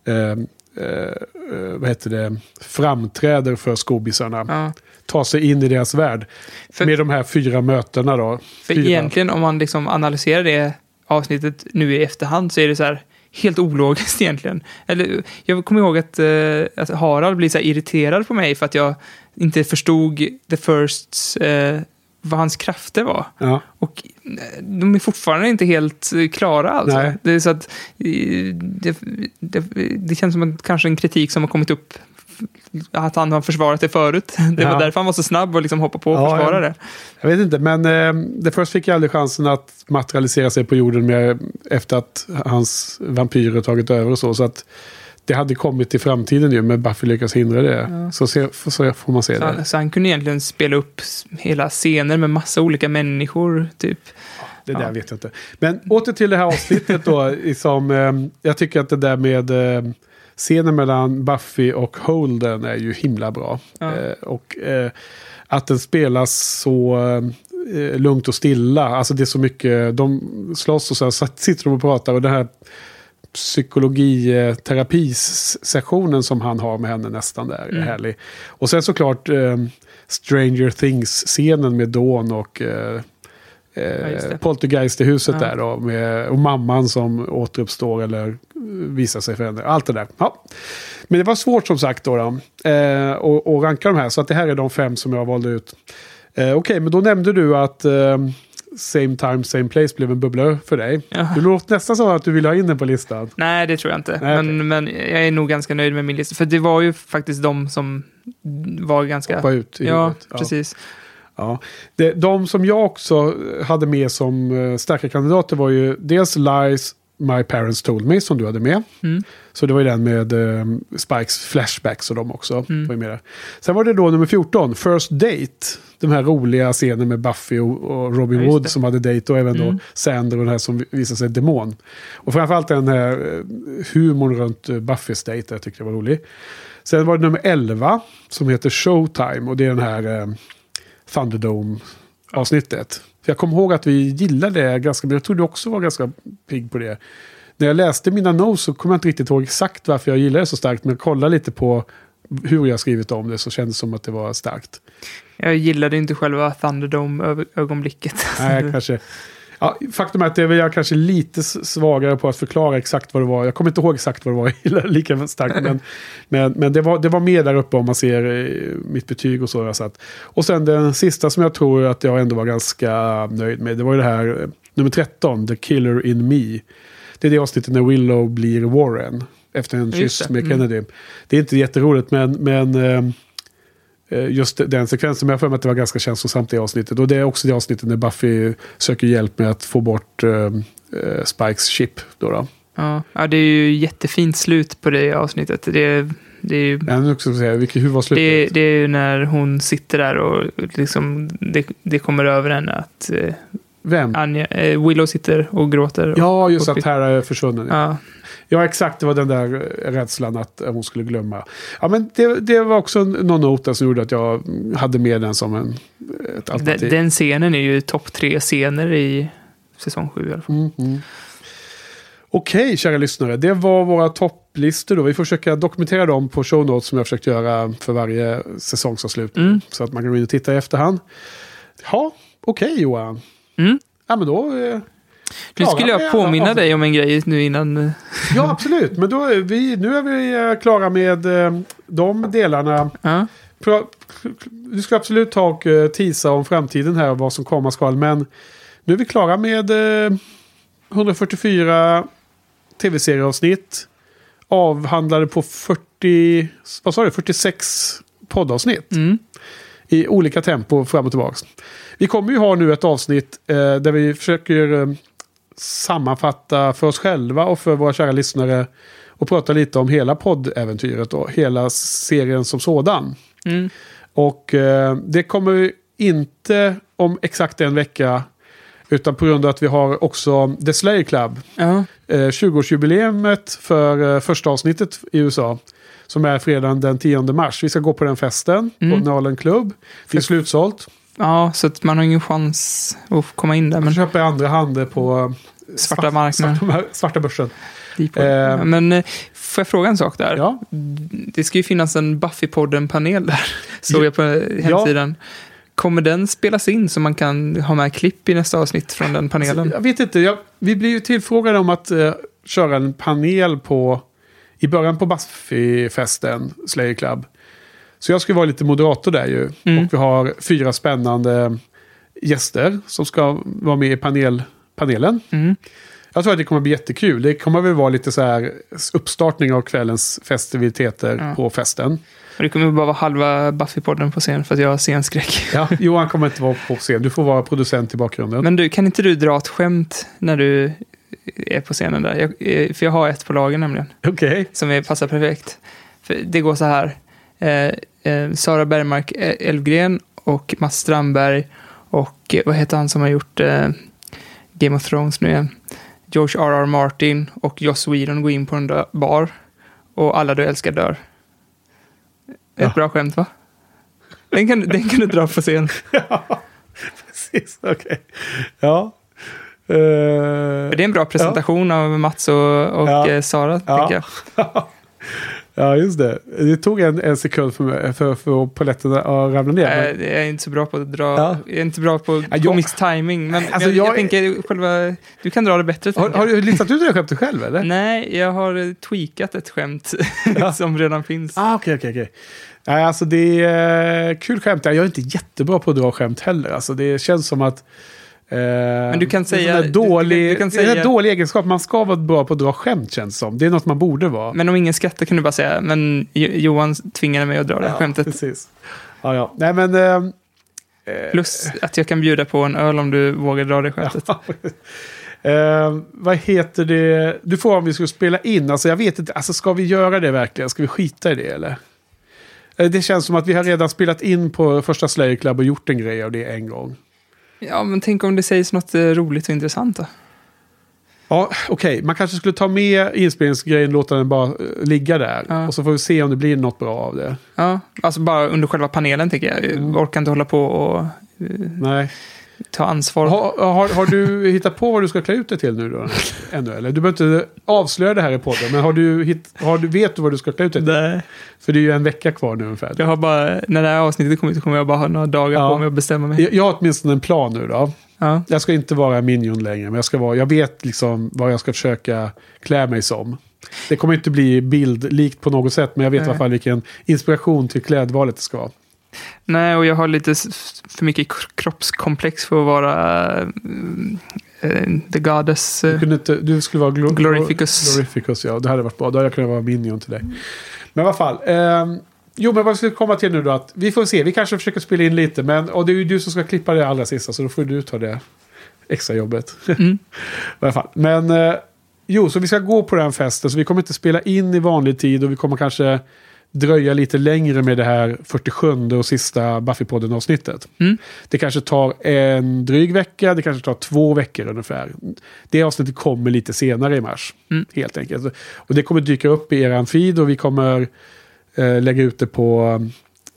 eh, eh, eh, vad heter det, framträder för skobisarna. Ja. Ta sig in i deras värld. För- med de här fyra mötena då. För fyra. egentligen om man liksom analyserar det avsnittet nu i efterhand så är det så här helt ologiskt <laughs> egentligen. Eller, jag kommer ihåg att, eh, att Harald blir så irriterad på mig för att jag inte förstod The Firsts, eh, vad hans krafter var. Ja. Och eh, de är fortfarande inte helt eh, klara alltså. Nej. Det är så att eh, det, det, det känns som en, kanske en kritik som har kommit upp att han har försvarat det förut. <laughs> Det var Ja. därför han var så snabb och liksom hoppa på och Ja, försvara ja. det. Jag vet inte, men eh, The First fick ju aldrig chansen att materialisera sig på jorden med, efter att hans vampyrer tagit över och så. Så att det hade kommit i framtiden ju, men Buffy lyckas hindra det. Så, se, så får man se Så det. han, så han kunde egentligen spela upp hela scener med massa olika människor, typ. Det där Ja. vet jag inte. Men åter till det här avsnittet då. i som, eh, jag tycker att det där med eh, scenen mellan Buffy och Holden är ju himla bra. Ja. Eh, och eh, att den spelas så eh, lugnt och stilla. Alltså det är så mycket, de slåss och så, här, så sitter de och pratar och den här psykologiterapisessionen som han har med henne nästan där är Mm. härlig. Och sen såklart eh, Stranger Things-scenen med Dawn och eh, Ja, eh. Poltergeist i huset Ja. där då. Med, och mamman som återuppstår eller eh, visar sig för henne. Allt det där. Ja. Men det var svårt som sagt då. då eh, och, och ranka de här. Så att det här är de fem som jag valde ut. Eh, Okej, men då nämnde du att eh, Same Time Same Place blev en bubblare för dig. Ja. Du låter nästan så att du vill ha in den på listan. Nej, det tror jag inte. Nej, men, men jag är nog ganska nöjd med min lista. För det var ju faktiskt de som var ganska... Hoppa ut i ja, huvudet. precis. Ja. Det, de som jag också hade med som uh, starka kandidater var ju dels Lies My Parents Told Me som du hade med. Mm. Så det var ju den med eh, Spikes flashbacks och de också. Mm. Var med där. Sen var det då nummer 14, First Date. Den här roliga scenen med Buffy och, och Robin Ja, Wood som hade dejt och även då Mm. Sander och den här som visade sig demon. Och framförallt den här eh, humorn runt eh, Buffys dejt, jag tyckte det var rolig. Sen var det nummer 11 som heter Showtime och det är den här eh, Thunderdome-avsnittet. För jag kommer ihåg att vi gillade det ganska mycket. Jag tror du också var ganska pigg på det. När jag läste mina notes så kommer jag inte riktigt ihåg exakt varför jag gillade det så starkt. Men jag kollade lite på hur jag skrivit om det så kändes det som att det var starkt. Jag gillade inte själva Thunderdome-ögonblicket. Nej, <laughs> kanske. Ja, faktum är att det är jag kanske lite svagare på att förklara exakt vad det var. Jag kommer inte ihåg exakt vad det var lika starkt. Men, <laughs> men, men det, var, det var mer där uppe om man ser eh, mitt betyg och så. Jag satt. Och sen den sista som jag tror att jag ändå var ganska nöjd med. Det var ju det här eh, nummer 13, The Killer in Me. Det är det avsnittet när Willow blir Warren. Efter en kyss med mm. Kennedy. Det är inte jätteroligt men, men Eh, just den sekvensen. Men jag har för mig att det var ganska känslosamt det avsnittet. Och det är också det avsnittet när Buffy söker hjälp med att få bort eh, eh, Spikes chip. Då då. Ja. ja, det är ju jättefint slut på det avsnittet. Det, det är ju... Men också säga, vilket, hur var slutet? Det, det är ju när hon sitter där och liksom det, det kommer över henne att eh, Vem? Anja, eh, Willow sitter och gråter. Och, Ja, just och- att Tara är försvunnen. Ja. Ja, ja, exakt. Det var den där eh, rädslan att eh, hon skulle glömma. Ja, men det, det var också någon not där som gjorde att jag hade med den som en, ett den, alternativ. den scenen är ju topp tre scener i säsong sju i alla fall. Mm, mm. Okej, kära lyssnare. Det var våra topplistor. Då. Vi får försöka dokumentera dem på show notes som jag försökt göra för varje säsongsavslutning. Mm. Så att man kan gå in och titta i efterhand. Ja, okej Johan. Mm. Ja, men då... Nu skulle jag påminna alla dig om en grej nu innan... eh, ja, absolut. Men då är vi, nu är vi eh, klara med eh, de delarna. Ja. Du ska absolut ta och tisa om framtiden här och vad som komma skall. Men nu är vi klara med eh, 144 tv-serieavsnitt. Avhandlade på 40, vad sa du, 46 poddavsnitt. Mm. i olika tempo fram och tillbaka. Vi kommer ju ha nu ett avsnitt eh, där vi försöker sammanfatta för oss själva och för våra kära lyssnare och prata lite om hela poddäventyret och hela serien som sådan. Mm. Och eh, det kommer inte om exakt en vecka utan på grund av att vi har också The Slayer Club Ja. eh, 20-årsjubileumet för eh, första avsnittet i USA. Som är fredagen den 10 mars. Vi ska gå på den festen Mm. på Nalen Club. Det är slutsålt. Ja, så att man har ingen chans att komma in där. Men köper i andra hand på Svarta svart- marknaden. Svarta, svarta börsen. Deep Eh. Men eh, får jag fråga en sak där? Ja. Det ska ju finnas en Buffy-podden-panel där, <laughs> såg jag på hemsidan. Kommer den spelas in så man kan ha med klipp i nästa avsnitt från den panelen? Jag vet inte, jag, vi blir ju tillfrågade om att eh, köra en panel på i början på Buffy-festen, Slayer Club. Så jag ska vara lite moderator där ju. Mm. Och vi har fyra spännande gäster som ska vara med i panel, panelen. Mm. Jag tror att det kommer bli jättekul. Det kommer väl vara lite så här uppstartning av kvällens festiviteter Ja. på festen. Och det kommer bara vara halva Buffy-podden på scen för att jag har scenskräck. Ja, <laughs> Johan kommer inte vara på scen. Du får vara producent i bakgrunden. Men du, kan inte du dra ett skämt när du är på scenen där? Jag, eh, för jag har ett på lagen nämligen. Okej. som är, passar perfekt. För det går så här. Eh, eh, Sara Bergmark eh, Elfgren och Mats Strandberg och vad heter han som har gjort Game of Thrones nu igen? George R.R. Martin och Joss Whedon går in på en bar och alla du älskar dör. Ett Ja. bra skämt va? Den kan, den kan du dra på scen. <laughs> Precis, okej. Ja. Eh, För det är en bra presentation av Mats och, och Ja. Sara, Ja. tänker jag. <laughs> ja, just det. Det tog en, en sekund för, mig, för, för polletterna att ramla ner. Men- jag är inte så bra på att dra, Ja. jag är inte bra på Ja, jag- timing. Men Alltså, jag, jag, jag- tänker själva, du kan dra det bättre. Har, har du listat ut det skämtet själv eller? Nej, jag har tweakat ett skämt <laughs> som redan finns. Ah, okej, okej, okej. Nej, alltså det är eh, kul skämt. Jag är inte jättebra på att dra skämt heller. Alltså det känns som att... Eh, Men du kan säga- du- Dålig, du- du kan Det är en dålig egenskap. Man ska vara bra på att dra skämt känns som. Det är något man borde vara. Men om ingen skrattar kan du bara säga, men Jo- Johan tvingade mig att dra det här skämtet. Precis. Ja, ja. Nej, men... Eh, Plus att jag kan bjuda på en öl om du vågar dra det skämtet. <laughs> Eh, vad heter det? Du får om vi skulle spela in. Alltså jag vet inte. Alltså ska vi göra det verkligen? Ska vi skita i det eller? Eh, Det känns som att vi har redan spelat in på första Slayer Club och gjort en grej av det en gång. Ja, men tänk om det sägs något eh, roligt och intressant då. Ja, okej. Man kanske skulle ta med inspelningsgrejen, låta den bara eh, ligga där. Ja. Och så får vi se om det blir något bra av det. Ja, alltså bara under själva panelen tänker jag. Mm. Orkar inte hålla på och eh, Nej. Ta ansvar. Har, har, har du hittat på vad du ska klä ut dig till nu då? Ännu eller? Du behöver inte avslöja det här i podden. Men har du, hitt, har du, vet du vad du ska klä ut dig till? Nej. För det är ju en vecka kvar nu ungefär. Jag har bara, när det här avsnittet kommer ut så kommer jag bara ha några dagar Ja. på mig att bestämma mig. Jag, jag har åtminstone en plan nu då. Ja. Jag ska inte vara minion längre, men jag, ska vara, jag vet liksom vad jag ska försöka klä mig som. Det kommer inte bli bildlikt på något sätt, men jag vet i Nej. alla fall vilken inspiration till klädvalet det ska vara. Nej, och jag har lite för mycket kroppskomplex för att vara eh, the goddess. Du, eh. kunde inte, du skulle vara glo- Glorificus. Glorificus, ja. Det hade varit bra. Då hade jag kunnat vara minion till dig. Men i alla fall. ehm, jo, men vad jag skulle komma till nu då. Att vi får se. Vi kanske försöker spela in lite. Men, och det är ju du som ska klippa det allra sista. Så då får du ta det extra jobbet. Mm. I alla fall. Men eh, jo, så vi ska gå på den festen. Så vi kommer inte spela in i vanlig tid. Och vi kommer kanske dröja lite längre med det här 47 och sista Buffypodden avsnittet. Mm. Det kanske tar en dryg vecka, det kanske tar två veckor ungefär. Det avsnittet kommer lite senare i mars, Mm. helt enkelt. Och det kommer dyka upp i er feed och vi kommer eh, lägga ut det på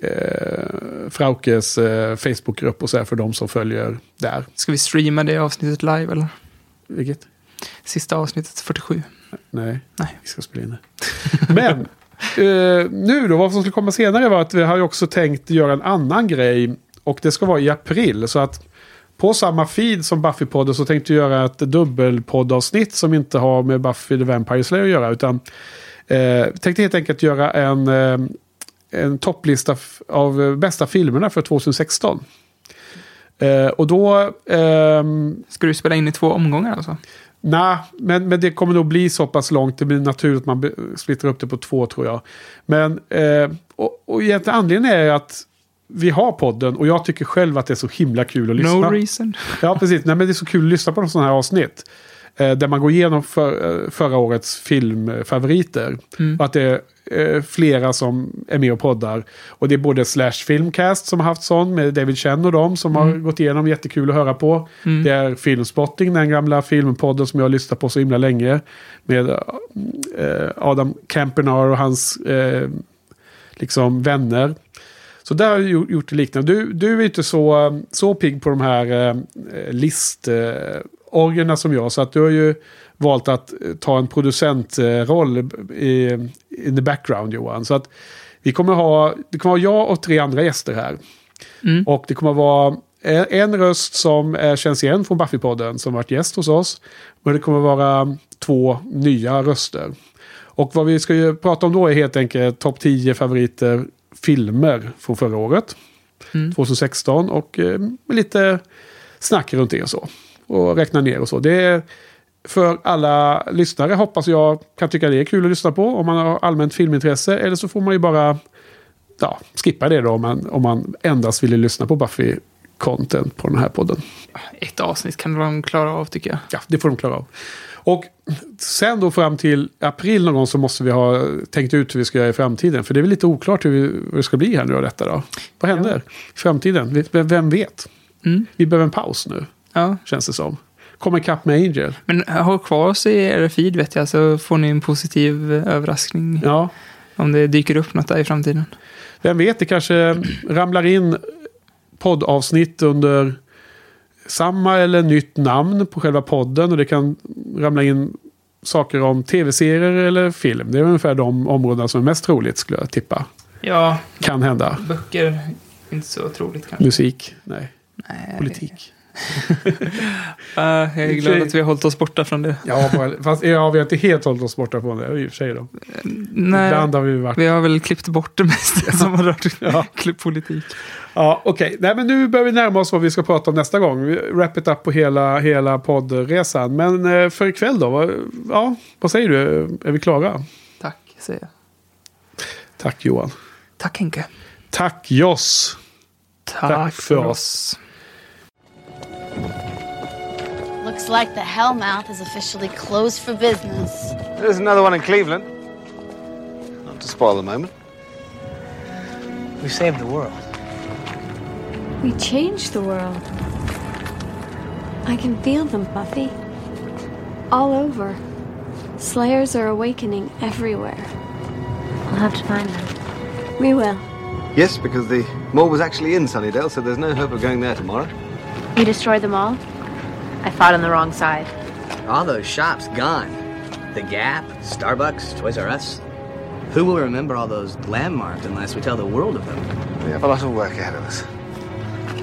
eh, Fraukes eh, Facebookgrupp och så här för de som följer där. Ska vi streama det avsnittet live eller? Vilket? Sista avsnittet, 47. Nej, Nej. vi ska spela in det. Men Eh, nu då, vad som skulle komma senare var att vi har ju också tänkt göra en annan grej. Och det ska vara i april. Så att på samma feed som Buffy-podden så tänkte jag göra ett dubbelpoddavsnitt som inte har med Buffy the Vampire Slayer att göra. Utan eh, tänkte helt enkelt göra en, eh, en topplista av bästa filmerna för 2016. Eh, och då... Eh, Ska du spela in i två omgångar alltså? Nej, men, men det kommer nog bli så pass långt. Det blir naturligt att man splittrar upp det på två tror jag. Men, eh, och, och egentligen anledningen är att vi har podden och jag tycker själv att det är så himla kul att lyssna. No reason. Ja, precis. Nej, men det är så kul att lyssna på sådana här avsnitt. Eh, där man går igenom för, eh, förra årets filmfavoriter. Och att det är eh, flera som är med och poddar. Och det är både Slash Filmcast som har haft sån med David Chen och dem som har gått igenom. Jättekul att höra på. Det är Filmspotting, den gamla filmpodden som jag har lyssnat på så himla länge. Med eh, Adam Campernar och hans eh, liksom vänner. Så där har jag gjort- det liknande. Du, du är inte så, så pigg på de här eh, listorgerna som jag. Så att du har ju valt att eh, ta en producentroll i, in the background Johan. Så att vi kommer ha, det kommer vara jag och tre andra gäster här. Och det kommer vara en, en röst som är, känns igen från Buffy-podden som varit gäst hos oss. Och det kommer vara två nya röster. Och vad vi ska ju prata om då är helt enkelt topp 10 favoriter filmer från förra året. 2016 och eh, lite snack runt det och så. Och räkna ner och så. Det är för alla lyssnare hoppas jag kan tycka det är kul att lyssna på om man har allmänt filmintresse. Eller så får man ju bara ja, skippa det då om man, om man endast vill lyssna på Buffy-content på den här podden. Ett avsnitt kan de klara av tycker jag. Ja, det får de klara av. Och sen då fram till april någon gång så måste vi ha tänkt ut hur vi ska göra i framtiden. För det är väl lite oklart hur, vi, hur det ska bli här nu av detta då. Vad händer i framtiden? Vem vet? Mm. Vi behöver en paus nu, Ja. känns det som. Kom ikapp med Angel. Men håll kvar oss i er feed vet jag, så får ni en positiv överraskning Ja, om det dyker upp något där i framtiden. vem vet, det kanske ramlar in poddavsnitt under samma eller nytt namn på själva podden. Och det kan ramla in saker om tv-serier eller film. Det är ungefär de områdena som är mest troligt skulle jag tippa. Ja, Kan hända. böcker, inte så troligt kanske. Musik? Nej. Nej, Politik? Uh, <laughs> jag är glad att vi har hållit oss borta från det. Ja, fast ja, vi har inte helt hållit oss borta från det i och för sig. Då. Nej, Ibland har vi varit... vi har väl klippt bort det mesta som har rört <laughs> Ja. politik. Ja, okej. Nej, men nu börjar vi närma oss vad vi ska prata om nästa gång. Vi wrap it up på hela, hela poddresan. Men eh, för ikväll då? Vad, ja, vad säger du? Är vi klara? Tack, säger jag. Tack Johan. Tack Henke. Tack Joss. Tack, för oss. Looks like the Hellmouth is officially closed for business. There's another one in Cleveland. Not to spoil the moment. We saved the world. We changed the world. I can feel them, Buffy. All over. Slayers are awakening everywhere. We'll have to find them. We will. Yes, because the mall was actually in Sunnydale, so there's no hope of going there tomorrow. You destroyed them all? I fought on the wrong side. All those shops gone. The Gap, Starbucks, Toys R Us. Who will remember all those landmarks unless we tell the world of them? We have a lot of work ahead of us.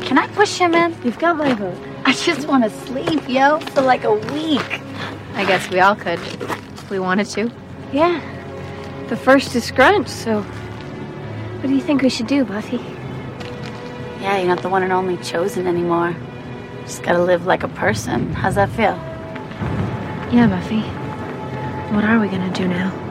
Can I push him in? You've got my vote. I just want to sleep, yo, for like a week. I guess we all could, if we wanted to. Yeah. The first is Scrunch, so. What do you think we should do, Buffy? Yeah, you're not the one and only chosen anymore. Just gotta live like a person. How's that feel? Yeah, Buffy. What are we gonna do now?